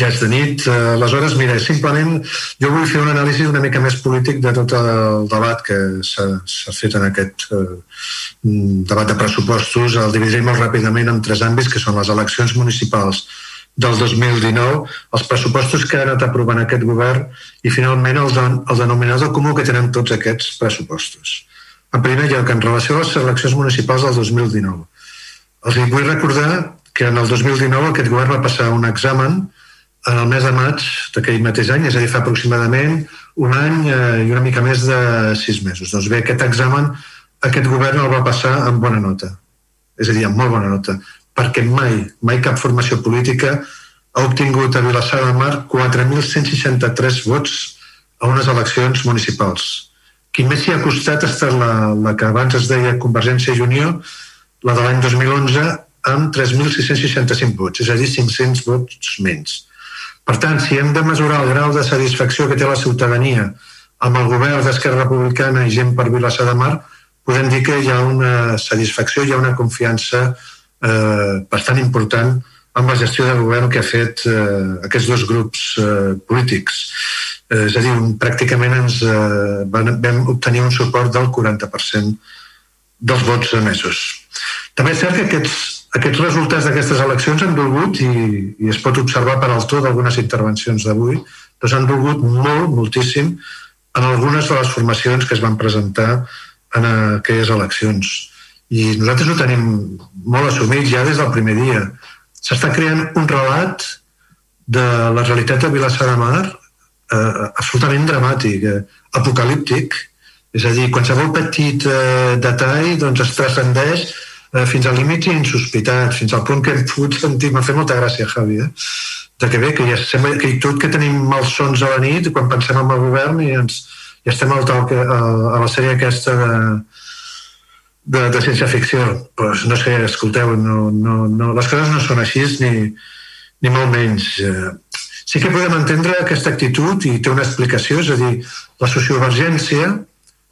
ja és de nit. Eh, aleshores, mira, simplement jo vull fer una anàlisi una mica més polític de tot el debat que s'ha fet en aquest eh, debat de pressupostos. El dividiré molt ràpidament en tres àmbits, que són les eleccions municipals del 2019, els pressupostos que ha anat aprovant aquest govern i finalment els, els denominadors comú que tenen tots aquests pressupostos. En primer lloc, en relació a les eleccions municipals del 2019. Els vull recordar que en el 2019 aquest govern va passar un examen en el mes de maig d'aquell mateix any, és a dir, fa aproximadament un any eh, i una mica més de sis mesos. Doncs bé, aquest examen aquest govern el va passar amb bona nota. És a dir, amb molt bona nota. Perquè mai, mai cap formació política ha obtingut a Vilassar de Mar 4.163 vots a unes eleccions municipals. Qui més s'hi ha costat ha estat la, la que abans es deia Convergència i Unió, la de l'any 2011, amb 3.665 vots, és a dir, 500 vots menys. Per tant, si hem de mesurar el grau de satisfacció que té la ciutadania amb el govern d'Esquerra Republicana i gent per Vilassar de Mar, podem dir que hi ha una satisfacció, hi ha una confiança eh, bastant important amb la gestió del govern que ha fet eh, aquests dos grups eh, polítics. Eh, és a dir, pràcticament ens eh, van, vam obtenir un suport del 40% dels vots emesos. També és cert que aquests, aquests resultats d'aquestes eleccions han dolgut, i, i es pot observar per al to d'algunes intervencions d'avui, doncs han dolgut molt, moltíssim, en algunes de les formacions que es van presentar en aquelles eleccions. I nosaltres ho tenim molt assumit ja des del primer dia s'està creant un relat de la realitat de Vilassar de Mar eh, absolutament dramàtic, eh, apocalíptic, és a dir, qualsevol petit eh, detall doncs, es transcendeix eh, fins a límits insospitats, fins al punt que hem pogut sentir, m'ha fet molta gràcia, Javi, eh? de que bé, que ja sembla que tot que tenim malsons a la nit quan pensem en el govern i ens, ja estem al tal, a, a la sèrie aquesta de, de, de ciència ficció. Pues, no sé, escolteu, no, no, no, les coses no són així ni, ni molt menys. Eh, sí que podem entendre aquesta actitud i té una explicació, és a dir, la sociovergència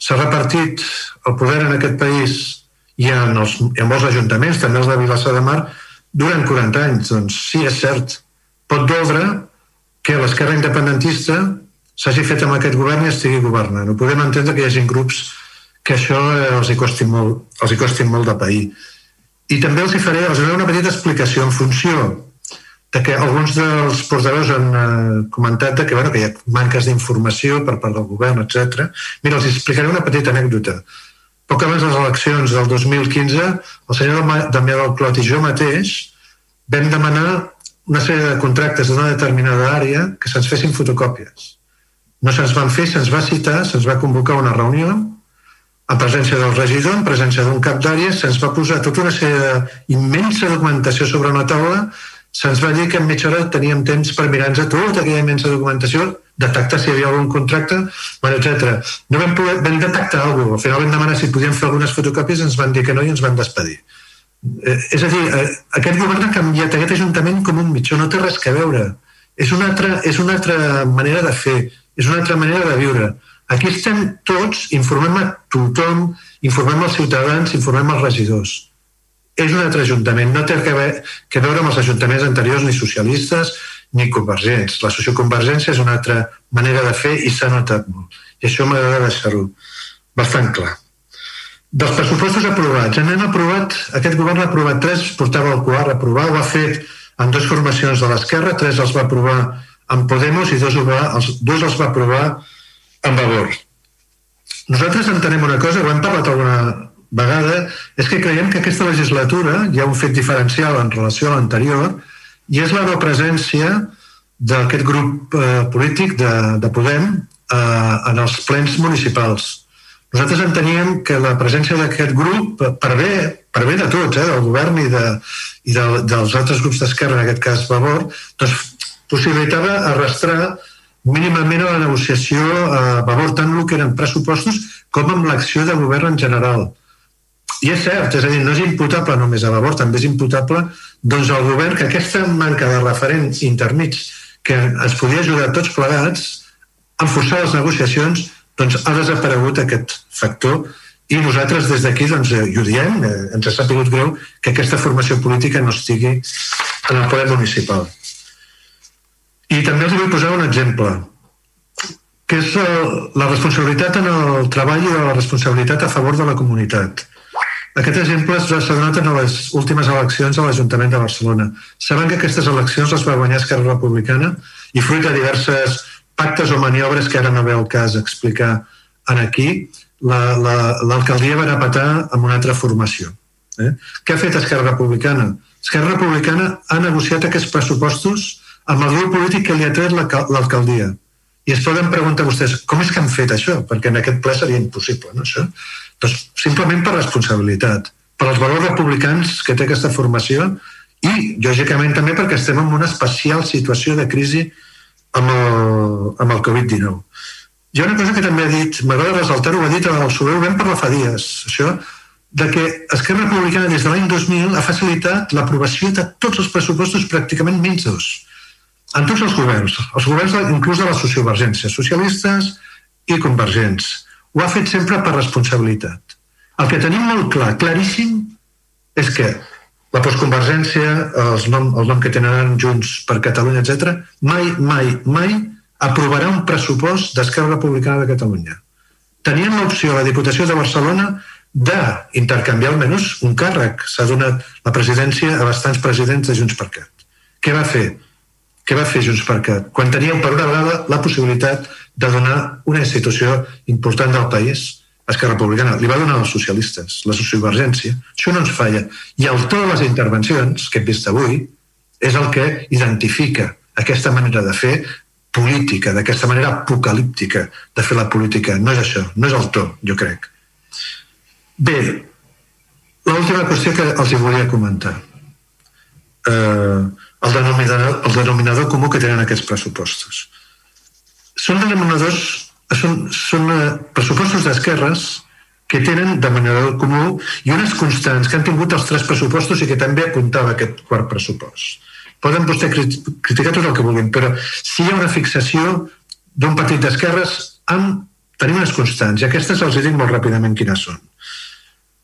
s'ha repartit el poder en aquest país i en, els, en molts ajuntaments, també els de Vilassar de Mar, durant 40 anys. Doncs sí, és cert. Pot doldre que l'esquerra independentista s'hagi fet amb aquest govern i estigui governant. No podem entendre que hi hagi grups que això eh, els hi costi molt, els hi costi molt de pair. I també els hi faré, els faré una petita explicació en funció de que alguns dels portaveus han eh, comentat que, bueno, que hi ha manques d'informació per part del govern, etc. Mira, els explicaré una petita anècdota. Poc abans de les eleccions del 2015, el senyor Damià del Clot i jo mateix vam demanar una sèrie de contractes d'una determinada àrea que se'ns fessin fotocòpies. No se'ns van fer, se'ns va citar, se'ns va convocar una reunió en presència del regidor, en presència d'un cap d'àrea, se'ns va posar tota una sèrie d'immensa documentació sobre una taula, se'ns va dir que en mitja hora teníem temps per mirar-nos tota aquella immensa documentació, detectar si hi havia algun contracte, etc. No vam, poder, vam detectar alguna cosa. Al final vam demanar si podíem fer algunes fotocòpies, ens van dir que no i ens van despedir. Eh, és a dir, eh, aquest govern ha canviat aquest ajuntament com un mitjó, no té res que veure. És una altra, és una altra manera de fer, és una altra manera de viure Aquí estem tots, informem a tothom, informem als ciutadans, informem als regidors. És un altre ajuntament, no té que, veure, que veure amb els ajuntaments anteriors ni socialistes ni convergents. La socioconvergència és una altra manera de fer i s'ha notat molt. I això m'agrada deixar-ho bastant clar. Dels pressupostos aprovats, en hem aprovat, aquest govern ha aprovat tres, portava el quart a aprovar, ho ha fet en dues formacions de l'esquerra, tres els va aprovar amb Podemos i dos, va, els, dos els va aprovar amb valor. Nosaltres entenem una cosa, ho hem parlat alguna vegada, és que creiem que aquesta legislatura hi ha un fet diferencial en relació a l'anterior i és la no presència d'aquest grup eh, polític de, de Podem eh, en els plens municipals. Nosaltres enteníem que la presència d'aquest grup, per bé, per bé de tots, eh, del govern i, de, i de, dels altres grups d'esquerra, en aquest cas Vavor, doncs possibilitava arrastrar mínimament a la negociació a favor tant el que eren pressupostos com amb l'acció de govern en general. I és cert, és a dir, no és imputable només a favor, també és imputable doncs, al govern que aquesta manca de referents intermits que ens podia ajudar tots plegats a forçar les negociacions, doncs ha desaparegut aquest factor i nosaltres des d'aquí doncs, eh, ho diem, eh, ens ha sapigut greu que aquesta formació política no estigui en el poder municipal. I també els vull posar un exemple, que és la responsabilitat en el treball i la responsabilitat a favor de la comunitat. Aquest exemple s'ha donat en les últimes eleccions a l'Ajuntament de Barcelona. Saben que aquestes eleccions les va guanyar Esquerra Republicana i fruit de diverses pactes o maniobres que ara no ve el cas explicar en aquí, l'alcaldia la, va anar a petar amb una altra formació. Eh? Què ha fet Esquerra Republicana? Esquerra Republicana ha negociat aquests pressupostos amb el grup polític que li ha tret l'alcaldia. I es poden preguntar vostès, com és que han fet això? Perquè en aquest ple seria impossible, no, això? Doncs simplement per responsabilitat, per als valors republicans que té aquesta formació i, lògicament, també perquè estem en una especial situació de crisi amb el, amb el Covid-19. Hi ha una cosa que també ha dit, m'agrada ressaltar-ho, ho ha dit el Soler ben per la fa dies, això, de que Esquerra Republicana des de l'any 2000 ha facilitat l'aprovació de tots els pressupostos pràcticament menys dos. En tots els governs, els governs inclús de la sociovergència, socialistes i convergents. Ho ha fet sempre per responsabilitat. El que tenim molt clar, claríssim, és que la postconvergència, els nom, el nom que tenen Junts per Catalunya, etc, mai, mai, mai aprovarà un pressupost d'Esquerra Republicana de Catalunya. Tenien l'opció a la Diputació de Barcelona d'intercanviar almenys un càrrec. S'ha donat la presidència a bastants presidents de Junts per Cat. Què va fer? Què va fer Junts per Cat? Quan teníem per una vegada la possibilitat de donar una institució important del país, Esquerra Republicana, li va donar als socialistes, la sociovergència. Això no ens falla. I el to de les intervencions que hem vist avui és el que identifica aquesta manera de fer política, d'aquesta manera apocalíptica de fer la política. No és això, no és el to, jo crec. Bé, l'última qüestió que els hi volia comentar. Eh, el, denominador, el denominador comú que tenen aquests pressupostos. Són denominadors, són, són eh, pressupostos d'esquerres que tenen denominador comú i unes constants que han tingut els tres pressupostos i que també apuntava aquest quart pressupost. Poden vostè criticar tot el que vulguin, però si hi ha una fixació d'un partit d'esquerres amb tenim unes constants, i aquestes els dic molt ràpidament quines són.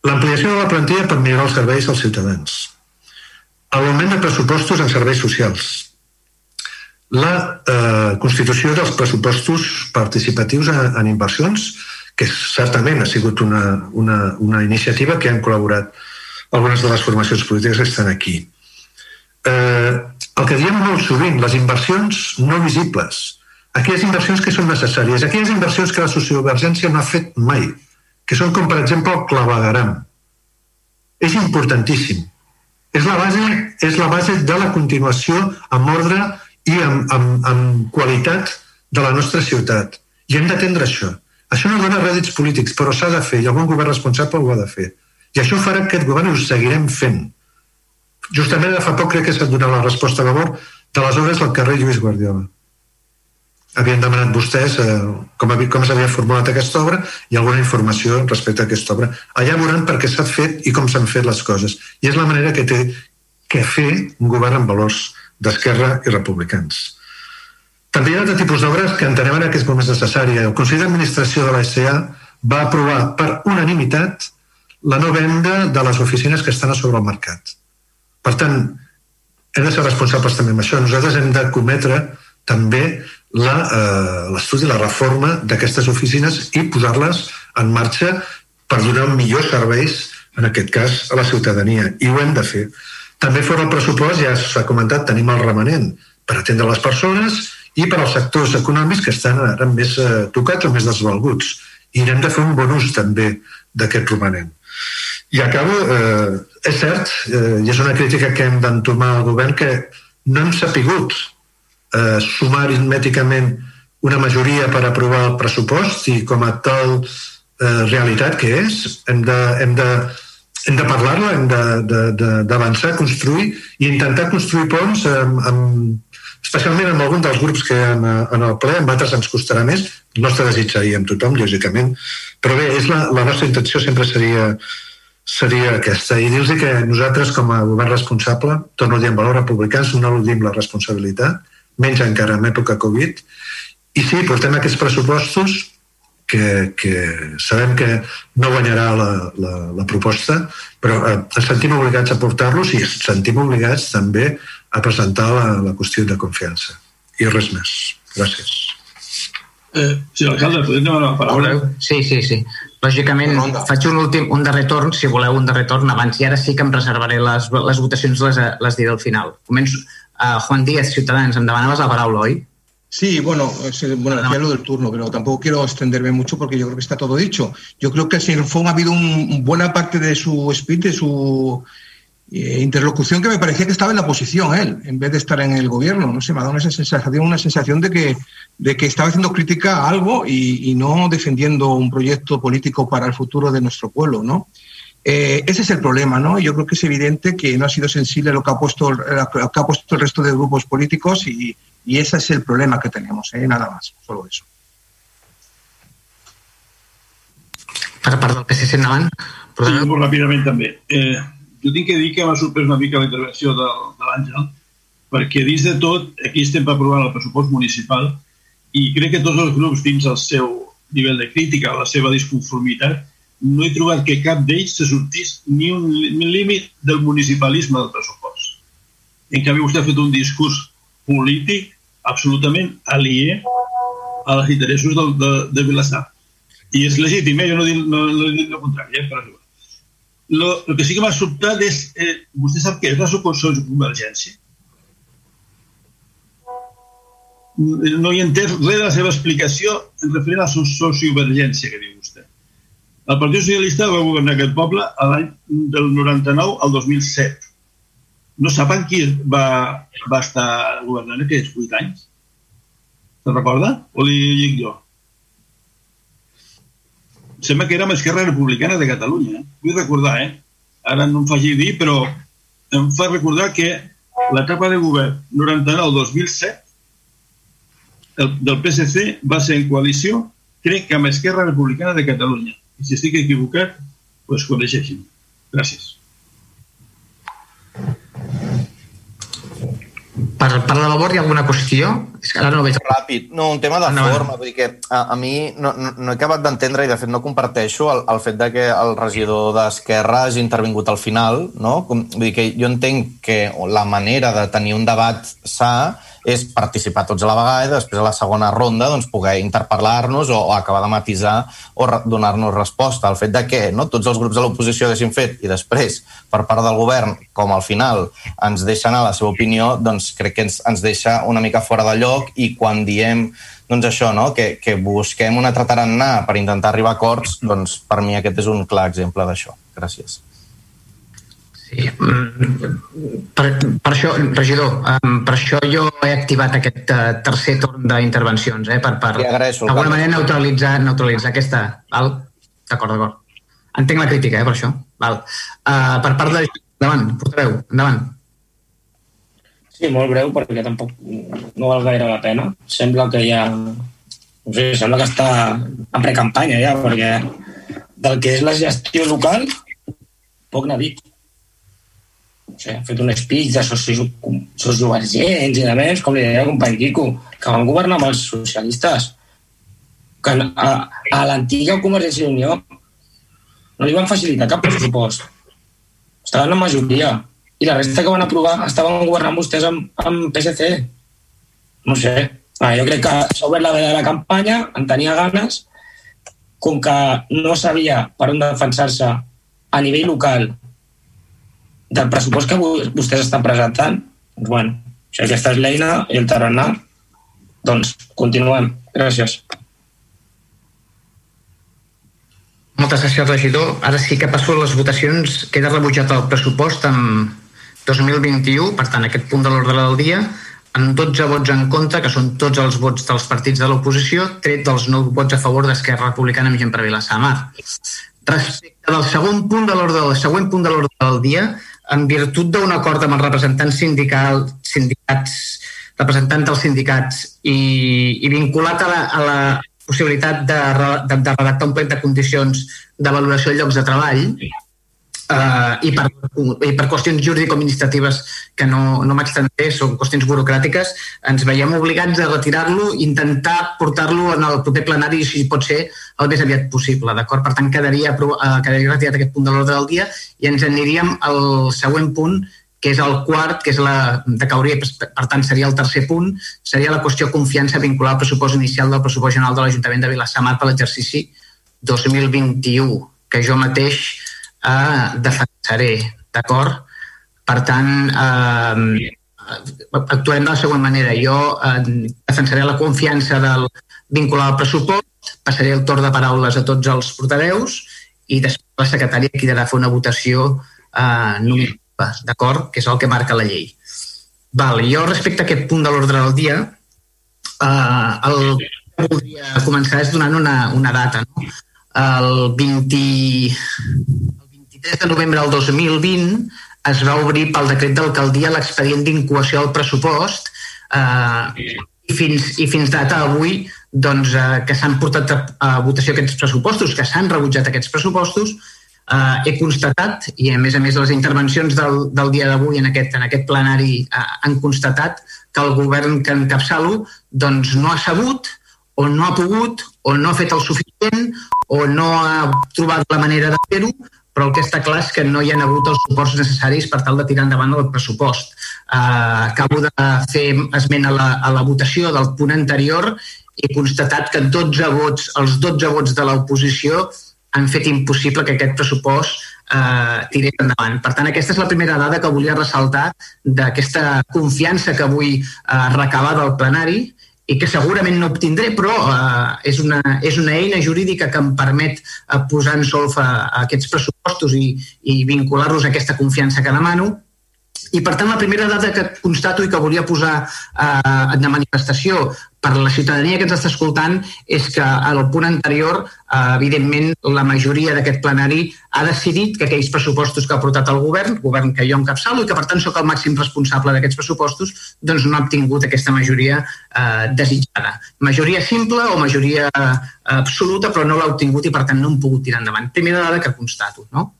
L'ampliació de la plantilla per millorar els serveis als ciutadans. L'augment de pressupostos en serveis socials. La eh, constitució dels pressupostos participatius en, en inversions, que certament ha sigut una, una, una iniciativa que han col·laborat algunes de les formacions polítiques que estan aquí. Eh, el que diem molt sovint, les inversions no visibles, aquelles inversions que són necessàries, aquelles inversions que la sociovergència no ha fet mai, que són com, per exemple, el clavegaram. És importantíssim. És la base, és la base de la continuació amb ordre i amb, amb, amb qualitat de la nostra ciutat. I hem d'atendre això. Això no dona rèdits polítics, però s'ha de fer, i algun govern responsable ho ha de fer. I això farà que aquest govern ho seguirem fent. Justament fa poc crec que s'ha donat la resposta a favor de les obres del carrer Lluís Guardiola havien demanat vostès eh, com, com s'havia formulat aquesta obra i alguna informació respecte a aquesta obra. Allà veuran per què s'ha fet i com s'han fet les coses. I és la manera que té que fer un govern amb valors d'esquerra i republicans. També hi ha altres tipus d'obres que entenem ara que és molt més necessària. El Consell d'Administració de la SCA va aprovar per unanimitat la no venda de les oficines que estan a sobre el mercat. Per tant, hem de ser responsables també amb això. Nosaltres hem de cometre també l'estudi, la, la reforma d'aquestes oficines i posar-les en marxa per donar millors serveis, en aquest cas, a la ciutadania. I ho hem de fer. També fora el pressupost, ja s'ha comentat, tenim el remanent per atendre les persones i per als sectors econòmics que estan ara més eh, tocats o més desvalguts. I hem de fer un bon ús també d'aquest romanent. I acabo, eh, és cert, eh, i és una crítica que hem d'entomar al govern, que no hem sapigut eh, sumar aritmèticament una majoria per aprovar el pressupost i com a tal eh, realitat que és, hem de, hem de, hem de parlar-la, hem d'avançar, construir i intentar construir ponts amb, amb, especialment amb algun dels grups que en, en el ple, amb altres ens costarà més, el nostre desig seria amb tothom, lògicament, però bé, és la, la nostra intenció sempre seria seria aquesta. I dir-los que nosaltres, com a govern responsable, torno a dir en valor republicans, no eludim la responsabilitat, menys encara en època Covid. I sí, portem aquests pressupostos que, que sabem que no guanyarà la, la, la proposta, però eh, ens sentim obligats a portar-los i ens sentim obligats també a presentar la, la qüestió de confiança. I res més. Gràcies. Eh, sí, alcalde, podem demanar la paraula? Sí, sí, sí. Lògicament, faig un, últim, un darrer torn, si voleu un darrer torn abans, i ara sí que em reservaré les, les votacions, les, les diré al final. Començo, Uh, Juan Díaz, Ciudadanos, em demanaves la paraula, oi? Sí, bueno, bueno, decía lo del turno, pero tampoco quiero extenderme mucho porque yo creo que está todo dicho. Yo creo que el Fong ha habido un, buena parte de su speech, de su eh, interlocución que me parecía que estaba en la oposición él, en vez de estar en el gobierno. No sé, me ha dado esa sensación, una sensación de que, de que estaba haciendo crítica a algo y, y no defendiendo un proyecto político para el futuro de nuestro pueblo, ¿no? Eh, ese es el problema, ¿no? Yo creo que es evidente que no ha sido sensible lo que ha puesto, lo que ha puesto el resto de grupos políticos y, y ese es el problema que tenemos, ¿eh? nada más, solo eso. Per part del PSC endavant. Sí, molt ràpidament també. Eh, jo tinc que dir que m'ha sorprès una mica la intervenció de, de l'Àngel, perquè dins de tot, aquí estem per aprovar el pressupost municipal i crec que tots els grups dins el seu nivell de crítica, la seva disconformitat, no he trobat que cap d'ells se sortís ni un límit del municipalisme del pressupost. En canvi, vostè ha fet un discurs polític absolutament alié a les interessos de, de, de Vilassar. I és legítim, eh? jo no dic, no, no dic el contrari, eh? però lo, el que sí que m'ha sobtat és, eh, vostè sap què és la convergència? No hi he entès res de la seva explicació en referent a la sociovergència que diu. El Partit Socialista va governar aquest poble a l'any del 99 al 2007. No saben qui va, va estar governant aquests 8 anys? Se'n recorda? O li dic jo? Sembla que era Esquerra Republicana de Catalunya. Eh? Vull recordar, eh? Ara no em faci dir, però em fa recordar que l'etapa de govern 99-2007 del PSC va ser en coalició, crec que amb Esquerra Republicana de Catalunya i si estic equivocat, pues corregeixin. Gràcies. Per, per la labor hi ha alguna qüestió? És que ara no veig... Ràpid. No, un tema de no, forma. Vull dir que a, a mi no, no, no he acabat d'entendre i de fet no comparteixo el, el fet de que el regidor d'Esquerra hagi intervingut al final. No? Com, vull dir que jo entenc que la manera de tenir un debat sa és participar tots a la vegada i després a la segona ronda doncs, poder interpel·lar-nos o, o acabar de matisar o donar-nos resposta. El fet de que no, tots els grups de l'oposició haguessin fet i després, per part del govern, com al final ens deixa anar la seva opinió, doncs crec que ens, ens deixa una mica fora de lloc i quan diem doncs això, no? que, que busquem un altre tarannà per intentar arribar a acords, doncs per mi aquest és un clar exemple d'això. Gràcies. Sí. Per, per això, regidor, per això jo he activat aquest uh, tercer torn d'intervencions, eh, per, per d'alguna manera neutralitzar, neutralitzar aquesta... Val? D'acord, d'acord. Entenc la crítica, eh, per això. Val. Uh, per part de... Endavant, portaveu, endavant. Sí, molt breu, perquè tampoc no val gaire la pena. Sembla que ja... No sé, sembla que està en precampanya ja, perquè del que és la gestió local poc n'ha dit no sé, ha fet un speech de socis, sociovergents i de més, com li deia el company Quico, que van governar amb els socialistes, que a, a l'antiga Convergència i Unió no li van facilitar cap pressupost. Estaven en majoria. I la resta que van aprovar estaven governant vostès amb, amb PSC. No sé. Ah, jo crec que s'ha obert la veda de la campanya, en tenia ganes, com que no sabia per on defensar-se a nivell local del pressupost que vostès estan presentant, doncs, bueno, si aquesta és l'eina i el tarannà, doncs continuem. Gràcies. Moltes gràcies, regidor. Ara sí que passo a les votacions. Queda rebutjat el pressupost en 2021, per tant, aquest punt de l'ordre del dia, amb 12 vots en contra, que són tots els vots dels partits de l'oposició, tret dels 9 vots a favor d'Esquerra Republicana amb gent per Vilassar Mar. Respecte del segon punt de l'ordre del següent punt de l'ordre del dia, en virtut d'un acord amb els representants sindicals, sindicats, representants dels sindicats i, i vinculat a la, a la possibilitat de, de, de redactar un plec de condicions de valoració de llocs de treball eh, i, per, i per qüestions jurídico-administratives que no, no m'extendré, són qüestions burocràtiques, ens veiem obligats a retirar-lo i intentar portar-lo en el proper plenari, si pot ser, el més aviat possible. D'acord? Per tant, quedaria, eh, quedaria retirat aquest punt de l'ordre del dia i ens aniríem al següent punt, que és el quart, que és la de cauria, per tant seria el tercer punt, seria la qüestió confiança vinculada al pressupost inicial del pressupost general de l'Ajuntament de Vilassamar per l'exercici 2021, que jo mateix eh, defensaré, d'acord? Per tant, eh, actuem de la següent manera. Jo eh, defensaré la confiança del vincular al pressupost, passaré el torn de paraules a tots els portaveus i després la secretària cridarà a fer una votació eh, d'acord? Que és el que marca la llei. Val, jo respecte a aquest punt de l'ordre del dia, eh, el que voldria començar és donant una, una data. No? El, 20, el 23 de novembre del 2020 es va obrir pel decret d'alcaldia l'expedient d'incoació al pressupost eh, i, fins, i fins data avui doncs, eh, que s'han portat a, a votació aquests pressupostos, que s'han rebutjat aquests pressupostos, eh, he constatat, i a més a més les intervencions del, del dia d'avui en, aquest, en aquest plenari eh, han constatat que el govern que encapçalo doncs, no ha sabut o no ha pogut o no ha fet el suficient o no ha trobat la manera de fer-ho però el que està clar és que no hi ha hagut els suports necessaris per tal de tirar endavant el pressupost. Uh, acabo de fer esment a la, a la votació del punt anterior i he constatat que 12 vots, els 12 vots de l'oposició han fet impossible que aquest pressupost eh, tirés endavant. Per tant, aquesta és la primera dada que volia ressaltar d'aquesta confiança que vull eh, recabar del plenari i que segurament no obtindré, però eh, és, una, és una eina jurídica que em permet eh, posar en solfa aquests pressupostos i, i vincular-los a aquesta confiança que demano. I, per tant, la primera dada que constato i que volia posar eh, de manifestació per la ciutadania que ens està escoltant és que al punt anterior, eh, evidentment, la majoria d'aquest plenari ha decidit que aquells pressupostos que ha portat el govern, govern que jo encapçalo i que, per tant, sóc el màxim responsable d'aquests pressupostos, doncs no ha obtingut aquesta majoria eh, desitjada. Majoria simple o majoria eh, absoluta, però no l'ha obtingut i, per tant, no hem pogut tirar endavant. Primera dada que constato, no?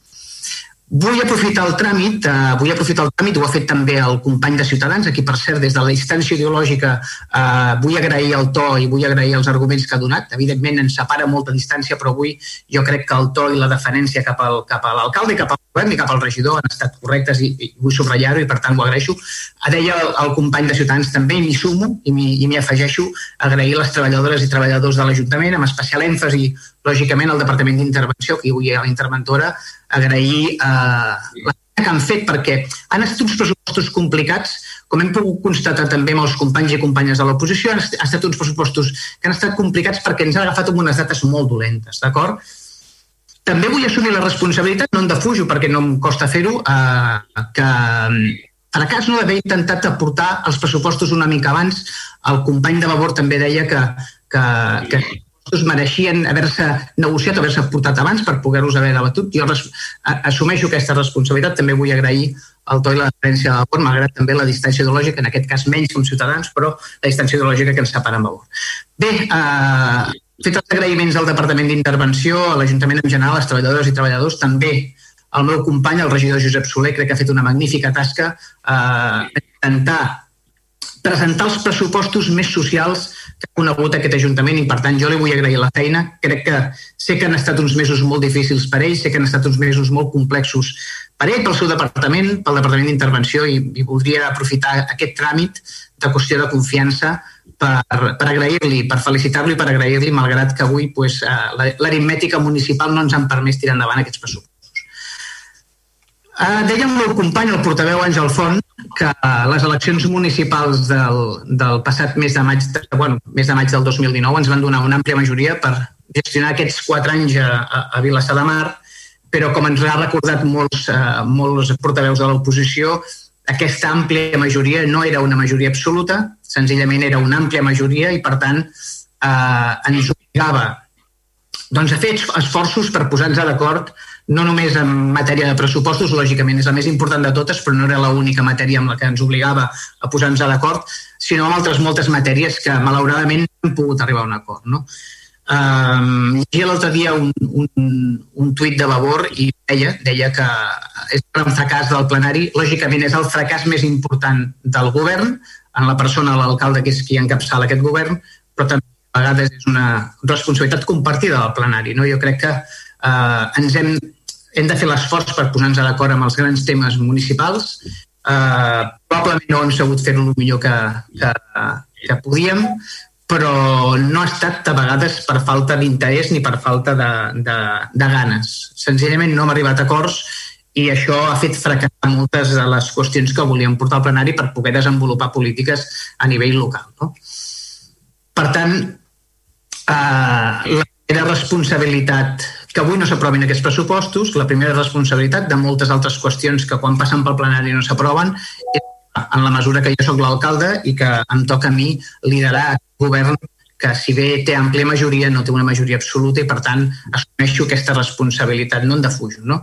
Vull aprofitar el tràmit, eh, vull aprofitar el tràmit, ho ha fet també el company de Ciutadans, aquí per cert, des de la distància ideològica eh, vull agrair el to i vull agrair els arguments que ha donat. Evidentment ens separa molta distància, però avui jo crec que el to i la deferència cap, al, cap a l'alcalde i cap al govern i cap al regidor han estat correctes i, i vull subratllar-ho i per tant ho agraeixo. Deia el, el company de Ciutadans també, m'hi sumo i m'hi afegeixo agrair les treballadores i treballadors de l'Ajuntament, amb especial èmfasi lògicament al Departament d'Intervenció, que avui hi ha la interventora, agrair eh, la que han fet perquè han estat uns pressupostos complicats, com hem pogut constatar també amb els companys i companyes de l'oposició, han estat uns pressupostos que han estat complicats perquè ens han agafat amb unes dates molt dolentes, d'acord? També vull assumir la responsabilitat, no en defujo perquè no em costa fer-ho, eh, que fracàs no d'haver intentat aportar els pressupostos una mica abans. El company de Vavor també deia que, que, que pressupostos mereixien haver-se negociat, haver-se portat abans per poder-los haver debatut. Jo assumeixo aquesta responsabilitat. També vull agrair el to i la diferència de vot, malgrat també la distància ideològica, en aquest cas menys com ciutadans, però la distància ideològica que ens separa amb vot. Bé, eh, fet els agraïments al Departament d'Intervenció, a l'Ajuntament en general, als treballadors i treballadors, també el meu company, el regidor Josep Soler, crec que ha fet una magnífica tasca eh, intentar presentar els pressupostos més socials que ha conegut aquest Ajuntament i, per tant, jo li vull agrair la feina. Crec que sé que han estat uns mesos molt difícils per ell, sé que han estat uns mesos molt complexos per ell, pel seu departament, pel Departament d'Intervenció i, i voldria aprofitar aquest tràmit de qüestió de confiança per, per agrair-li, per felicitar-li i per agrair-li, malgrat que avui pues, eh, l'aritmètica municipal no ens han permès tirar endavant aquests pressupostos. Uh, deia el meu company, el portaveu Àngel Font, que les eleccions municipals del, del passat mes de maig, de, bueno, mes de maig del 2019 ens van donar una àmplia majoria per gestionar aquests quatre anys a, a, Vilassar de Mar, però com ens ha recordat molts, uh, molts portaveus de l'oposició, aquesta àmplia majoria no era una majoria absoluta, senzillament era una àmplia majoria i, per tant, eh, ens obligava doncs, a fer esforços per posar-nos d'acord no només en matèria de pressupostos, lògicament és la més important de totes, però no era l'única matèria amb la que ens obligava a posar-nos d'acord, sinó amb altres moltes matèries que malauradament no hem pogut arribar a un acord. No? Um, llegia l'altre dia un, un, un tuit de Vavor i deia, deia que és un fracàs del plenari. Lògicament és el fracàs més important del govern, en la persona, l'alcalde, que és qui encapçala aquest govern, però també a vegades és una responsabilitat compartida del plenari. No? Jo crec que eh, ens hem hem de fer l'esforç per posar-nos d'acord amb els grans temes municipals. Eh, probablement no hem sabut fer-ho el millor que, que, que podíem, però no ha estat a vegades per falta d'interès ni per falta de, de, de ganes. Senzillament no hem arribat a acords i això ha fet fracassar moltes de les qüestions que volíem portar al plenari per poder desenvolupar polítiques a nivell local. No? Per tant, eh, la responsabilitat que avui no s'aprovin aquests pressupostos, la primera responsabilitat de moltes altres qüestions que quan passen pel plenari no s'aproven és en la mesura que jo sóc l'alcalde i que em toca a mi liderar el govern que si bé té àmplia majoria, no té una majoria absoluta i per tant assumeixo aquesta responsabilitat, no en defujo. No?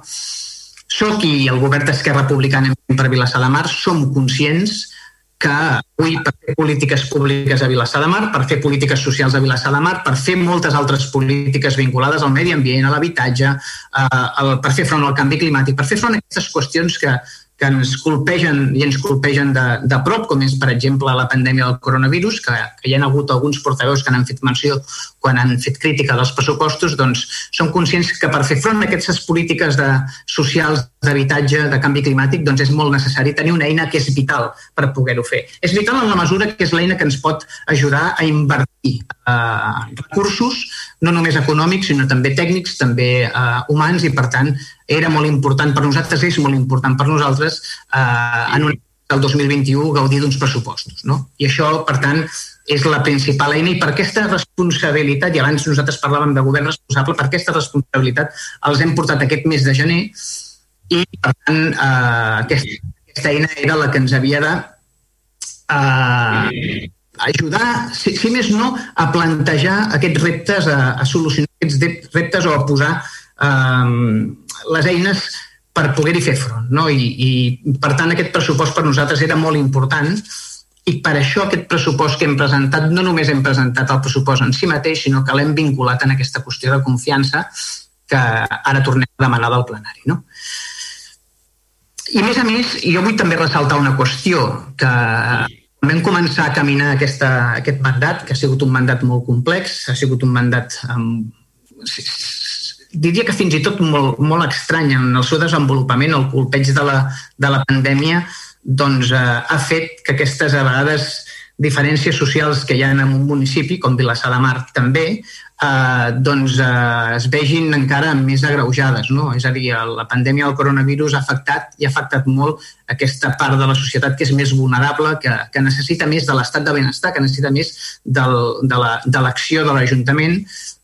Soc i el govern d'Esquerra Republicana per Vilassar de Mar som conscients que avui per fer polítiques públiques a Vilassar de Mar, per fer polítiques socials a Vilassar de Mar, per fer moltes altres polítiques vinculades al medi ambient, a l'habitatge, eh, per fer front al canvi climàtic, per fer front a aquestes qüestions que, que ens colpegen i ens colpegen de, de prop, com és, per exemple, la pandèmia del coronavirus, que, que hi ha hagut alguns portaveus que n'han fet menció quan han fet crítica dels pressupostos, doncs som conscients que per fer front a aquestes polítiques de, socials d'habitatge, de canvi climàtic, doncs és molt necessari tenir una eina que és vital per poder-ho fer. És vital en la mesura que és l'eina que ens pot ajudar a invertir eh, recursos, no només econòmics, sinó també tècnics, també eh, humans, i per tant era molt important per nosaltres, és molt important per nosaltres eh, en un el 2021 gaudir d'uns pressupostos. No? I això, per tant, és la principal eina i per aquesta responsabilitat, i abans nosaltres parlàvem de govern responsable, per aquesta responsabilitat els hem portat aquest mes de gener i, per tant, eh, aquesta, aquesta eina era la que ens havia de eh, ajudar, si, si més no, a plantejar aquests reptes, a, a solucionar aquests reptes o a posar eh, les eines per poder-hi fer front. No? I, I, per tant, aquest pressupost per nosaltres era molt important i per això aquest pressupost que hem presentat, no només hem presentat el pressupost en si mateix, sinó que l'hem vinculat en aquesta qüestió de confiança que ara tornem a demanar del plenari. No? I a més a més, jo vull també ressaltar una qüestió que vam començar a caminar aquesta, aquest mandat, que ha sigut un mandat molt complex, ha sigut un mandat amb, diria que fins i tot molt, molt estrany en el seu desenvolupament, el colpeig de la, de la pandèmia doncs, eh, ha fet que aquestes a vegades diferències socials que hi ha en un municipi, com Vilassar de Mar també, eh, doncs eh, es vegin encara més agreujades. No? És a dir, la pandèmia del coronavirus ha afectat i ha afectat molt aquesta part de la societat que és més vulnerable, que, que necessita més de l'estat de benestar, que necessita més del, de l'acció la, de l'Ajuntament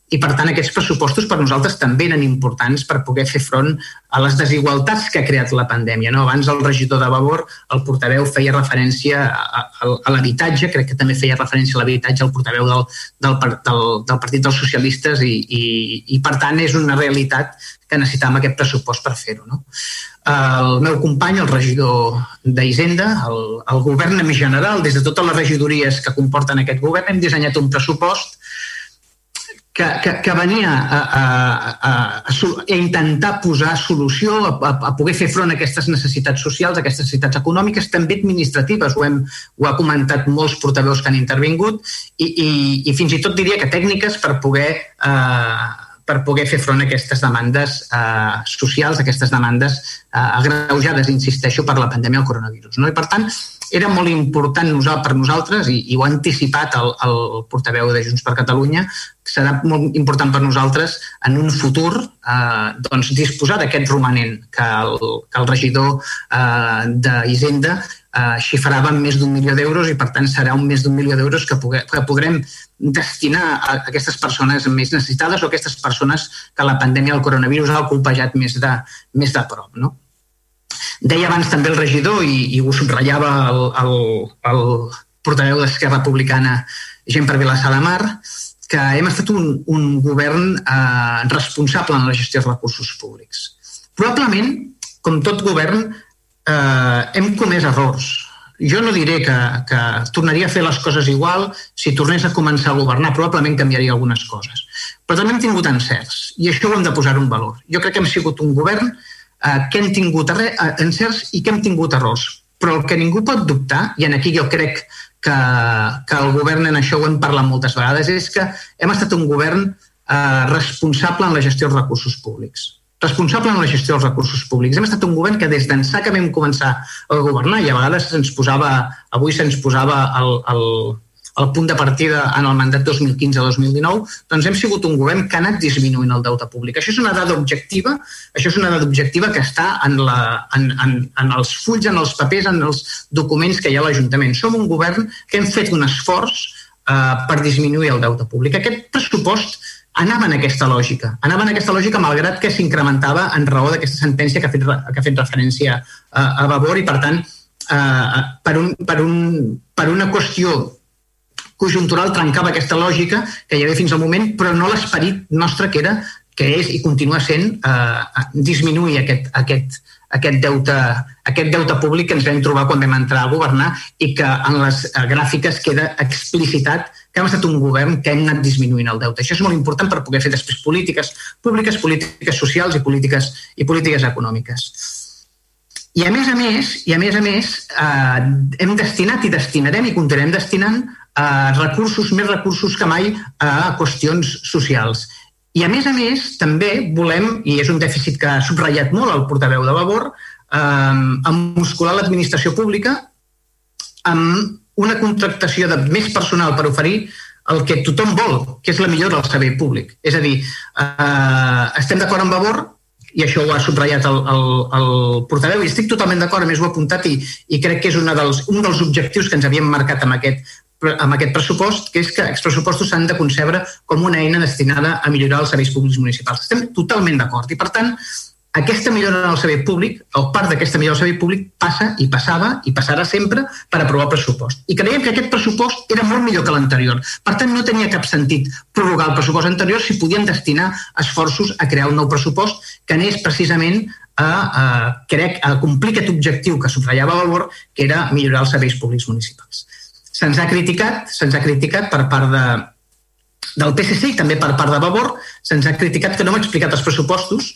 i, per tant, aquests pressupostos per nosaltres també eren importants per poder fer front a les desigualtats que ha creat la pandèmia. No? Abans el regidor de Vavor, el portaveu, feia referència a, a, a l'habitatge, crec que també feia referència a l'habitatge el portaveu del, del, del, del Partit dels Socialistes i, i, i, per tant, és una realitat que necessitàvem aquest pressupost per fer-ho. No? El meu company, el regidor d'Hisenda, el, el govern en general, des de totes les regidories que comporten aquest govern, hem dissenyat un pressupost que, que, que venia a, a, a, a intentar posar solució, a, a poder fer front a aquestes necessitats socials, a aquestes necessitats econòmiques, també administratives. Ho, hem, ho ha comentat molts portaveus que han intervingut i, i, i fins i tot diria que tècniques per poder, eh, per poder fer front a aquestes demandes eh, socials, aquestes demandes eh, agreujades, insisteixo, per la pandèmia del coronavirus. No? I per tant, era molt important per nosaltres, i, i ho ha anticipat el, el portaveu de Junts per Catalunya, serà molt important per nosaltres en un futur eh, doncs, disposar d'aquest romanent que el, que el regidor eh, d'Hisenda eh, xifrava en més d'un milió d'euros i per tant serà un més d'un milió d'euros que, que podrem destinar a aquestes persones més necessitades o aquestes persones que la pandèmia del coronavirus ha colpejat més de, més de prop. No? Deia abans també el regidor, i, i ho subratllava el, el, el portaveu d'Esquerra Republicana, gent per Vilassar de Mar, que hem estat un, un govern eh, responsable en la gestió dels recursos públics. Probablement, com tot govern, eh, hem comès errors. Jo no diré que, que tornaria a fer les coses igual si tornés a començar a governar. Probablement canviaria algunes coses. Però també hem tingut encerts, i això ho hem de posar en valor. Jo crec que hem sigut un govern eh, que hem tingut eh, encerts i que hem tingut errors. Però el que ningú pot dubtar, i en aquí jo crec que, que el govern en això ho hem parlat moltes vegades, és que hem estat un govern eh, responsable en la gestió dels recursos públics. Responsable en la gestió dels recursos públics. Hem estat un govern que des d'ençà que vam començar a governar, i a vegades se'ns posava, avui se'ns posava el, el, el punt de partida en el mandat 2015-2019, doncs hem sigut un govern que ha anat disminuint el deute públic. Això és una dada objectiva, això és una dada objectiva que està en, la, en, en, en els fulls, en els papers, en els documents que hi ha a l'Ajuntament. Som un govern que hem fet un esforç eh, per disminuir el deute públic. Aquest pressupost anava en aquesta lògica. Anava en aquesta lògica malgrat que s'incrementava en raó d'aquesta sentència que ha fet, que ha fet referència a, a Vavor i, per tant, eh, per, un, per, un, per una qüestió conjuntural trencava aquesta lògica que hi havia fins al moment, però no l'esperit nostre que era que és i continua sent eh, disminuir aquest, aquest, aquest, deute, aquest deute públic que ens vam trobar quan vam entrar a governar i que en les eh, gràfiques queda explicitat que hem estat un govern que hem anat disminuint el deute. Això és molt important per poder fer després polítiques públiques, polítiques socials i polítiques, i polítiques econòmiques. I a més a més, i a més a més, eh, hem destinat i destinarem i continuarem destinant eh, recursos, més recursos que mai a qüestions socials. I, a més a més, també volem, i és un dèficit que ha subratllat molt el portaveu de Vavor, eh, muscular l'administració pública amb una contractació de més personal per oferir el que tothom vol, que és la millora del servei públic. És a dir, eh, estem d'acord amb Vavor, i això ho ha subratllat el, el, el portaveu, i estic totalment d'acord, a més ho he apuntat i, i crec que és una dels, un dels objectius que ens havíem marcat amb aquest amb aquest pressupost, que és que els pressupostos s'han de concebre com una eina destinada a millorar els serveis públics municipals. Estem totalment d'acord i, per tant, aquesta millora del servei públic, o part d'aquesta millora del servei públic, passa i passava i passarà sempre per aprovar el pressupost. I creiem que aquest pressupost era molt millor que l'anterior. Per tant, no tenia cap sentit prorrogar el pressupost anterior si podien destinar esforços a crear un nou pressupost que anés precisament a, a, crec, a complir aquest objectiu que subratllava Valor, que era millorar els serveis públics municipals. Se'ns ha criticat, se'ns ha criticat per part de, del PSC i també per part de Vavor, se'ns ha criticat que no hem explicat els pressupostos,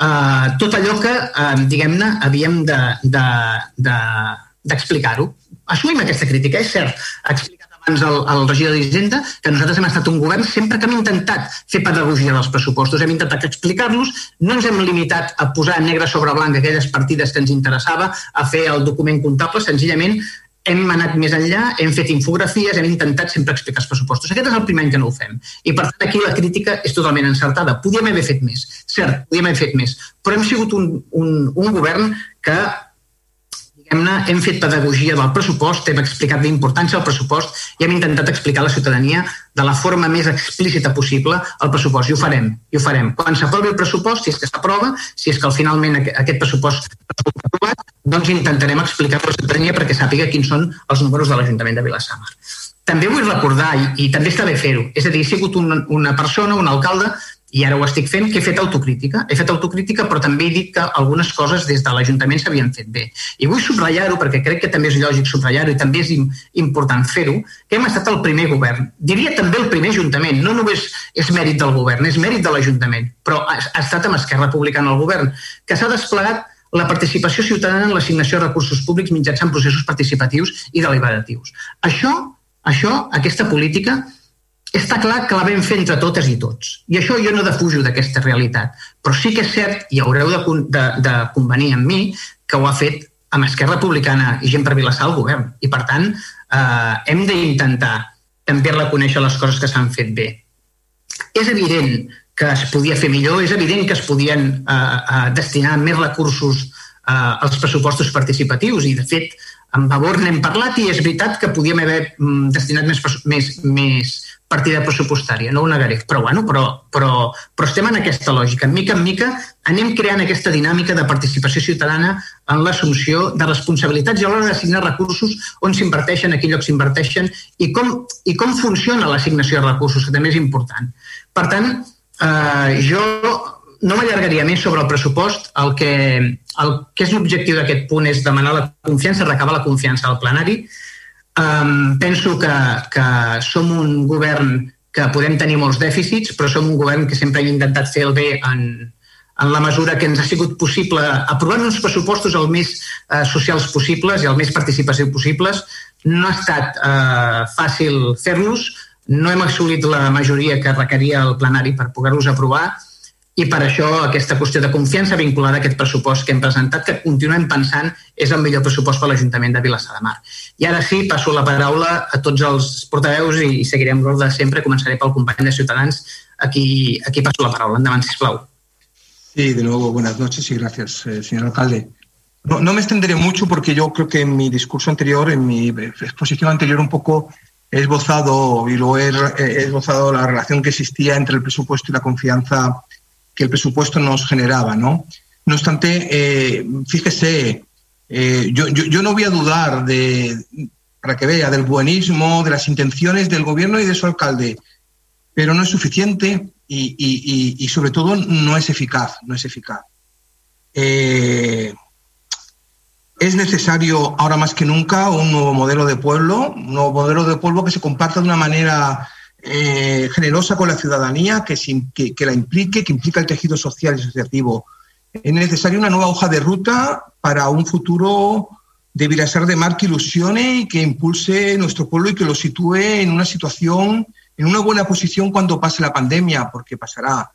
eh, tot allò que, eh, diguem-ne, havíem d'explicar-ho. De, de, Assumim aquesta crítica, és cert. Ha explicat abans el, el regidor d'Hisenda que nosaltres hem estat un govern sempre que hem intentat fer pedagogia dels pressupostos, hem intentat explicar-los, no ens hem limitat a posar negre sobre blanc aquelles partides que ens interessava, a fer el document comptable, senzillament hem anat més enllà, hem fet infografies, hem intentat sempre explicar els pressupostos. Aquest és el primer any que no ho fem. I per tant aquí la crítica és totalment encertada. Podíem haver fet més. Cert, podíem haver fet més. Però hem sigut un, un, un govern que diguem-ne, hem fet pedagogia del pressupost, hem explicat la importància del pressupost i hem intentat explicar a la ciutadania de la forma més explícita possible el pressupost. I ho farem, i ho farem. Quan s'aprovi el pressupost, si és que s'aprova, si és que finalment aquest pressupost està aprovat, doncs intentarem explicar-lo a la ciutadania perquè sàpiga quins són els números de l'Ajuntament de Vilassamar. També vull recordar, i, i també està bé fer-ho, és a dir, he sigut un, una persona, un alcalde, i ara ho estic fent, que he fet autocrítica. He fet autocrítica, però també he dit que algunes coses des de l'Ajuntament s'havien fet bé. I vull subratllar-ho, perquè crec que també és lògic subratllar-ho i també és important fer-ho, que hem estat el primer govern. Diria també el primer Ajuntament. No només és mèrit del govern, és mèrit de l'Ajuntament, però ha, estat amb Esquerra Republicana al govern, que s'ha desplegat la participació ciutadana en l'assignació de recursos públics mitjançant processos participatius i deliberatius. Això, això aquesta política està clar que la vam fer entre totes i tots. I això jo no defujo d'aquesta realitat. Però sí que és cert, i haureu de, de, de convenir amb mi, que ho ha fet amb Esquerra Republicana i gent per Vilassar al govern. I, per tant, eh, hem d'intentar també reconèixer les coses que s'han fet bé. És evident que es podia fer millor, és evident que es podien eh, eh, destinar més recursos eh, als pressupostos participatius i, de fet, amb Vavor n'hem parlat i és veritat que podíem haver mm, destinat més, més, més partida pressupostària, no ho negaré, però, bueno, però, però, però estem en aquesta lògica. Mica en mica anem creant aquesta dinàmica de participació ciutadana en l'assumpció de responsabilitats i a l'hora d'assignar recursos on s'inverteixen, a quin lloc s'inverteixen i com, i com funciona l'assignació de recursos, que també és important. Per tant, eh, jo no m'allargaria més sobre el pressupost. El que, el que és l'objectiu d'aquest punt és demanar la confiança, recabar la confiança al plenari, Um, penso que, que som un govern que podem tenir molts dèficits, però som un govern que sempre hem intentat fer el bé en, en la mesura que ens ha sigut possible aprovar uns pressupostos el més eh, socials possibles i el més participació possibles. No ha estat eh, fàcil fer-los, no hem assolit la majoria que requeria el plenari per poder-los aprovar, i per això aquesta qüestió de confiança vinculada a aquest pressupost que hem presentat, que continuem pensant és el millor pressupost per l'Ajuntament de Vilassar de Mar. I ara sí, passo la paraula a tots els portaveus i, seguirem l'ordre de sempre. Començaré pel company de Ciutadans. Aquí, aquí passo la paraula. Endavant, sisplau. Sí, de nuevo, buenas noches y gracias, eh, señor alcalde. No, no me extenderé mucho porque yo creo que en mi discurso anterior, en mi exposición anterior, un poco he esbozado y lo he, he esbozado la relación que existía entre el presupuesto y la confianza que el presupuesto nos generaba, ¿no? No obstante, eh, fíjese, eh, yo, yo, yo, no voy a dudar de, para que vea, del buenismo, de las intenciones del gobierno y de su alcalde, pero no es suficiente y, sobre todo no es eficaz, no es eficaz. Eh, es necesario ahora más que nunca un nuevo modelo de pueblo, un nuevo modelo de pueblo que se comparta de una manera eh, generosa con la ciudadanía, que, la implique, que implica el tejido social y asociativo. Es necesaria una nueva hoja de ruta para un futuro de Vilasar de Mar que ilusione y que impulse nuestro pueblo y que lo sitúe en una situación, en una buena posición cuando pase la pandemia, porque pasará.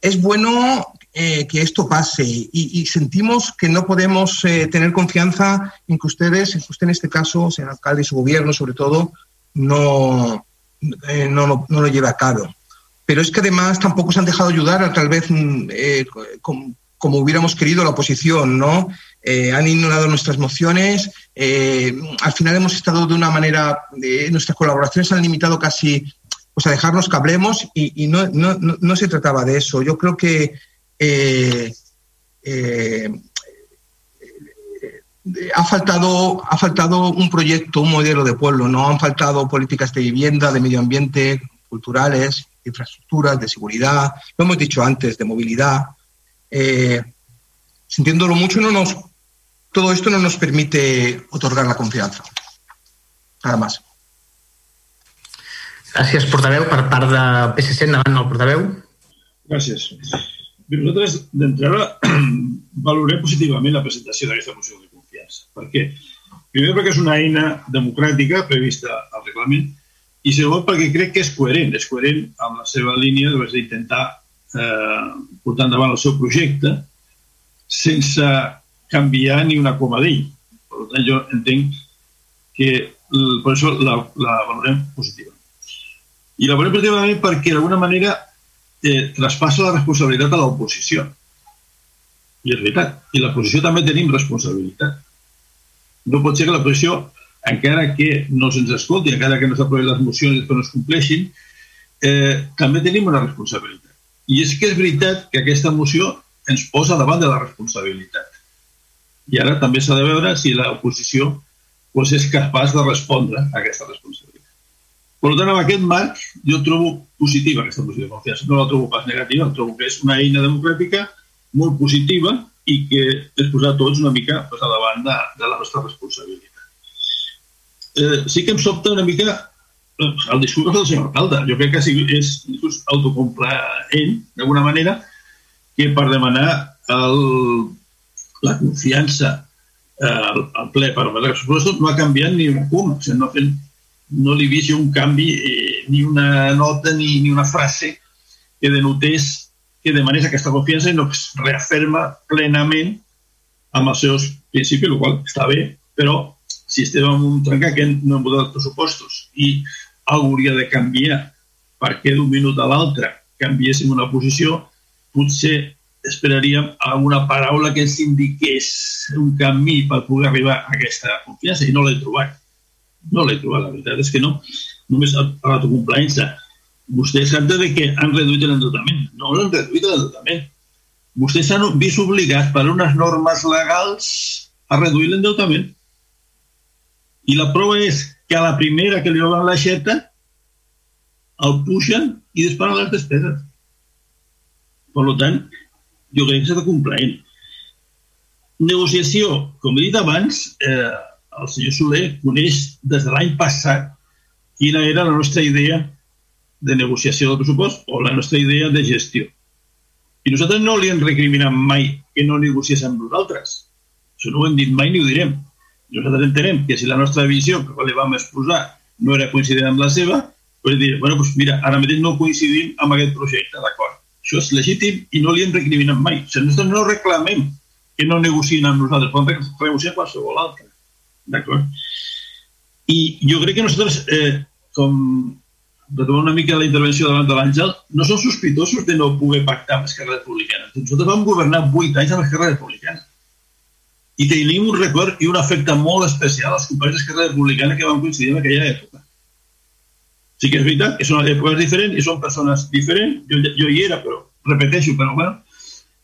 Es bueno eh, que esto pase y, y, sentimos que no podemos eh, tener confianza en que ustedes, en que usted en este caso, señor alcalde y su gobierno sobre todo, no, eh, no, lo, no, lo, lleve a cabo. Pero es que además tampoco se han dejado ayudar a tal vez eh, como, como, hubiéramos querido la oposición, ¿no? Eh, han ignorado nuestras mociones. al final hemos estado de una manera, nuestras colaboraciones han limitado casi pues, a dejarnos que hablemos y, no, no, se trataba de eso. Yo creo que ha faltado, ha faltado un proyecto, un modelo de pueblo, no han faltado políticas de vivienda, de medio ambiente, culturales, de infraestructuras, de seguridad, lo hemos dicho antes, de movilidad. Eh, sintiéndolo mucho, no nos, todo esto no nos permite otorgar la confianza. Nada más. Gràcies, portaveu. Per part de PSC, endavant el portaveu. Gràcies. Bé, nosaltres, d'entrada, valorem positivament la presentació d'aquesta moció confiança. Per què? Primer, perquè és una eina democràtica prevista al reglament i segon, perquè crec que és coherent, és coherent amb la seva línia d'intentar eh, portar endavant el seu projecte sense canviar ni una coma d'ell. Per tant, jo entenc que per això la, la valorem positiva. I la valorem positivament perquè d'alguna manera eh, traspassa la responsabilitat a l'oposició. I és veritat. I l'oposició també tenim responsabilitat. No pot ser que l'oposició, encara que no se'ns escolti, encara que no s'aprovin les mocions que no es compleixin, eh, també tenim una responsabilitat. I és que és veritat que aquesta moció ens posa davant de la responsabilitat. I ara també s'ha de veure si l'oposició pues, és capaç de respondre a aquesta responsabilitat. Per tant, en aquest marc, jo trobo positiva aquesta moció de confiança. No la trobo pas negativa, trobo que és una eina democràtica molt positiva i que és posar tots una mica pues, a davant de, de la nostra responsabilitat. Eh, sí que em sobta una mica doncs, el discurs del senyor alcalde. Jo crec que sí, és un discurs autocomplaent, d'alguna manera, que per demanar el, la confiança eh, al, ple per veure els pressupostos no ha canviat ni una coma. O sigui, no fet no li vist un canvi, eh, ni una nota ni, ni una frase que denotés que demanés aquesta confiança no es reafirma plenament amb els seus principis, el qual està bé, però si estem en un trencat que no hem votat els pressupostos i hauria de canviar perquè d'un minut a l'altre canviéssim una posició, potser esperaríem alguna paraula que ens indiqués un camí per poder arribar a aquesta confiança i no l'he trobat. No l'he trobat, la veritat és que no. Només ha parlat de Vostès han de que han reduït l'endeutament. No l'han reduït l'endeutament. Vostès s'han vist obligats per unes normes legals a reduir l'endeutament. I la prova és que a la primera que li obren l'aixeta el pugen i disparen les despeses. Per tant, jo crec que s'ha de complaent. Negociació, com he dit abans, eh, el senyor Soler coneix des de l'any passat quina era la nostra idea de negociació del pressupost o la nostra idea de gestió. I nosaltres no li hem recriminat mai que no negociés amb nosaltres. Això no ho hem dit mai ni ho direm. Nosaltres entenem que si la nostra visió que li vam exposar no era coincident amb la seva, doncs dir, bueno, doncs mira, ara mateix no coincidim amb aquest projecte, d'acord. Això és legítim i no li hem recriminat mai. O sigui, nosaltres no reclamem que no negociïn amb nosaltres, podem negociar qualsevol altre. D'acord? I jo crec que nosaltres, eh, com retomar una mica la intervenció davant de l'Àngel, no som sospitosos de no poder pactar amb Esquerra Republicana. Nosaltres vam governar vuit anys amb Esquerra Republicana. I tenim un record i un afecte molt especial als companys d'Esquerra Republicana que van coincidir en aquella època. Sí que és veritat que són èpoques diferents i són persones diferents. Jo, jo hi era, però repeteixo, però bueno.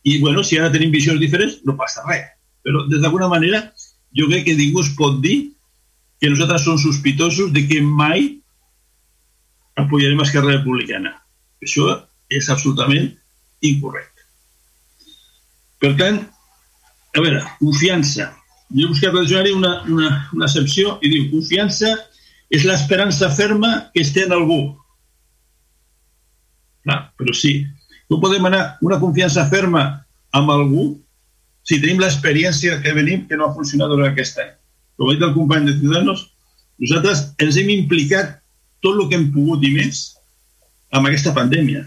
I bueno, si ara tenim visions diferents, no passa res. Però, d'alguna manera, jo crec que ningú es pot dir que nosaltres som sospitosos de que mai apoyarem Esquerra Republicana. Això és absolutament incorrecte. Per tant, a veure, confiança. Jo he buscat al una, una, una excepció i diu confiança és l'esperança ferma que es té en algú. Clar, però sí, no podem anar una confiança ferma amb algú si tenim l'experiència que venim que no ha funcionat durant aquest any. Com ha dit el company de Ciudadanos, nosaltres ens hem implicat tot el que hem pogut i més amb aquesta pandèmia.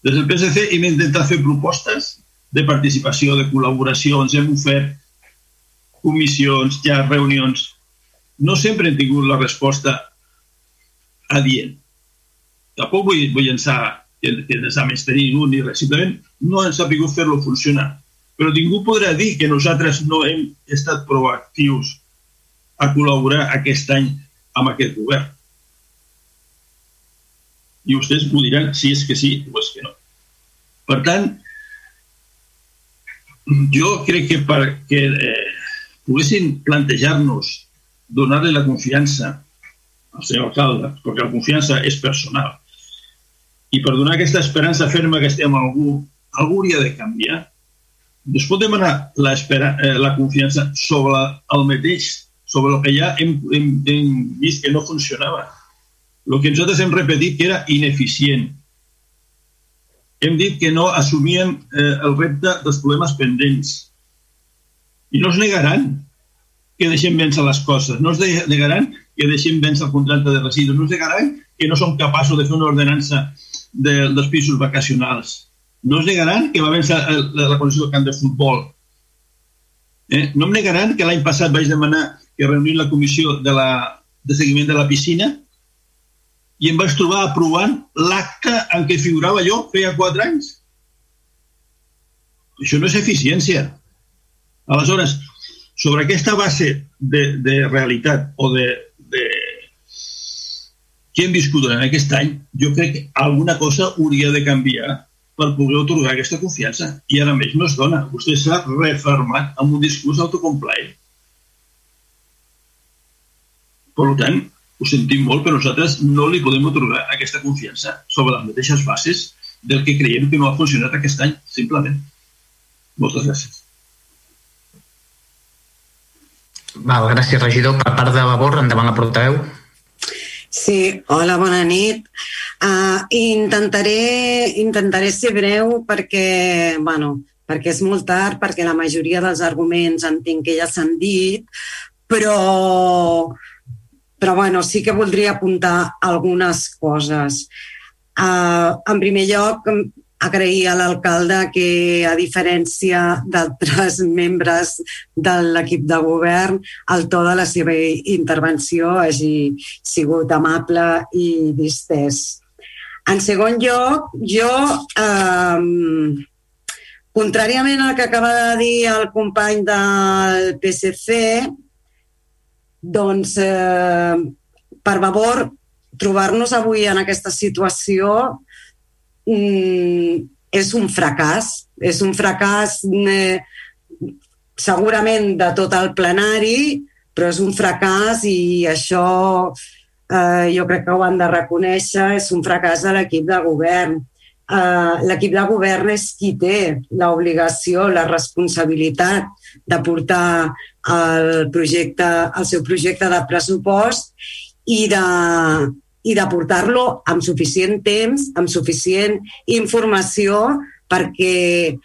Des del PSC hem intentat fer propostes de participació, de col·laboració, ens hem ofert comissions, ja reunions, no sempre hem tingut la resposta adient. Tampoc vull, vull llançar que, que ens ha més tenir ningú ni res, simplement no hem sabut fer-lo funcionar. Però ningú podrà dir que nosaltres no hem estat proactius a col·laborar aquest any amb aquest govern. I vostès m'ho diran si és que sí o és que no. Per tant, jo crec que perquè eh, poguessin plantejar-nos donar-li la confiança al senyor alcalde, perquè la confiança és personal. I per donar aquesta esperança ferma que estem algú, algú hauria de canviar. Doncs pot demanar la, eh, la confiança sobre el mateix, sobre el que ja hem, hem, hem vist que no funcionava. El que nosaltres hem repetit que era ineficient. Hem dit que no assumien eh, el repte dels problemes pendents. I no es negaran que deixem vèncer les coses, no es negaran que deixem vèncer el contracte de residus, no es negaran que no som capaços de fer una ordenança de, dels pisos vacacionals, no es negaran que va vèncer la condició del camp de futbol, eh? no em negaran que l'any passat vaig demanar que reunim la comissió de, la, de seguiment de la piscina i em vaig trobar aprovant l'acte en què figurava jo feia quatre anys. Això no és eficiència. Aleshores, sobre aquesta base de, de realitat o de, de que hem viscut durant aquest any, jo crec que alguna cosa hauria de canviar per poder otorgar aquesta confiança. I ara més no es dona. Vostè s'ha refermat amb un discurs autocomplaent. Per tant, ho sentim molt, però nosaltres no li podem otorgar aquesta confiança sobre les mateixes bases del que creiem que no ha funcionat aquest any, simplement. Moltes gràcies. Val, gràcies, regidor. Per part de Vavor, endavant la portaveu. Sí, hola, bona nit. Uh, intentaré, intentaré ser breu perquè, bueno, perquè és molt tard, perquè la majoria dels arguments entenc que ja s'han dit, però, però bueno, sí que voldria apuntar algunes coses. Uh, en primer lloc, agrair a l'alcalde que, a diferència d'altres membres de l'equip de govern, el to de la seva intervenció hagi sigut amable i distès. En segon lloc, jo, eh, contràriament al que acaba de dir el company del PSC, doncs, eh, per favor, trobar-nos avui en aquesta situació mm, és un fracàs. És un fracàs eh, segurament de tot el plenari, però és un fracàs i això eh, jo crec que ho han de reconèixer, és un fracàs de l'equip de govern. Eh, l'equip de govern és qui té l'obligació, la responsabilitat de portar el, projecte, el seu projecte de pressupost i de, i de portar-lo amb suficient temps, amb suficient informació perquè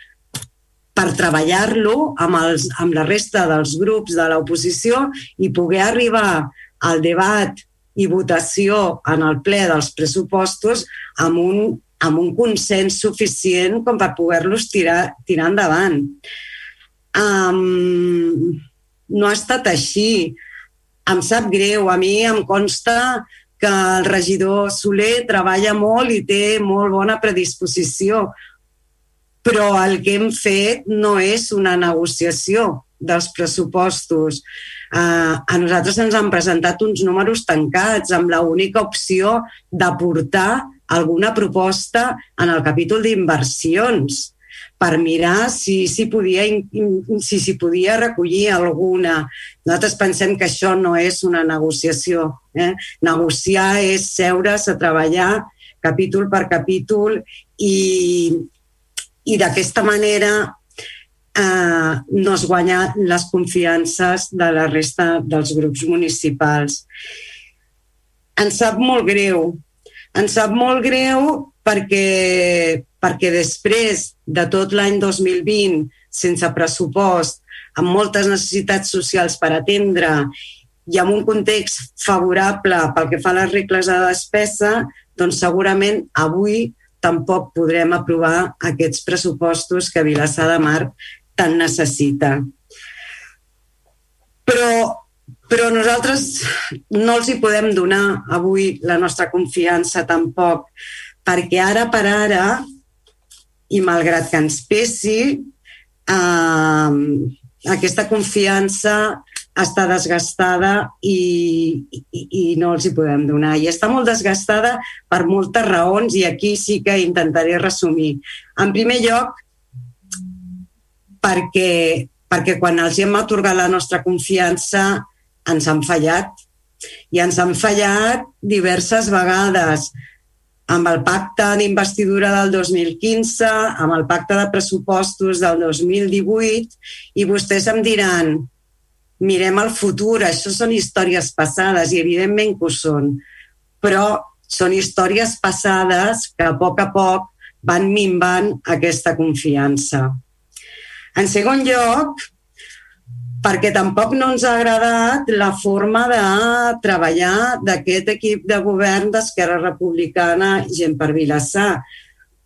per treballar-lo amb, els, amb la resta dels grups de l'oposició i poder arribar al debat i votació en el ple dels pressupostos amb un, amb un consens suficient com per poder-los tirar, tirar endavant. Um, no ha estat així. Em sap greu. A mi em consta que el regidor Soler treballa molt i té molt bona predisposició, però el que hem fet no és una negociació dels pressupostos. Uh, a nosaltres ens han presentat uns números tancats amb la única opció d'aportar alguna proposta en el capítol d'inversions per mirar si s'hi podia, si si podia recollir alguna. Nosaltres pensem que això no és una negociació. Eh? Negociar és seure's a treballar capítol per capítol i, i d'aquesta manera eh, no es guanya les confiances de la resta dels grups municipals. Ens sap molt greu. Ens sap molt greu perquè, perquè després de tot l'any 2020 sense pressupost, amb moltes necessitats socials per atendre i amb un context favorable pel que fa a les regles de despesa, doncs segurament avui tampoc podrem aprovar aquests pressupostos que Vilassar de Mar tant necessita. Però, però nosaltres no els hi podem donar avui la nostra confiança tampoc, perquè ara per ara, i malgrat que ens pesi, eh, aquesta confiança està desgastada i, i, i no els hi podem donar. I està molt desgastada per moltes raons i aquí sí que intentaré resumir. En primer lloc, perquè, perquè quan els hem atorgat la nostra confiança ens han fallat. I ens han fallat diverses vegades amb el pacte d'investidura del 2015, amb el pacte de pressupostos del 2018, i vostès em diran, mirem el futur, això són històries passades i evidentment que ho són, però són històries passades que a poc a poc van minvant aquesta confiança. En segon lloc, perquè tampoc no ens ha agradat la forma de treballar d'aquest equip de govern d'Esquerra Republicana Gent per Vilassar.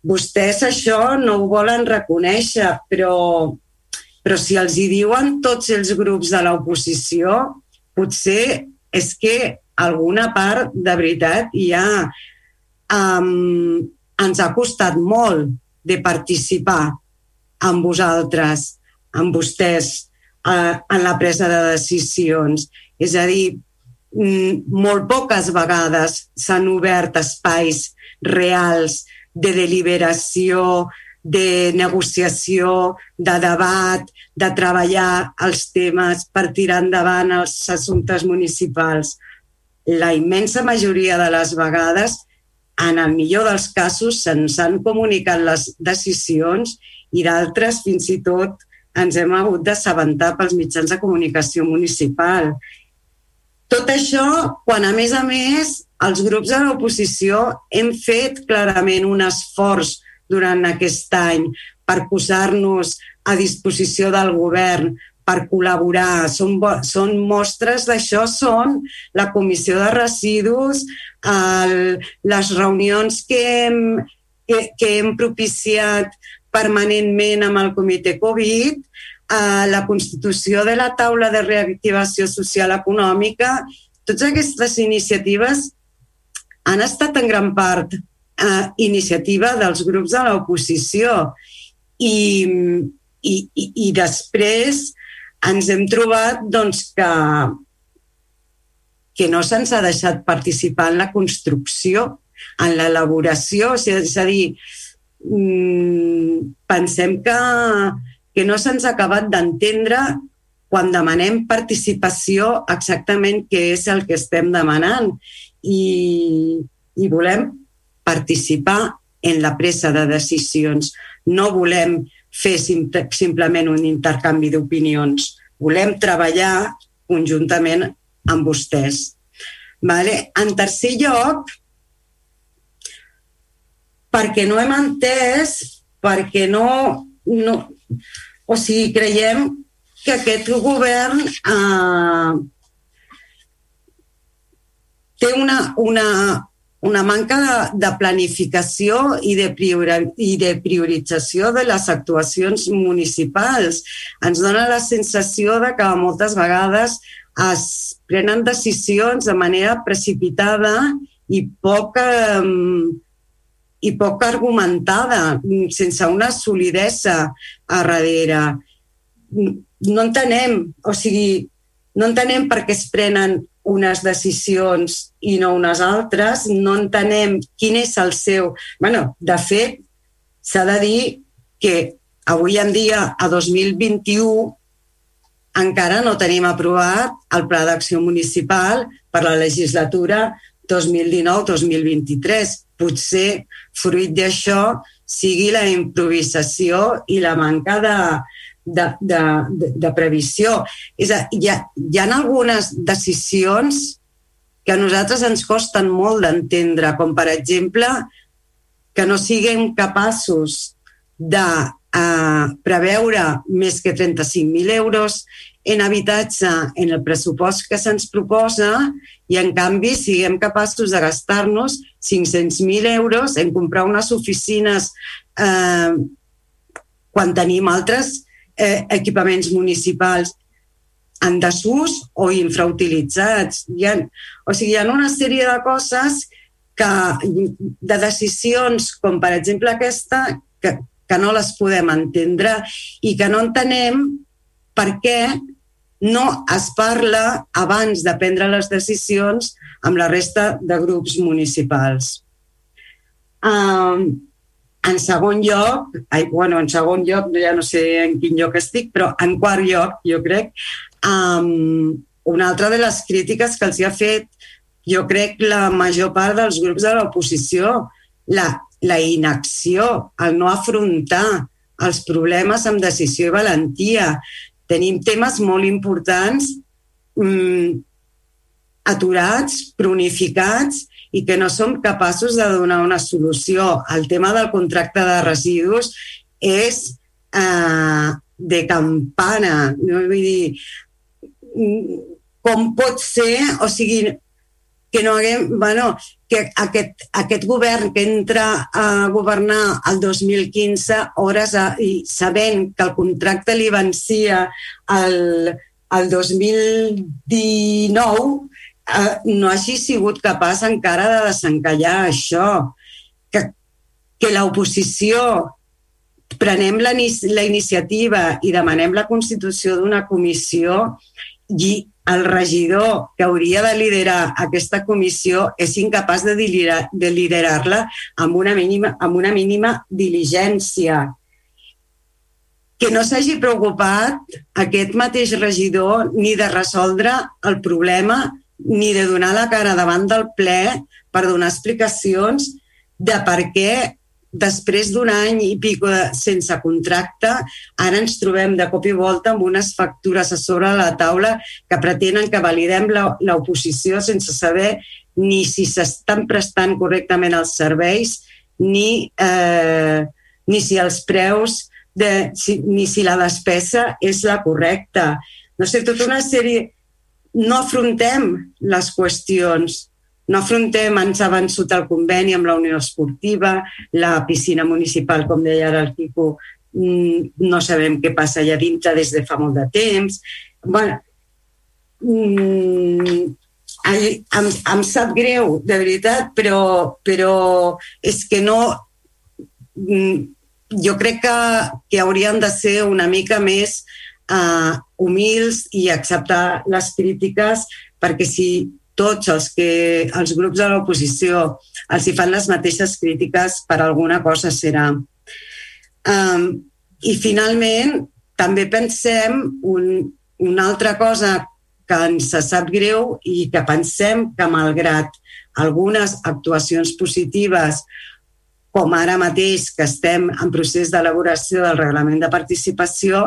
Vostès això no ho volen reconèixer, però però si els hi diuen tots els grups de l'oposició, potser és que alguna part de veritat hi ha... Um, ens ha costat molt de participar amb vosaltres, amb vostès, uh, en la presa de decisions. És a dir, mm, molt poques vegades s'han obert espais reals de deliberació, de negociació, de debat, de treballar els temes per tirar endavant els assumptes municipals. La immensa majoria de les vegades, en el millor dels casos, se'ns han comunicat les decisions i d'altres fins i tot ens hem hagut d'assabentar pels mitjans de comunicació municipal. Tot això quan, a més a més, els grups de l'oposició hem fet clarament un esforç durant aquest any per posar-nos a disposició del govern per col·laborar. Són, són mostres d'això, són la comissió de residus, el, les reunions que hem, que, que hem propiciat permanentment amb el comitè Covid, eh, la constitució de la taula de reactivació social econòmica, totes aquestes iniciatives han estat en gran part eh, iniciativa dels grups de l'oposició. I, i, i, I després ens hem trobat doncs, que, que no se'ns ha deixat participar en la construcció, en l'elaboració, és a dir, pensem que, que no se'ns ha acabat d'entendre quan demanem participació exactament què és el que estem demanant i, i volem participar en la presa de decisions. No volem fer simplement un intercanvi d'opinions. Volem treballar conjuntament amb vostès. Vale? En tercer lloc, perquè no hem entès, perquè no, no... O sigui, creiem que aquest govern eh, té una, una, una manca de, de planificació i de, priori, i de priorització de les actuacions municipals. Ens dona la sensació de que moltes vegades es prenen decisions de manera precipitada i poc, eh, i poc argumentada, sense una solidesa a darrere. no entenem, o sigui, no entenem per què es prenen unes decisions i no unes altres, no entenem quin és el seu... bueno, de fet, s'ha de dir que avui en dia, a 2021, encara no tenim aprovat el Pla d'Acció Municipal per la legislatura 2019-2023. Potser, fruit d'això, sigui la improvisació i la manca de, de, de, de, previsió. És a, hi, ha, hi ha algunes decisions que a nosaltres ens costen molt d'entendre, com per exemple que no siguem capaços de eh, preveure més que 35.000 euros en habitatge en el pressupost que se'ns proposa i, en canvi, siguem capaços de gastar-nos 500.000 euros en comprar unes oficines eh, quan tenim altres eh, equipaments municipals en desús o infrautilitzats. Hi ha, o sigui, hi ha una sèrie de coses que, de decisions, com per exemple aquesta, que, que no les podem entendre i que no entenem per què no es parla abans de prendre les decisions amb la resta de grups municipals. Um, en segon lloc, ai, bueno, en segon lloc, ja no sé en quin lloc estic, però en quart lloc, jo crec, um, una altra de les crítiques que els hi ha fet, jo crec, la major part dels grups de l'oposició, la la inacció, el no afrontar els problemes amb decisió i valentia. Tenim temes molt importants mm, aturats, cronificats i que no som capaços de donar una solució. El tema del contracte de residus és eh, de campana. No? Vull dir, mm, com pot ser, o sigui, que no haguem, bueno, que aquest, aquest govern que entra a governar el 2015, hores a, i sabent que el contracte li vencia el, el 2019, eh, no hagi sigut capaç encara de desencallar això. Que, que l'oposició prenem la, la iniciativa i demanem la constitució d'una comissió i el regidor que hauria de liderar aquesta comissió és incapaç de liderar-la de liderar amb, una mínima, amb una mínima diligència. Que no s'hagi preocupat aquest mateix regidor ni de resoldre el problema ni de donar la cara davant del ple per donar explicacions de per què després d'un any i pico sense contracte, ara ens trobem de cop i volta amb unes factures a sobre la taula que pretenen que validem l'oposició sense saber ni si s'estan prestant correctament els serveis ni, eh, ni si els preus de, si, ni si la despesa és la correcta. No sé, tota una sèrie... No afrontem les qüestions no afrontem, ens ha vençut el conveni amb la Unió Esportiva, la piscina municipal, com deia ara el Quico, mm, no sabem què passa allà dintre des de fa molt de temps. bueno, mm, em, em sap greu, de veritat, però, però és que no... Mm, jo crec que, que haurien de ser una mica més uh, humils i acceptar les crítiques perquè si tots els, que, els grups de l'oposició els hi fan les mateixes crítiques per alguna cosa serà. Um, I finalment, també pensem un, una altra cosa que ens sap greu i que pensem que malgrat algunes actuacions positives com ara mateix que estem en procés d'elaboració del reglament de participació,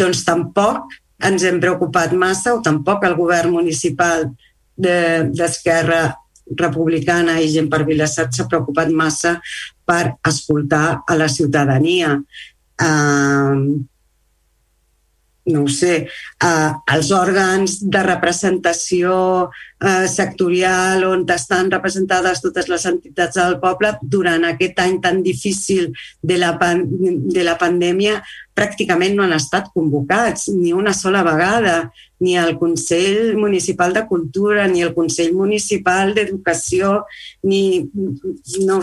doncs tampoc ens hem preocupat massa o tampoc el govern municipal d'Esquerra de, Republicana i gent per Vilassat s'ha preocupat massa per escoltar a la ciutadania. Uh, no ho sé, eh, els òrgans de representació eh, sectorial on estan representades totes les entitats del poble durant aquest any tan difícil de la, de la pandèmia pràcticament no han estat convocats ni una sola vegada, ni el Consell Municipal de Cultura, ni el Consell Municipal d'Educació, ni... no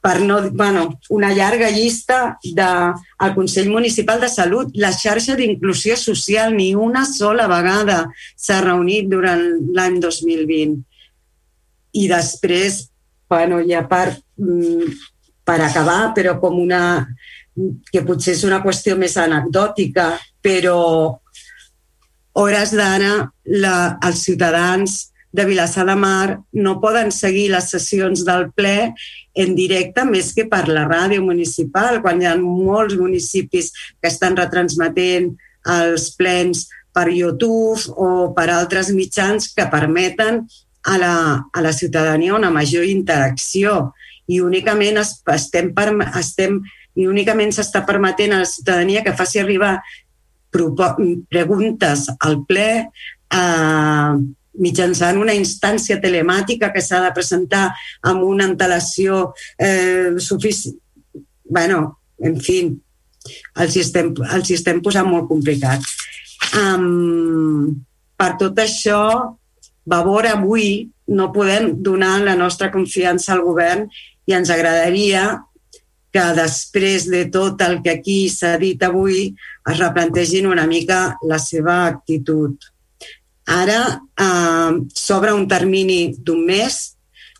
per no, bueno, una llarga llista del de, Consell Municipal de Salut, la xarxa d'inclusió social, ni una sola vegada s'ha reunit durant l'any 2020. I després, bueno, ja per, mm, per acabar, però com una que potser és una qüestió més anecdòtica, però hores d'ara els ciutadans de Vilassar de Mar no poden seguir les sessions del ple en directe més que per la ràdio municipal, quan hi ha molts municipis que estan retransmetent els plens per YouTube o per altres mitjans que permeten a la, a la ciutadania una major interacció. I únicament es, estem, per, estem i únicament s'està permetent a la ciutadania que faci arribar preguntes al ple eh, mitjançant una instància telemàtica que s'ha de presentar amb una antelació eh, suficient. bueno, en fi, els hi, estem, els hi estem posant molt complicat. Um, per tot això, Vavor avui no podem donar la nostra confiança al govern i ens agradaria que després de tot el que aquí s'ha dit avui es replantegin una mica la seva actitud. Ara eh, s'obre un termini d'un mes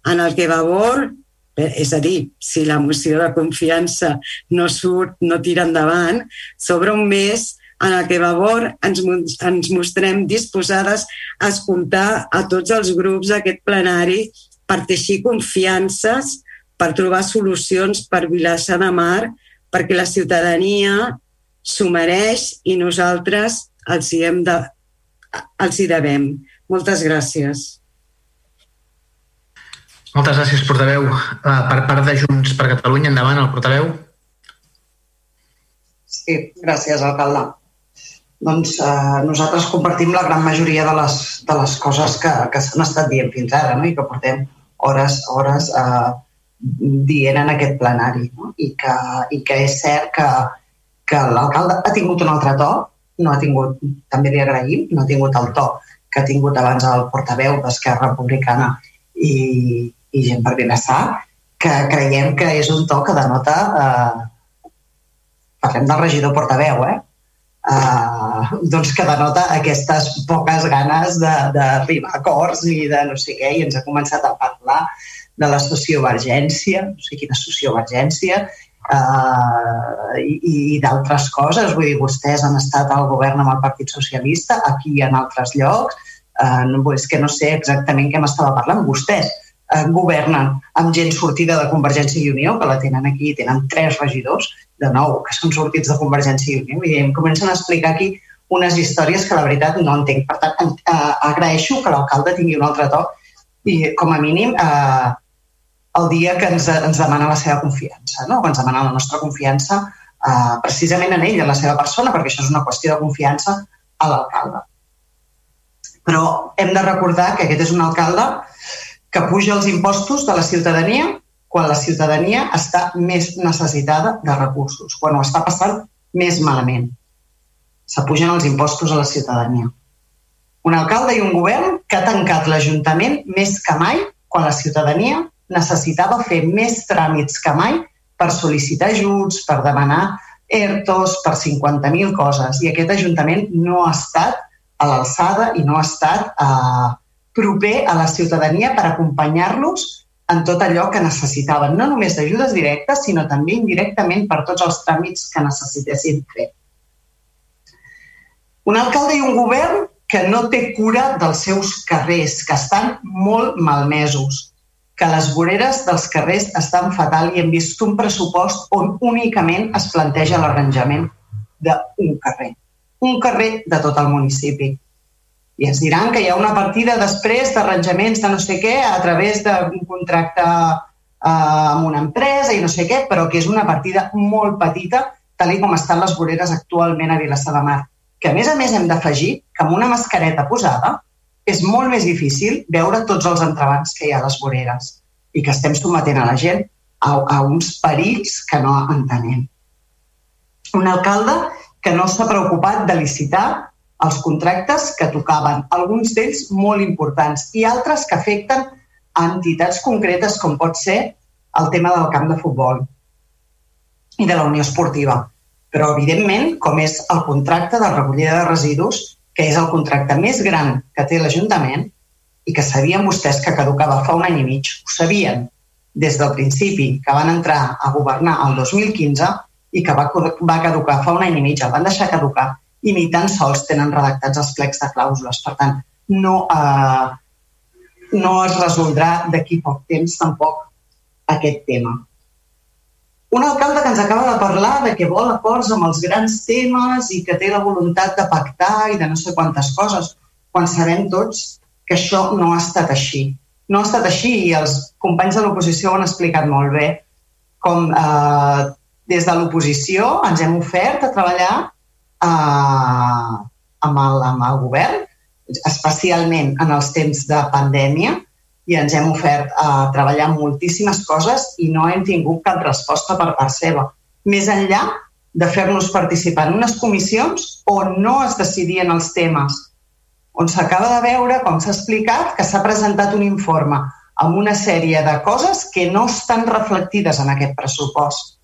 en el que Vavor, eh, és a dir, si la moció de confiança no surt, no tira endavant, s'obre un mes en el que Vavor ens, ens mostrem disposades a escoltar a tots els grups d'aquest plenari per teixir confiances, per trobar solucions per Vilassar de Mar, perquè la ciutadania s'ho mereix i nosaltres els hi hem de els hi devem. Moltes gràcies. Moltes gràcies, portaveu. Uh, per part de Junts per Catalunya, endavant, el portaveu. Sí, gràcies, alcalde. Doncs eh, nosaltres compartim la gran majoria de les, de les coses que, que s'han estat dient fins ara no? i que portem hores, hores eh, dient en aquest plenari. No? I, que, I que és cert que, que l'alcalde ha tingut un altre to, no ha tingut, també li agraïm, no ha tingut el to que ha tingut abans el portaveu d'Esquerra Republicana i, i gent per Vilassar, que creiem que és un to que denota... Eh, parlem del regidor portaveu, eh? Uh, doncs que denota aquestes poques ganes d'arribar a acords i de no sé què, i ens ha començat a parlar de la sociovergència, no sé quina sociovergència, eh, i, i d'altres coses. Vull dir, vostès han estat al govern amb el Partit Socialista, aquí i en altres llocs. Eh, no, és que no sé exactament què m'estava parlant. Vostès eh, governen amb gent sortida de Convergència i Unió, que la tenen aquí, tenen tres regidors, de nou, que són sortits de Convergència i Unió, i em comencen a explicar aquí unes històries que la veritat no entenc. Per tant, eh, agraeixo que l'alcalde tingui un altre to i, com a mínim, eh, el dia que ens, ens demana la seva confiança, no? que ens demana la nostra confiança eh, precisament en ell, en la seva persona, perquè això és una qüestió de confiança a l'alcalde. Però hem de recordar que aquest és un alcalde que puja els impostos de la ciutadania quan la ciutadania està més necessitada de recursos, quan ho està passant més malament. S'apugen els impostos a la ciutadania. Un alcalde i un govern que ha tancat l'Ajuntament més que mai quan la ciutadania necessitava fer més tràmits que mai per sol·licitar ajuts, per demanar ERTOs, per 50.000 coses. I aquest Ajuntament no ha estat a l'alçada i no ha estat eh, proper a la ciutadania per acompanyar-los en tot allò que necessitaven, no només d'ajudes directes, sinó també indirectament per tots els tràmits que necessitessin fer. Un alcalde i un govern que no té cura dels seus carrers, que estan molt malmesos, que les voreres dels carrers estan fatal i hem vist un pressupost on únicament es planteja l'arranjament d'un carrer. Un carrer de tot el municipi. I ens diran que hi ha una partida després d'arranjaments de no sé què a través d'un contracte eh, amb una empresa i no sé què, però que és una partida molt petita, tal com estan les voreres actualment a Vilassar de Mar. Que a més a més hem d'afegir que amb una mascareta posada és molt més difícil veure tots els entrebancs que hi ha a les voreres i que estem sometent a la gent a, a uns perills que no entenem. Un alcalde que no s'ha preocupat de licitar els contractes que tocaven, alguns d'ells molt importants i altres que afecten a entitats concretes com pot ser el tema del camp de futbol i de la Unió Esportiva. Però, evidentment, com és el contracte de recollida de residus, que és el contracte més gran que té l'Ajuntament i que sabien vostès que caducava fa un any i mig, ho sabien des del principi que van entrar a governar el 2015 i que va, va caducar fa un any i mig, el van deixar caducar i ni tan sols tenen redactats els plecs de clàusules. Per tant, no, eh, no es resoldrà d'aquí poc temps tampoc aquest tema. Un alcalde que ens acaba de parlar de que vol acords amb els grans temes i que té la voluntat de pactar i de no sé quantes coses, quan sabem tots que això no ha estat així. No ha estat així i els companys de l'oposició ho han explicat molt bé, com eh, des de l'oposició ens hem ofert a treballar eh, amb, el, amb el govern, especialment en els temps de pandèmia, i ens hem ofert a treballar moltíssimes coses i no hem tingut cap resposta per part seva. Més enllà de fer-nos participar en unes comissions on no es decidien els temes, on s'acaba de veure, com s'ha explicat, que s'ha presentat un informe amb una sèrie de coses que no estan reflectides en aquest pressupost,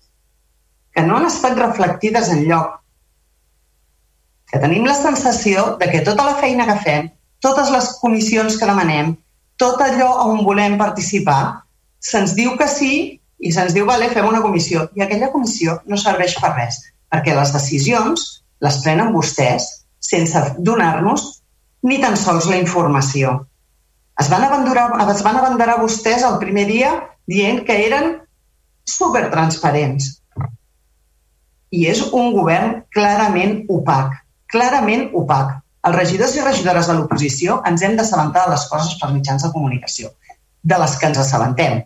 que no han estat reflectides en lloc que tenim la sensació de que tota la feina que fem, totes les comissions que demanem, tot allò on volem participar, se'ns diu que sí i se'ns diu, vale, fem una comissió. I aquella comissió no serveix per res, perquè les decisions les prenen vostès sense donar-nos ni tan sols la informació. Es van, abandonar, es van abanderar vostès el primer dia dient que eren supertransparents. I és un govern clarament opac clarament opac. Els regidors i regidores de l'oposició ens hem d'assabentar de les coses per mitjans de comunicació, de les que ens assabentem.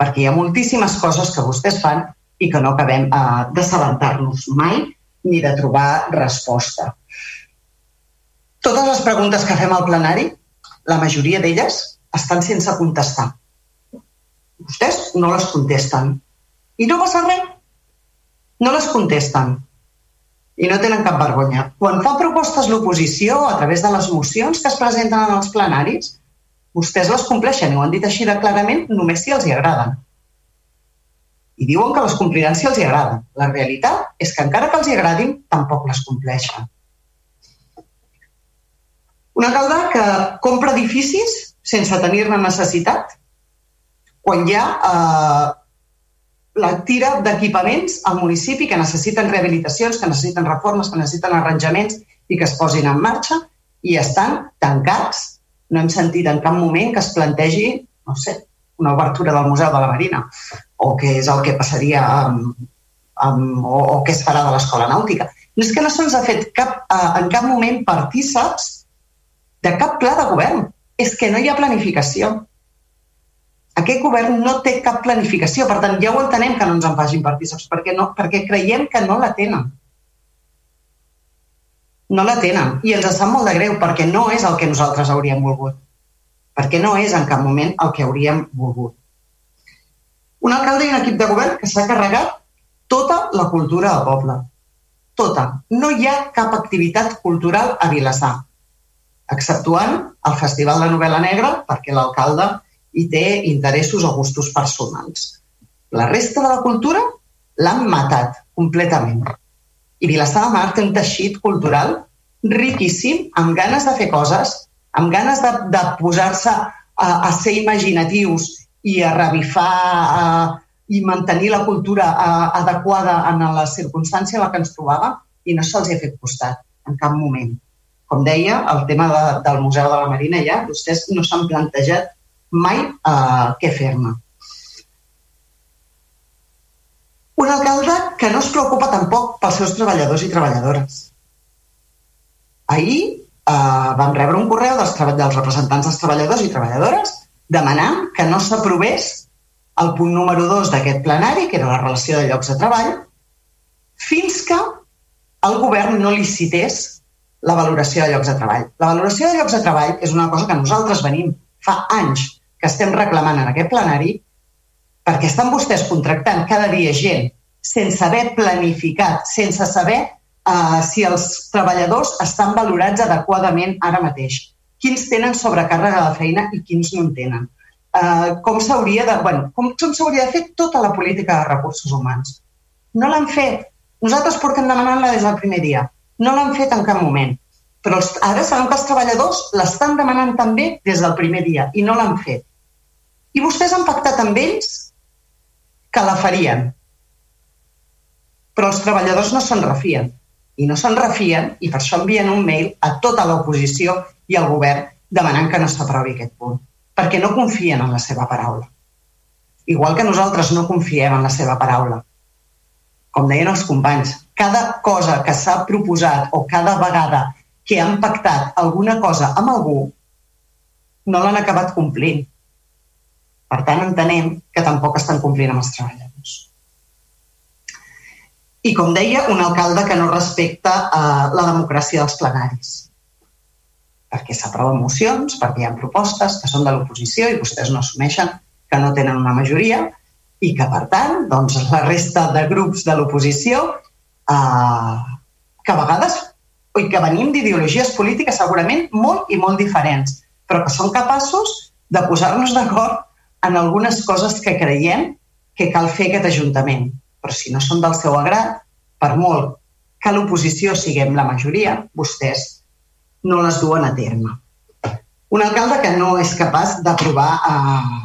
Perquè hi ha moltíssimes coses que vostès fan i que no acabem eh, d'assabentar-nos mai ni de trobar resposta. Totes les preguntes que fem al plenari, la majoria d'elles estan sense contestar. Vostès no les contesten. I no passa res. No les contesten i no tenen cap vergonya. Quan fa propostes l'oposició a través de les mocions que es presenten en els plenaris, vostès les compleixen i ho han dit així de clarament només si els hi agraden. I diuen que les compliran si els hi agraden. La realitat és que encara que els hi agradin, tampoc les compleixen. Un alcalde que compra edificis sense tenir-ne necessitat, quan hi ha eh, la tira d'equipaments al municipi que necessiten rehabilitacions, que necessiten reformes, que necessiten arranjaments i que es posin en marxa i estan tancats. No hem sentit en cap moment que es plantegi, no sé, una obertura del Museu de la Marina o què és el que passaria amb, amb, o, o què es farà de l'escola nàutica. No és que no se'ns ha fet cap, eh, en cap moment partíceps de cap pla de govern. És que no hi ha planificació. Aquest govern no té cap planificació, per tant, ja ho entenem que no ens en facin partíceps, perquè, no, perquè creiem que no la tenen. No la tenen. I ens sap molt de greu, perquè no és el que nosaltres hauríem volgut. Perquè no és en cap moment el que hauríem volgut. Un alcalde i un equip de govern que s'ha carregat tota la cultura del poble. Tota. No hi ha cap activitat cultural a Vilassar, exceptuant el Festival de Novel·la Negra, perquè l'alcalde i té interessos o gustos personals. La resta de la cultura l'han matat completament. I Vilassar de Mar té un teixit cultural riquíssim, amb ganes de fer coses, amb ganes de, de posar-se a, a ser imaginatius i a revifar a, i mantenir la cultura a, adequada en la circumstància en la que ens trobàvem i no se'ls ha fet costat en cap moment. Com deia, el tema de, del Museu de la Marina ja, vostès no s'han plantejat mai eh, què fer-ne. Un alcalde que no es preocupa tampoc pels seus treballadors i treballadores. Ahir eh, vam rebre un correu dels, dels representants dels treballadors i treballadores demanant que no s'aprovés el punt número 2 d'aquest plenari, que era la relació de llocs de treball, fins que el govern no licités la valoració de llocs de treball. La valoració de llocs de treball és una cosa que nosaltres venim fa anys que estem reclamant en aquest plenari perquè estan vostès contractant cada dia gent sense haver planificat, sense saber uh, si els treballadors estan valorats adequadament ara mateix, quins tenen sobrecàrrega de feina i quins no en tenen. eh, com s'hauria de, bueno, com, com s'hauria de fer tota la política de recursos humans. No l'han fet. Nosaltres portem demanant-la des del primer dia. No l'han fet en cap moment. Però els, ara sabem que els treballadors l'estan demanant també des del primer dia i no l'han fet. I vostès han pactat amb ells que la farien. Però els treballadors no se'n refien. I no se'n refien i per això envien un mail a tota l'oposició i al govern demanant que no s'aprovi aquest punt. Perquè no confien en la seva paraula. Igual que nosaltres no confiem en la seva paraula. Com deien els companys, cada cosa que s'ha proposat o cada vegada que han pactat alguna cosa amb algú no l'han acabat complint. Per tant, entenem que tampoc estan complint amb els treballadors. I, com deia, un alcalde que no respecta eh, la democràcia dels plenaris. Perquè s'aproven mocions, perquè hi ha propostes que són de l'oposició i vostès no assumeixen que no tenen una majoria i que, per tant, doncs, la resta de grups de l'oposició eh, que a vegades i que venim d'ideologies polítiques segurament molt i molt diferents, però que són capaços de posar-nos d'acord en algunes coses que creiem que cal fer aquest Ajuntament. Però si no són del seu agrat, per molt que l'oposició siguem la majoria, vostès no les duen a terme. Un alcalde que no és capaç d'aprovar eh,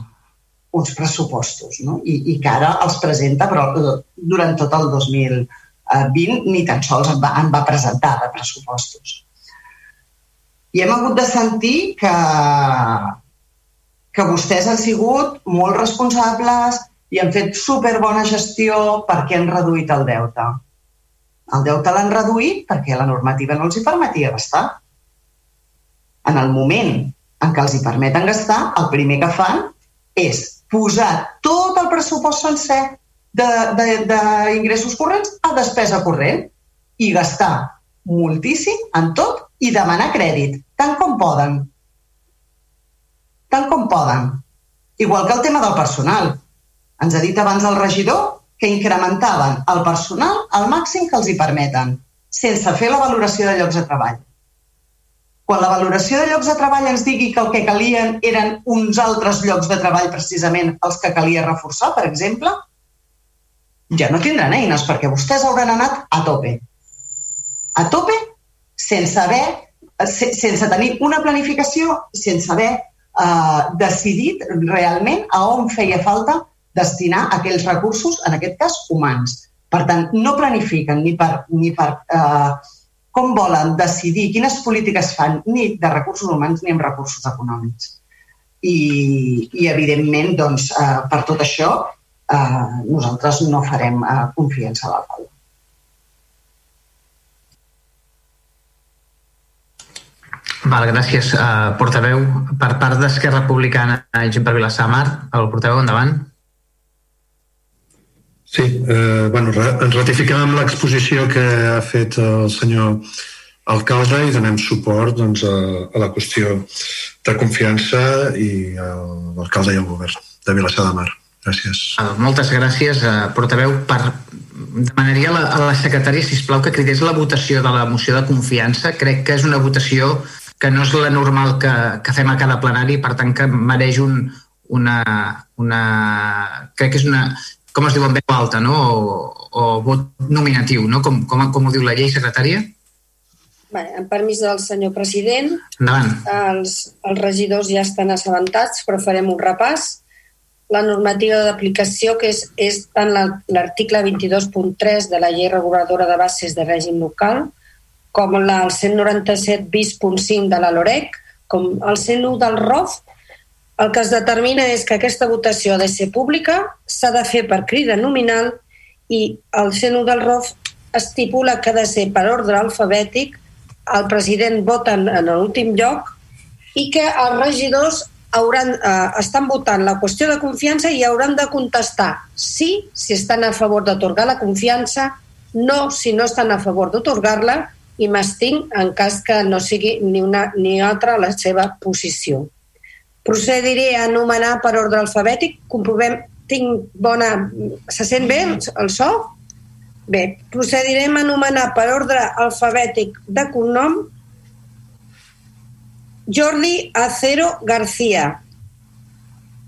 uns pressupostos no? I, i que ara els presenta però durant tot el 2020 ni tan sols en va, en va presentar de pressupostos. I hem hagut de sentir que, que vostès han sigut molt responsables i han fet superbona gestió perquè han reduït el deute. El deute l'han reduït perquè la normativa no els hi permetia gastar. En el moment en què els hi permeten gastar, el primer que fan és posar tot el pressupost sencer d'ingressos corrents a despesa corrent i gastar moltíssim en tot i demanar crèdit, tant com poden. Tant com poden. Igual que el tema del personal. Ens ha dit abans el regidor que incrementaven el personal al màxim que els hi permeten, sense fer la valoració de llocs de treball quan la valoració de llocs de treball ens digui que el que calien eren uns altres llocs de treball precisament els que calia reforçar, per exemple, ja no tindran eines perquè vostès hauran anat a tope. A tope sense haver sense tenir una planificació, sense haver eh, decidit realment a on feia falta destinar aquells recursos, en aquest cas humans. Per tant, no planifiquen ni per, ni per eh, com volen decidir quines polítiques fan ni de recursos humans ni amb recursos econòmics. I, i evidentment, doncs, eh, per tot això, eh, nosaltres no farem eh, confiança a l'alcalde. Val, gràcies. Uh, portaveu, per part d'Esquerra Republicana, gent per Vilassar Mar, el portaveu, endavant. Sí, eh, bueno, ens ratificem amb l'exposició que ha fet el senyor alcalde i donem suport doncs, a, a la qüestió de confiança i a l'alcalde i al govern de Vilassar de Mar. Gràcies. Ah, moltes gràcies, eh, portaveu. Per... Demanaria a la, a la secretària, si plau que cridés la votació de la moció de confiança. Crec que és una votació que no és la normal que, que fem a cada plenari, per tant que mereix un, una, una... Crec que és una, com es diu en veu alta, no? O, o vot nominatiu, no? Com, com, com ho diu la llei, secretària? Bé, amb permís del senyor president, Endavant. els, els regidors ja estan assabentats, però farem un repàs. La normativa d'aplicació, que és, és tant l'article 22.3 de la llei reguladora de bases de règim local, com la, el 197 bis.5 de la LOREC, com el 101 del ROF, el que es determina és que aquesta votació ha de ser pública, s'ha de fer per crida nominal i el CNU del ROF estipula que ha de ser per ordre alfabètic, el president vota en, en l'últim lloc i que els regidors hauran, eh, estan votant la qüestió de confiança i hauran de contestar sí si estan a favor d'atorgar la confiança, no si no estan a favor d'atorgar-la i m'estinc en cas que no sigui ni una ni altra la seva posició. Procediré a anomenar per ordre alfabètic. Comprovem, tinc bona... Se sent bé el so? Bé, procedirem a anomenar per ordre alfabètic de cognom Jordi Acero García.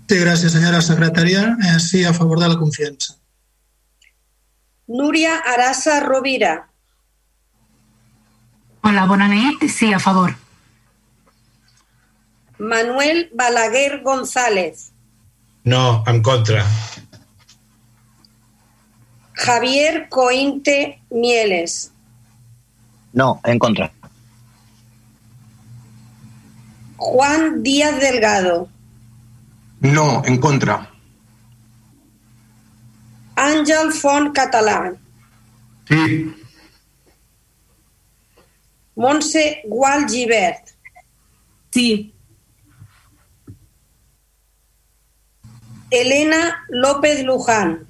Sí, gràcies, senyora secretària. Eh, sí, a favor de la confiança. Núria Arassa Rovira. Hola, nit. Sí, a favor. Manuel Balaguer González. No, en contra. Javier Cointe Mieles. No, en contra. Juan Díaz Delgado. No, en contra. Àngel Font Català. Sí. Montse Gual Givert. Sí. Elena López Luján.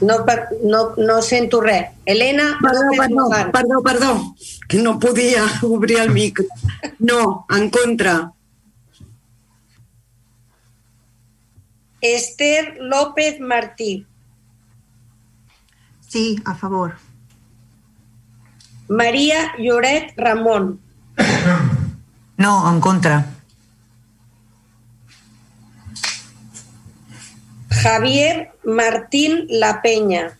No, per, no, no sento res. Elena Perdó, López perdó, Luján. perdó, perdó, que no podia obrir el micro. No, en contra. Esther López Martí. Sí, a favor. María Lloret Ramón. No, en contra. Javier Martín La Peña.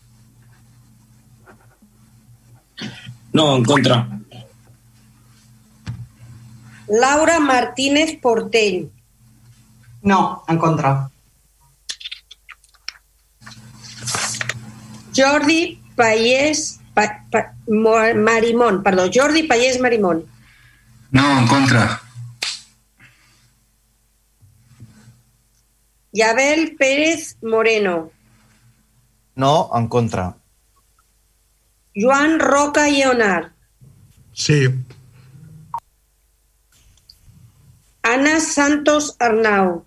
No, en contra. Laura Martínez Portell. No, en contra. Jordi Pallés pa, pa, Mo- Marimón, perdó, Jordi Pallés Marimón. No, en contra. Yabel Pérez Moreno. No, en contra. Joan Roca Lleonard. Sí. Ana Santos Arnau.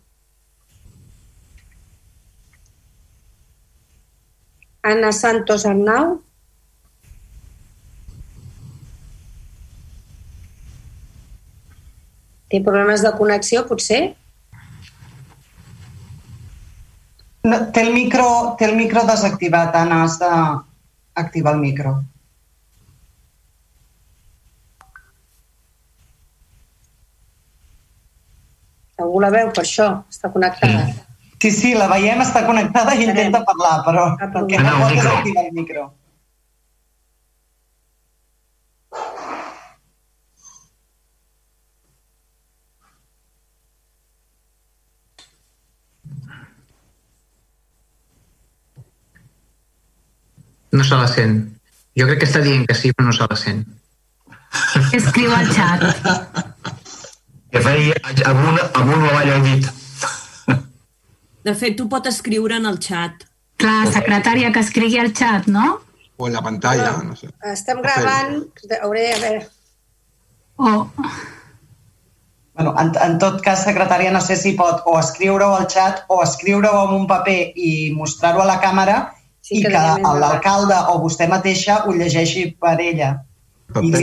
Ana Santos Arnau. Té problemes de connexió, potser? No, té, el micro, té el micro desactivat, Anna, has d'activar el micro. Algú la veu per això? Està connectada. Sí, sí, la veiem, està connectada i intenta parlar, però el que no pot és micro. activar el micro. No se la sent. Jo crec que està dient que sí, però no se la sent. Escriu al xat. Que feia amunt, amunt o avall al llit. De fet, tu pot escriure en el xat. Clar, secretària, que escrigui al xat, no? O en la pantalla, no sé. Estem gravant... Hauré a veure... Oh. Bueno, en, en tot cas, secretària, no sé si pot o escriure-ho al xat o escriure-ho en un paper i mostrar-ho a la càmera Sí, i que l'alcalde o vostè mateixa ho llegeixi per ella. No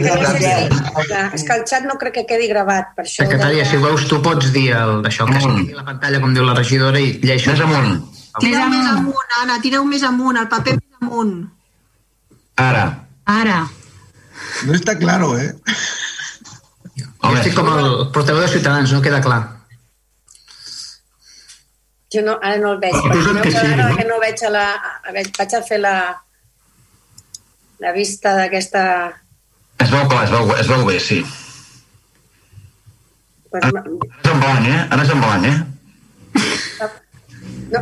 clar, és que el xat no crec que quedi gravat, per això... Secretària, si vols, tu pots dir el d'això, que a la pantalla, com diu la regidora, i lleixo. Més amunt. Tireu més amunt, Anna, tireu més amunt, el paper més amunt. Ara. Ara. No està claro, eh? Jo estic com el portaveu de Ciutadans, no queda clar. Jo no, ara no el veig. Però que sí, ara no? que no veig a la... A veig, vaig a fer la, la vista d'aquesta... Es veu clar, es veu, es veu bé, sí. Pues, Ara és en blanc, eh? Ara és en blanc, eh? no,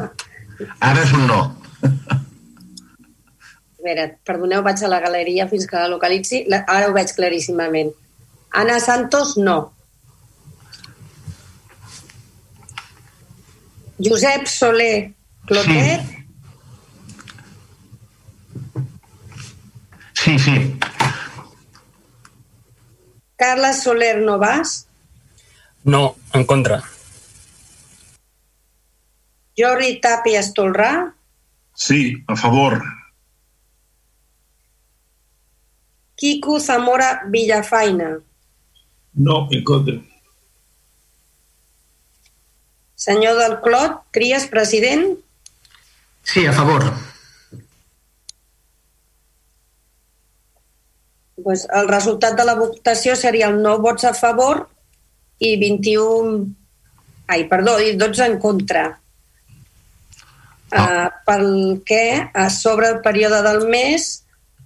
Ara és un no. a veure, perdoneu, vaig a la galeria fins que la localitzi. Ara ho veig claríssimament. Ana Santos, no. Josep Soler Clotet, Sí, sí. Carla Soler Novas, No, en contra. Jordi Tapia Estolrà, Sí, a favor. Quico Zamora Villafaina. No, en contra. Senyor del Clot, Cries, president. Sí, a favor. Pues el resultat de la votació seria el 9 vots a favor i 21... Ai, perdó, i 12 en contra. Oh. Uh, pel que a sobre el període del mes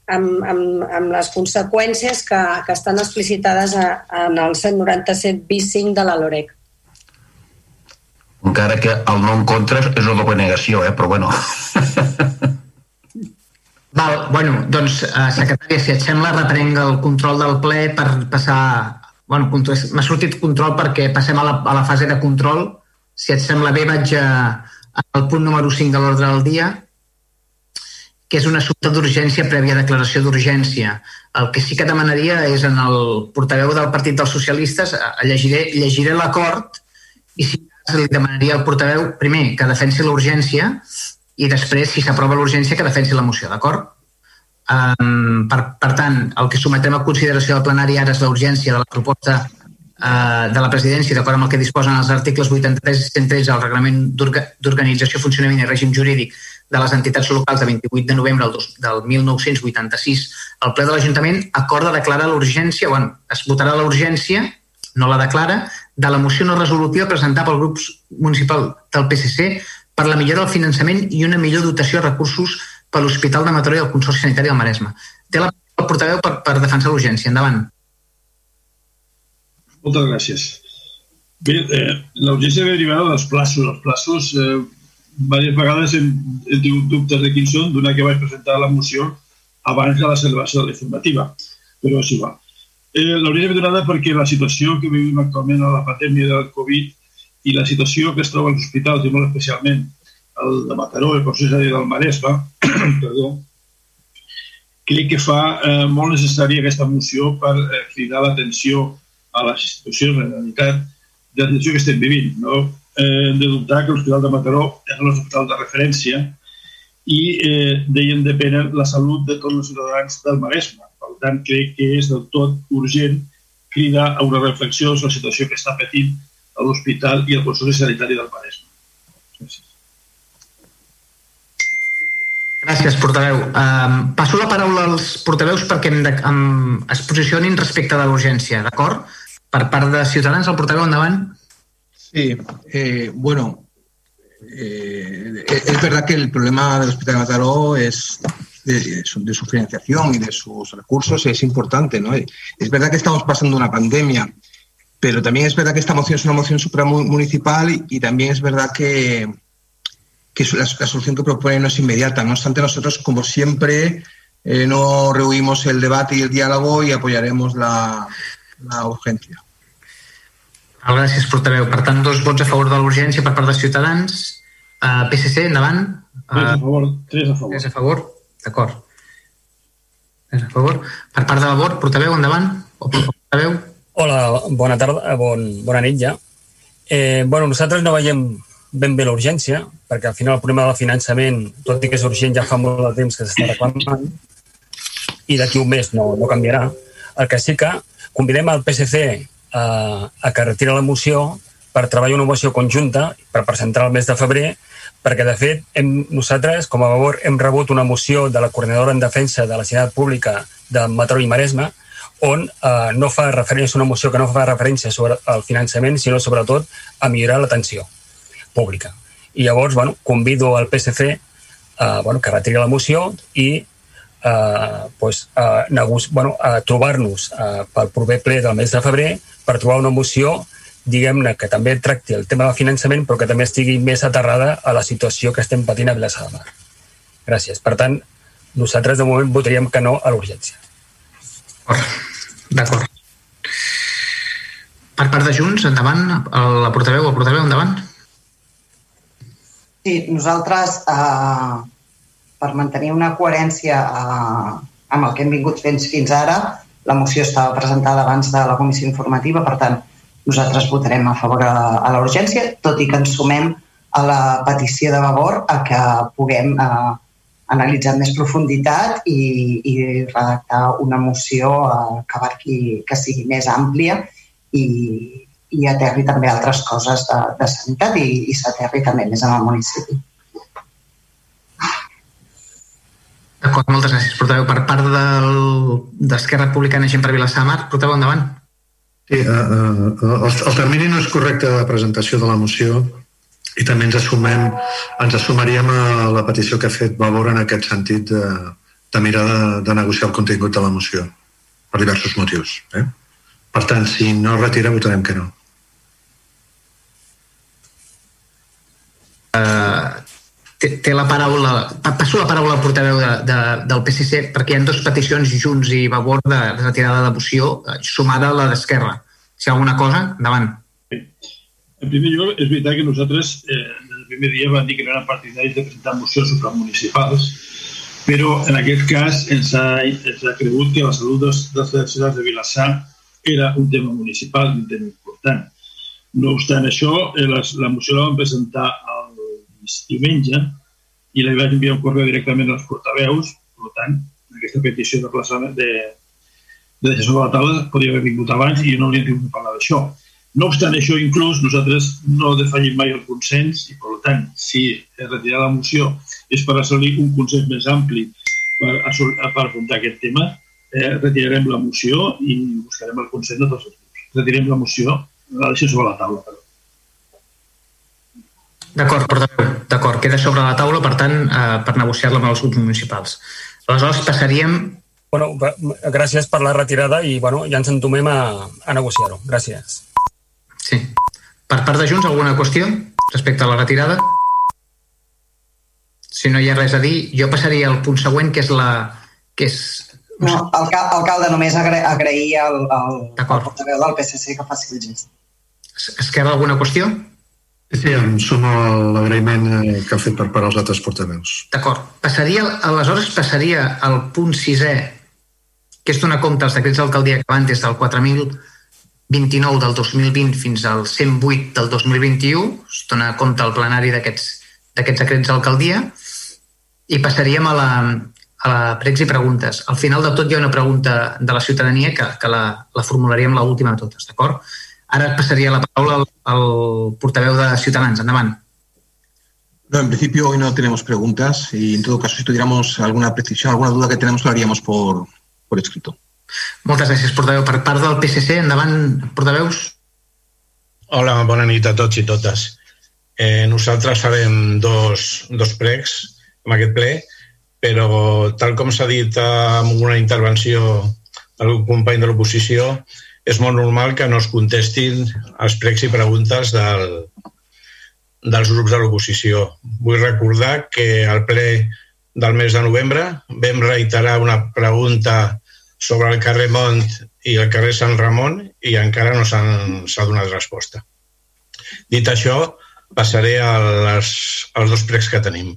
amb, amb, amb les conseqüències que, que estan explicitades a, en el 197 bis 5 de la LOREC. Encara que el no en contra és una doble negació, eh? però bueno. Val, bueno, doncs, uh, secretària, si et sembla, reprenc el control del ple per passar... Bueno, m'ha sortit control perquè passem a la, a la fase de control. Si et sembla bé, vaig a, al punt número 5 de l'ordre del dia, que és un assumpte d'urgència prèvia declaració d'urgència. El que sí que demanaria és en el portaveu del Partit dels Socialistes, eh, llegiré, llegiré l'acord i si li demanaria al portaveu, primer, que defensi l'urgència i després, si s'aprova l'urgència, que defensi la moció, d'acord? Um, per, per tant, el que sometem a consideració del plenari ara és l'urgència de la proposta uh, de la presidència, d'acord amb el que disposen els articles 83 i 113 del reglament d'organització, funcionament i règim jurídic de les entitats locals de 28 de novembre del, del 1986, el ple de l'Ajuntament acorda declarar l'urgència, bueno, es votarà la urgència, no la declara, de la moció no resolutiva presentada pel grup municipal del PSC per la millora del finançament i una millor dotació de recursos per l'Hospital de Mataró i el Consorci Sanitari del Maresme. Té la portaveu per, per defensar l'urgència. Endavant. Moltes gràcies. Bé, eh, l'urgència ve derivada dels plaços. Els plaços eh, diverses vegades hem, hem tingut dubtes de quins són, d'una que vaig presentar la moció abans de la celebració de la informativa, però és igual. Eh, L'hauria de donada perquè la situació que vivim actualment a la pandèmia del Covid i la situació que es troba als hospitals, i molt especialment el de Mataró, el procés del Maresme, perdó, crec que fa eh, molt necessària aquesta moció per eh, cridar l'atenció a les institucions, de la realitat de la situació que estem vivint. No? eh, de dubtar que l'Hospital de Mataró és l'hospital de referència i eh, deien depenen la salut de tots els ciutadans del Maresme. Per tant, crec que és del tot urgent cridar a una reflexió sobre la situació que està patint a l'hospital i el Consorci Sanitari del Maresme. Gràcies. Gràcies, portaveu. Um, passo la paraula als portaveus perquè em de, em, es posicionin respecte de l'urgència, d'acord? Per part de Ciutadans, el portaveu endavant. Sí, eh, bueno, eh, es verdad que el problema del Hospital de Mataró es de, de, su financiación y de sus recursos es importante, ¿no? Es verdad que estamos pasando una pandemia, pero también es verdad que esta moción es una moción supramunicipal y, y también es verdad que, que la, la, solución que propone no es inmediata. No obstante, nosotros, como siempre, eh, no rehuimos el debate y el diálogo y apoyaremos la, la urgencia. Gràcies, portaveu. Per tant, dos vots a favor de l'urgència per part de Ciutadans. Uh, PSC, endavant. Uh, tres a favor. Tres a favor. Tres a favor. D'acord. Tres a favor. Per part de la VOT, portaveu, endavant. O portaveu. Hola, bona tarda, bon, bona nit ja. Eh, bueno, nosaltres no veiem ben bé l'urgència, perquè al final el problema del finançament, tot i que és urgent, ja fa molt de temps que s'està reclamant, i d'aquí un mes no, no canviarà. El que sí que convidem al PSC a, a que retira la moció per treballar una moció conjunta per presentar el mes de febrer, perquè, de fet, hem, nosaltres, com a Vavor, hem rebut una moció de la coordinadora en defensa de la sanitat pública de Mataró i Maresme, on eh, no fa referència, una moció que no fa referència sobre el finançament, sinó sobretot a millorar l'atenció pública. I llavors, bueno, convido al PSC eh, bueno, que retiri la moció i eh, pues, eh, bueno, a trobar-nos eh, pel proper ple del mes de febrer per trobar una moció diguem-ne, que també tracti el tema del finançament, però que també estigui més aterrada a la situació que estem patint a Vilassar de Mar. Gràcies. Per tant, nosaltres de moment votaríem que no a l'urgència. D'acord. Per part de Junts, endavant, la portaveu, el portaveu, endavant. Sí, nosaltres, eh, per mantenir una coherència eh, amb el que hem vingut fent fins ara, la moció estava presentada abans de la comissió informativa, per tant, nosaltres votarem a favor a, a la urgència, tot i que ens sumem a la petició de Vavor a que puguem eh, analitzar amb més profunditat i, i redactar una moció eh, que abarqui, que sigui més àmplia i, i aterri també altres coses de, de sanitat i, i s'aterri també més en el municipi. D'acord, moltes gràcies. Portaveu, per part del- d'Esquerra Republicana i Gent per Vilassar Mar, portaveu endavant. Sí, uh, uh, el, el termini no és correcte de presentació de la moció i també ens assumem, ens assumaríem a la petició que ha fet Vavor en aquest sentit de, de mirar de, de negociar el contingut de la moció per diversos motius. Eh? Per tant, si no es retira, votarem que no. Uh, té, té la paraula, pa- passo la paraula al portaveu de, de, del PSC perquè hi ha dues peticions Junts i Vavor de retirada de moció eh, sumada a la d'Esquerra. Si hi ha alguna cosa, endavant. En primer lloc, és veritat que nosaltres eh, del primer dia vam dir que no eren partidaris de presentar mocions supramunicipals, però en aquest cas ens ha, ens ha cregut que la salut dels, dels ciutadans de Vilassar era un tema municipal, un tema important. No obstant això, eh, les, la moció la vam presentar el diumenge i la vaig enviar un correu directament als portaveus, per tant, aquesta petició de plaçament de, de deixar sobre la taula podria haver vingut abans i no hauria tingut de parlar d'això. No obstant això, inclús, nosaltres no defallim mai el consens i, per tant, si es retirar la moció és per assolir un consens més ampli per, assol- per afrontar aquest tema, eh, retirarem la moció i buscarem el consens de tots els grups. Retirem la moció, la deixem sobre la taula. Però. D'acord, portaveu. D'acord, queda sobre la taula, per tant, eh, per negociar-la amb els grups municipals. Aleshores passaríem... Bueno, gràcies per la retirada i bueno, ja ens entomem a, a negociar-ho. Gràcies. Sí. Per part de Junts, alguna qüestió respecte a la retirada? Si no hi ha res a dir, jo passaria al punt següent, que és la... que és... No, alca alcalde, només agra agrair al, al, al portaveu del PSC que faci el gest. Esquerra, alguna qüestió? Sí, em sumo a l'agraïment eh, que ha fet per part als altres portaveus. D'acord. Passaria, aleshores passaria al punt sisè, que és donar compte als decrets d'alcaldia que van des del 4.029 del 2020 fins al 108 del 2021, es dona compte al plenari d'aquests d'aquests decrets d'alcaldia, i passaríem a la, a la pregs i preguntes. Al final de tot hi ha una pregunta de la ciutadania que, que la, la formularíem l'última de totes, d'acord? Ara passaria la paraula al, al portaveu de Ciutadans. Endavant. No, en principio hoy no tenemos preguntas y en todo caso si tuviéramos alguna precisión, alguna duda que tenemos lo haríamos por, por escrito. Moltes gràcies, portaveu. Per part del PSC, endavant, portaveus. Hola, bona nit a tots i totes. Eh, nosaltres farem dos, dos pregs en aquest ple, però tal com s'ha dit en una intervenció del company de l'oposició, és molt normal que no es contestin els pregs i preguntes del, dels grups de l'oposició. Vull recordar que al ple del mes de novembre vam reiterar una pregunta sobre el carrer Mont i el carrer Sant Ramon i encara no s'ha donat resposta. Dit això, passaré a les, als dos pregs que tenim.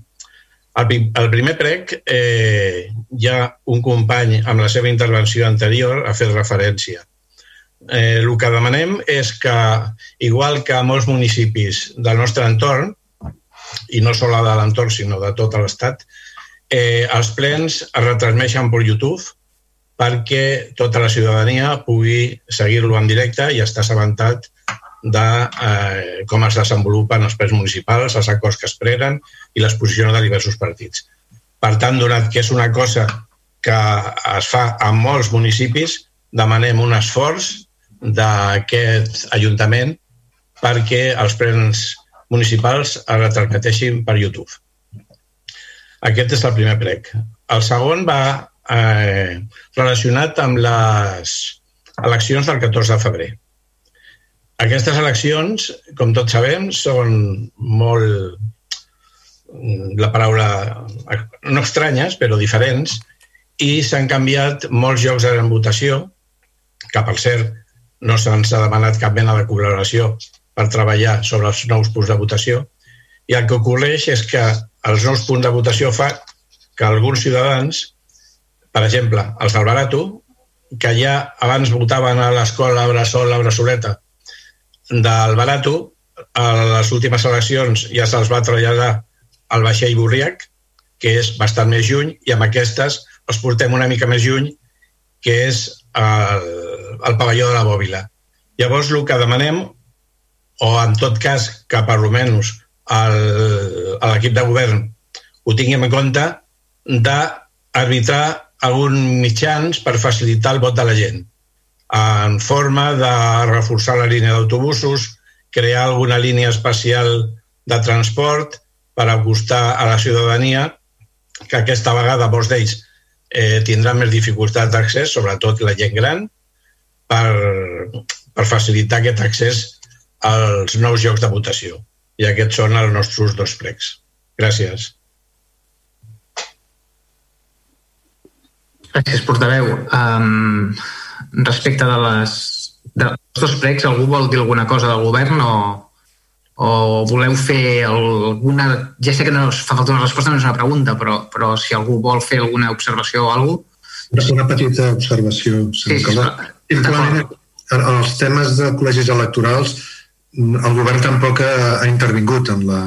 El, el primer prec, eh, ja un company amb la seva intervenció anterior ha fet referència. Eh, el que demanem és que, igual que a molts municipis del nostre entorn, i no sols de l'entorn, sinó de tot l'Estat, eh, els plens es retransmeixen per YouTube perquè tota la ciutadania pugui seguir-lo en directe i estar assabentat de eh, com es desenvolupen els plens municipals, els acords que es prenen i les posicions de diversos partits. Per tant, donat que és una cosa que es fa en molts municipis, demanem un esforç d'aquest Ajuntament perquè els plens municipals es retransmeteixin per YouTube. Aquest és el primer prec. El segon va eh, relacionat amb les eleccions del 14 de febrer. Aquestes eleccions, com tots sabem, són molt, la paraula, no estranyes, però diferents, i s'han canviat molts llocs de votació, que per cert no se'ns ha demanat cap mena de col·laboració per treballar sobre els nous punts de votació, i el que ocorreix és que els nous punts de votació fa que alguns ciutadans, per exemple, els del Barato, que ja abans votaven a l'escola Bressol, la Bressoleta, del Barato, a les últimes eleccions ja se'ls va traslladar al Vaixell Borriac, que és bastant més lluny, i amb aquestes els portem una mica més lluny, que és el, el pavelló de la Bòbila. Llavors, el que demanem, o en tot cas que per almenys l'equip de govern ho tinguem en compte, de arbitrar alguns mitjans per facilitar el vot de la gent en forma de reforçar la línia d'autobusos, crear alguna línia especial de transport per acostar a la ciutadania que aquesta vegada molts d'ells eh, tindran més dificultat d'accés, sobretot la gent gran, per, per facilitar aquest accés als nous llocs de votació. I aquests són els nostres dos plecs. Gràcies. Gràcies, portaveu. Um, respecte de les dels dos plecs, algú vol dir alguna cosa del govern o, o voleu fer alguna... Ja sé que no fa falta una resposta, no és una pregunta, però, però si algú vol fer alguna observació o alguna cosa... Una petita observació. Sí, sí, Simplement, en els temes de col·legis electorals, el govern tampoc ha, ha intervingut en la,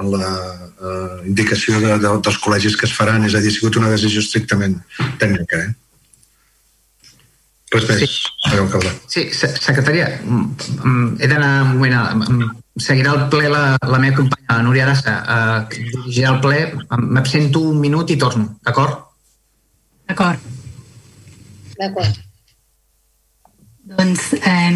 en la uh, indicació de, de, dels col·legis que es faran, és a dir, ha sigut una decisió estrictament tècnica. Eh? Res més, sí. Sí, secretària, he d'anar un moment a, seguirà el ple la, la meva companya, la Núria Arassa, eh, dirigirà el ple, m'absento un minut i torno, d'acord? D'acord. D'acord. Doncs eh,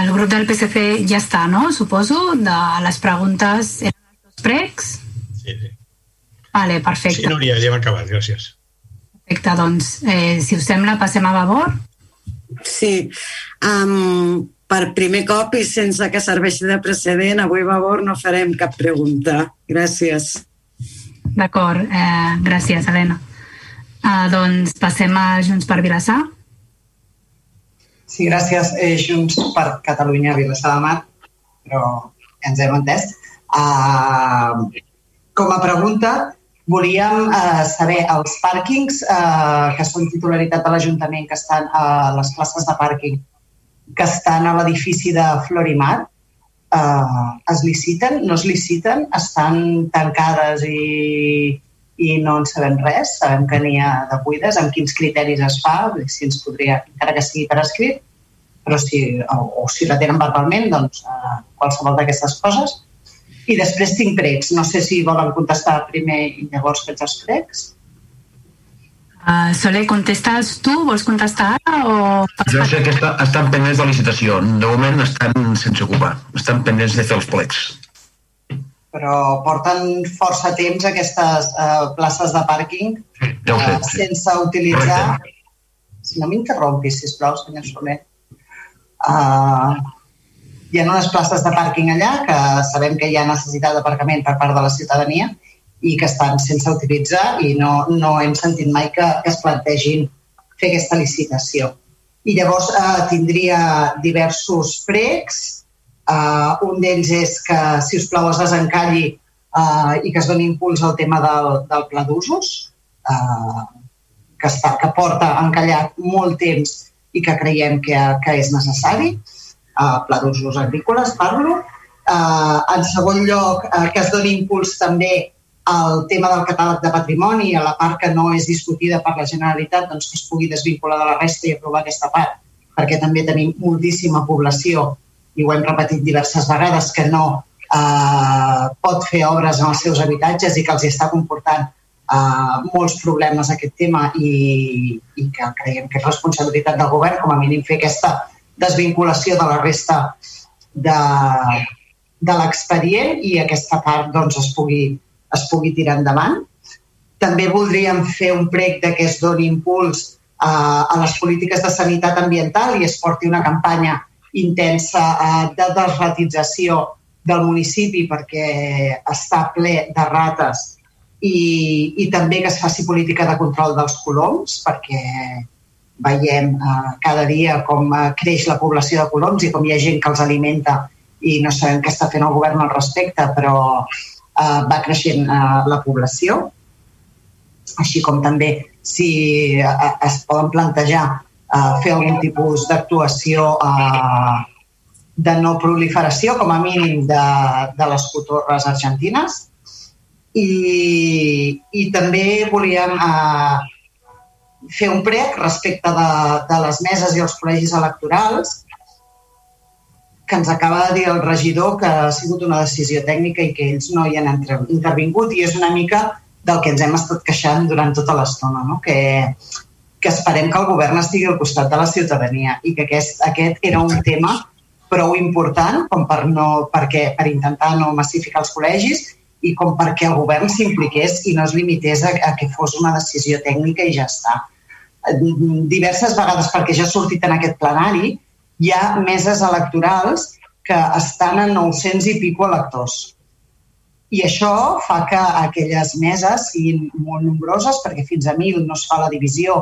el grup del PSC ja està, no? Suposo, de les preguntes eren pregs? Sí, sí. Vale, perfecte. Sí, Núria, ja hem acabat, gràcies. Perfecte, doncs, eh, si us sembla, passem a Vavor. Sí, um, per primer cop i sense que serveixi de precedent, avui, Vavor, no farem cap pregunta. Gràcies. D'acord, eh, gràcies, Helena. Uh, doncs passem a Junts per Vilassar. Sí, gràcies, eh, Junts per Catalunya, Vilassar de Mar, però ens hem entès. Uh, com a pregunta, volíem uh, saber els pàrquings uh, que són titularitat de l'Ajuntament, que estan a les places de pàrquing, que estan a l'edifici de Florimar, uh, es liciten, no es liciten, estan tancades i, i no en sabem res, sabem que n'hi ha de buides, amb quins criteris es fa, si ens podria, encara que sigui per escrit, però si, o, o si la tenen verbalment, doncs uh, qualsevol d'aquestes coses. I després tinc pregs. No sé si volen contestar primer i llavors faig els pregs. Uh, Soler, contestes tu? Vols contestar ara o... Jo sé que està, estan pendents de licitació. De moment estan sense ocupar. Estan pendents de fer els plecs. Però porten força temps aquestes uh, places de pàrquing sí, ja ho sé, uh, sense utilitzar... Correcte. Si no m'interrompis, sisplau, senyor Soler. Uh, hi ha unes places de pàrquing allà que sabem que hi ha necessitat d'aparcament per part de la ciutadania i que estan sense utilitzar i no, no hem sentit mai que, que es plantegin fer aquesta licitació. I llavors eh, tindria diversos pregs. Eh, un d'ells és que, si us plau, es desencalli eh, i que es doni impuls al tema del, del pla d'usos, eh, que, està, que porta encallat molt temps i que creiem que, que és necessari. Uh, pla d'usos agrícoles, parlo. Uh, en segon lloc, uh, que es doni impuls també al tema del catàleg de patrimoni, a la part que no és discutida per la Generalitat, doncs que es pugui desvincular de la resta i aprovar aquesta part, perquè també tenim moltíssima població, i ho hem repetit diverses vegades, que no eh, pot fer obres en els seus habitatges i que els està comportant uh, molts problemes aquest tema i, i que creiem que és responsabilitat del govern com a mínim fer aquesta desvinculació de la resta de, de l'expedient i aquesta part doncs, es, pugui, es pugui tirar endavant. També voldríem fer un prec de que es doni impuls uh, a les polítiques de sanitat ambiental i es porti una campanya intensa uh, de desratització del municipi perquè està ple de rates i, i també que es faci política de control dels coloms, perquè veiem eh, cada dia com eh, creix la població de coloms i com hi ha gent que els alimenta i no sabem què està fent el govern al respecte, però eh, va creixent eh, la població. Així com també si eh, es poden plantejar eh, fer algun tipus d'actuació eh, de no proliferació, com a mínim, de, de les cotorres argentines, i, i també volíem eh, fer un prec respecte de, de les meses i els col·legis electorals que ens acaba de dir el regidor que ha sigut una decisió tècnica i que ells no hi han intervingut i és una mica del que ens hem estat queixant durant tota l'estona, no? que, que esperem que el govern estigui al costat de la ciutadania i que aquest, aquest era un tema prou important com per, no, perquè, per intentar no massificar els col·legis i com perquè el govern s'impliqués i no es limités a, a que fos una decisió tècnica i ja està. Diverses vegades, perquè ja ha sortit en aquest plenari, hi ha meses electorals que estan a 900 i pico electors. I això fa que aquelles meses siguin molt nombroses, perquè fins a 1.000 no es fa la divisió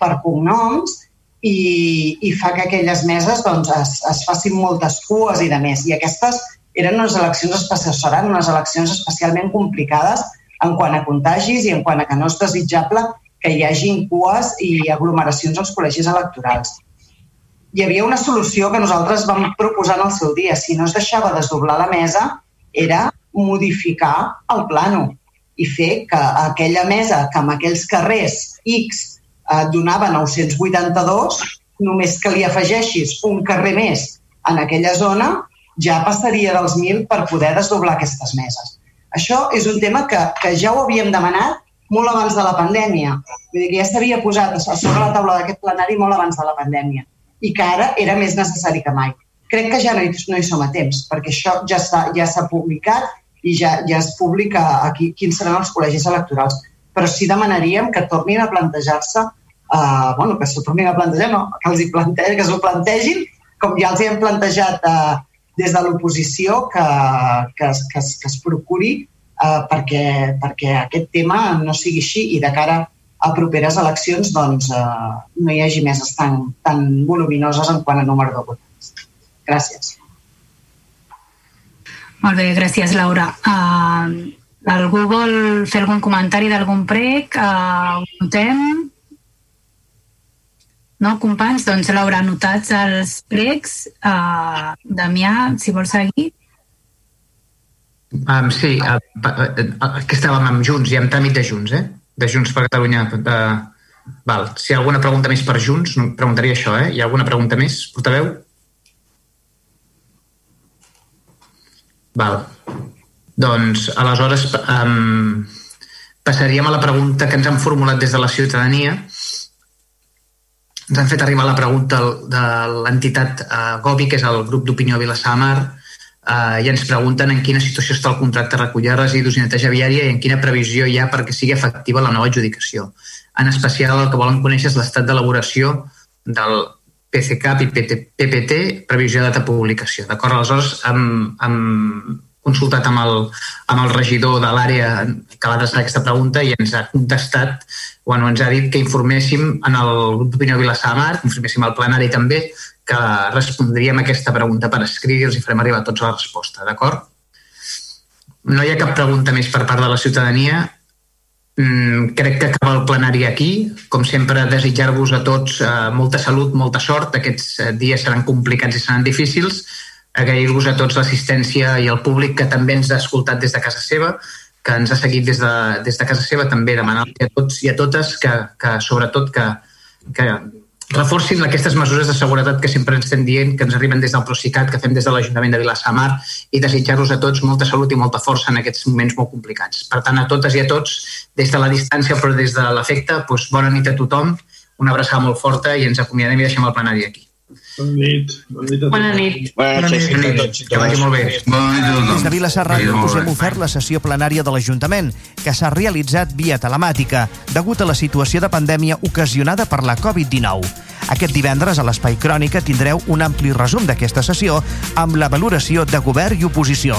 per cognoms, i, i fa que aquelles meses doncs, es, es facin moltes cues i de més. I aquestes eren unes eleccions especials, seran unes eleccions especialment complicades en quant a contagis i en quant a que no és desitjable que hi hagin cues i aglomeracions als col·legis electorals. Hi havia una solució que nosaltres vam proposar en el seu dia. Si no es deixava desdoblar la mesa, era modificar el plano i fer que aquella mesa que en aquells carrers X eh, donava 982, només que li afegeixis un carrer més en aquella zona, ja passaria dels 1.000 per poder desdoblar aquestes meses. Això és un tema que, que ja ho havíem demanat molt abans de la pandèmia. Vull dir que ja s'havia posat sobre la taula d'aquest plenari molt abans de la pandèmia i que ara era més necessari que mai. Crec que ja no hi, no hi som a temps, perquè això ja s'ha ja publicat i ja, ja es publica aquí quins seran els col·legis electorals. Però sí demanaríem que tornin a plantejar-se, uh, bueno, que s'ho tornin a plantejar, no, que els hi plante que s'ho plantegin, com ja els hi hem plantejat uh, des de l'oposició, que, que, que, es, que es procuri uh, perquè, perquè aquest tema no sigui així i de cara a properes eleccions doncs, uh, no hi hagi més tan, tan voluminoses en quant a número de votants. Gràcies. Molt bé, gràcies, Laura. Uh, algú vol fer algun comentari d'algun prec? Uh, notem? No, companys? Doncs, Laura, anotats els precs. Uh, Damià, si vols seguir. Um, sí, que estàvem amb Junts i amb tràmit de Junts, eh? De Junts per Catalunya. De... Val. Si hi ha alguna pregunta més per Junts, no, preguntaria això, eh? Hi ha alguna pregunta més, portaveu? Val. Doncs, aleshores, um, passaríem a la pregunta que ens han formulat des de la ciutadania. Ens han fet arribar la pregunta de l'entitat uh, Gobi, que és el grup d'opinió Vilassamar, uh, i ens pregunten en quina situació està el contracte de recollir residus i neteja viària i en quina previsió hi ha perquè sigui efectiva la nova adjudicació. En especial el que volen conèixer és l'estat d'elaboració del PCCAP i PPT, previsió de data de publicació. D'acord? Aleshores, hem, hem consultat amb el, amb el regidor de l'àrea que va adreçar aquesta pregunta i ens ha contestat, bueno, ens ha dit que informéssim en el grup d'opinió Vilassar de Mar, informéssim al plenari també, que respondríem aquesta pregunta per escrit i els hi farem arribar tots la resposta, d'acord? No hi ha cap pregunta més per part de la ciutadania. Mm, crec que acaba el plenari aquí. Com sempre, desitjar-vos a tots eh, molta salut, molta sort. Aquests eh, dies seran complicats i seran difícils agrair-vos a tots l'assistència i el públic que també ens ha escoltat des de casa seva, que ens ha seguit des de, des de casa seva, també demanar-los a tots i a totes que, que sobretot, que, que reforcin aquestes mesures de seguretat que sempre ens estem dient, que ens arriben des del Procicat, que fem des de l'Ajuntament de Vilassamar i desitjar-los a tots molta salut i molta força en aquests moments molt complicats. Per tant, a totes i a tots, des de la distància però des de l'efecte, doncs, bona nit a tothom, una abraçada molt forta i ens acomiadem i deixem el plenari aquí. Bona nit. Bona nit. Bona nit. Bona nit. Bona nit. Que vagi molt bé. Des de Vilassar Ràdio us hem ofert la sessió plenària de l'Ajuntament, que s'ha realitzat via telemàtica, degut a la situació de pandèmia ocasionada per la Covid-19. Aquest divendres a l'Espai Crònica tindreu un ampli resum d'aquesta sessió amb la valoració de govern i oposició.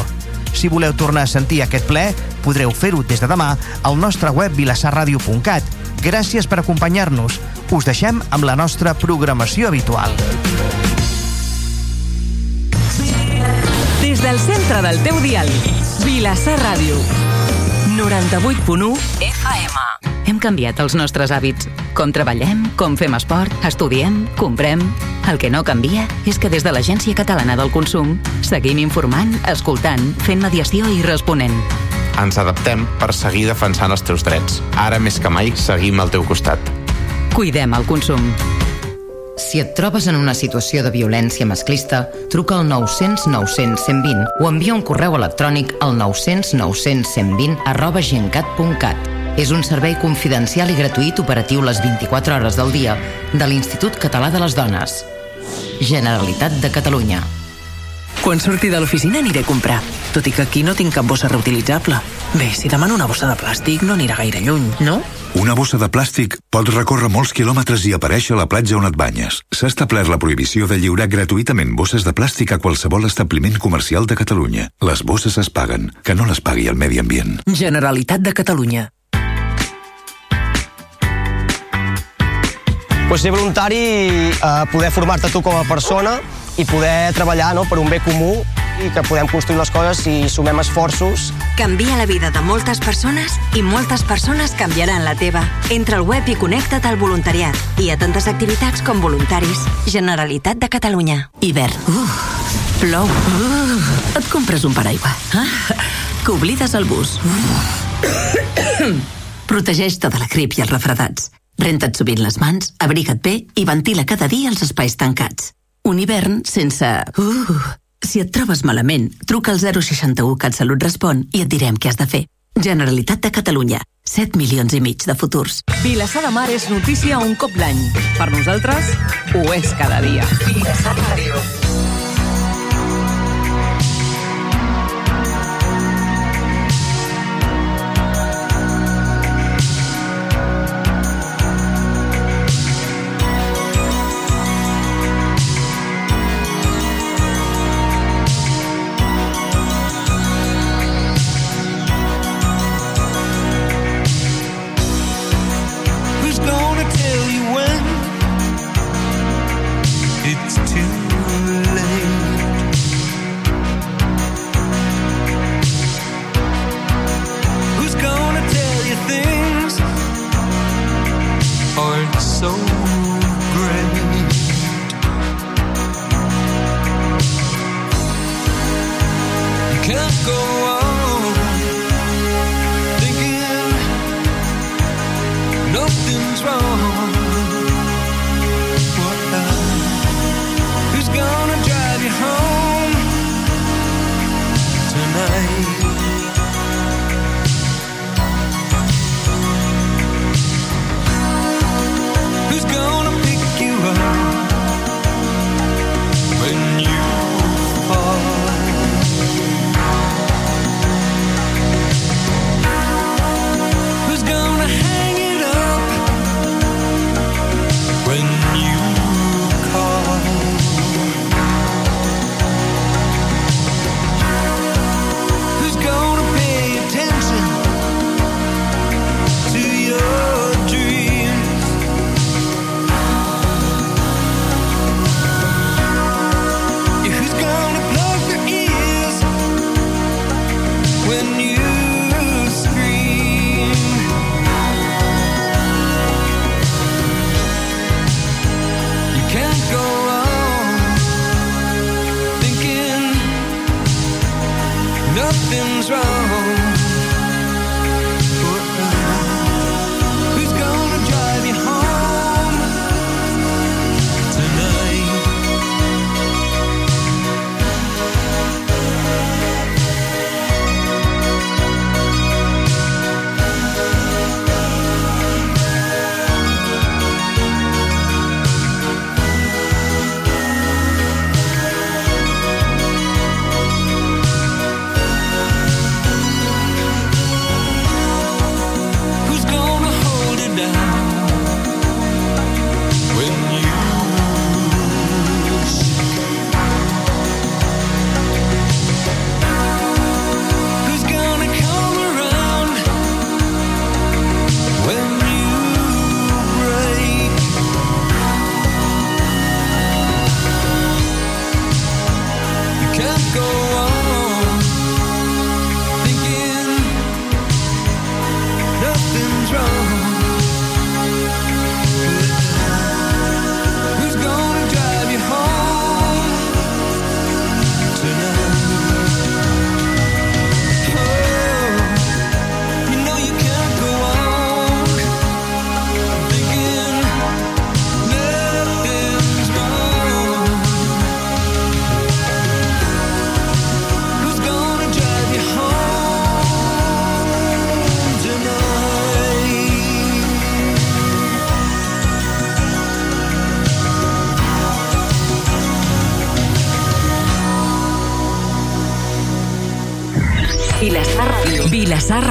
Si voleu tornar a sentir aquest ple, podreu fer-ho des de demà al nostre web vilassarradio.cat. Gràcies per acompanyar-nos. Us deixem amb la nostra programació habitual. Des del centre del teu dial, Vilassar Ràdio. 98.1 FM. Hem canviat els nostres hàbits. Com treballem, com fem esport, estudiem, comprem... El que no canvia és que des de l'Agència Catalana del Consum seguim informant, escoltant, fent mediació i responent. Ens adaptem per seguir defensant els teus drets. Ara més que mai seguim al teu costat. Cuidem el consum. Si et trobes en una situació de violència masclista, truca al 900 900 120 o envia un correu electrònic al 900 900 120 arroba gencat.cat. És un servei confidencial i gratuït operatiu les 24 hores del dia de l'Institut Català de les Dones. Generalitat de Catalunya. Quan surti de l'oficina aniré a comprar, tot i que aquí no tinc cap bossa reutilitzable. Bé, si demano una bossa de plàstic no anirà gaire lluny, no? Una bossa de plàstic pot recórrer molts quilòmetres i aparèixer a la platja on et banyes. S'ha establert la prohibició de lliurar gratuïtament bosses de plàstic a qualsevol establiment comercial de Catalunya. Les bosses es paguen, que no les pagui el medi ambient. Generalitat de Catalunya. Pues ser voluntari, eh, poder formar-te tu com a persona i poder treballar no, per un bé comú i que podem construir les coses si sumem esforços. Canvia la vida de moltes persones i moltes persones canviaran la teva. Entra al web i connecta't al voluntariat. Hi ha tantes activitats com voluntaris. Generalitat de Catalunya. Hivern. Uh, plou. Uh, et compres un paraigua. Ah, que oblides el bus. Protegeix-te de la grip i els refredats. Renta't sovint les mans, abriga't bé i ventila cada dia els espais tancats. Un hivern sense... Uh, si et trobes malament, truca al 061 CatSalut Respon i et direm què has de fer. Generalitat de Catalunya. 7 milions i mig de futurs. Vilassar de Mar és notícia un cop l'any. Per nosaltres, ho és cada dia. Vilassar Ràdio. Who's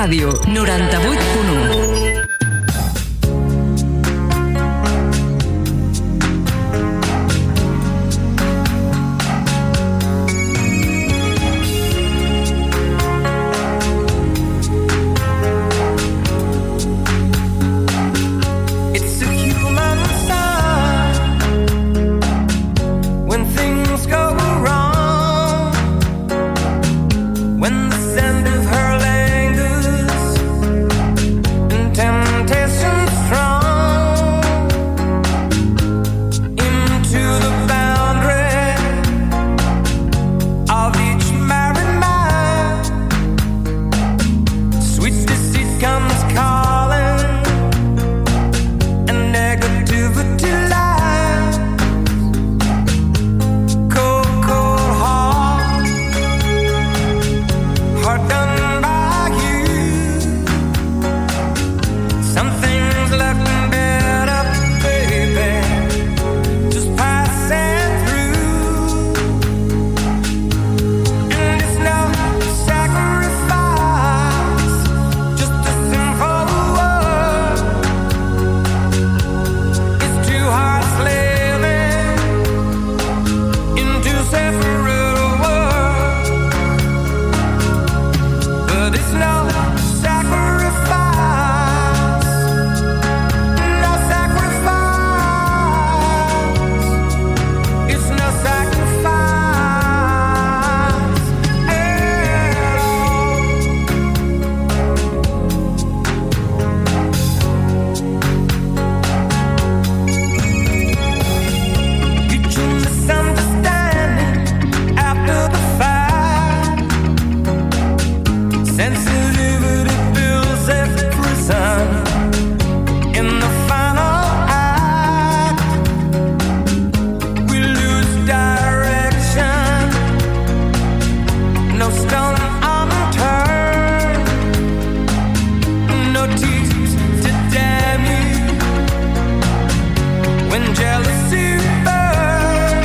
Vilassar Ràdio, 98.1.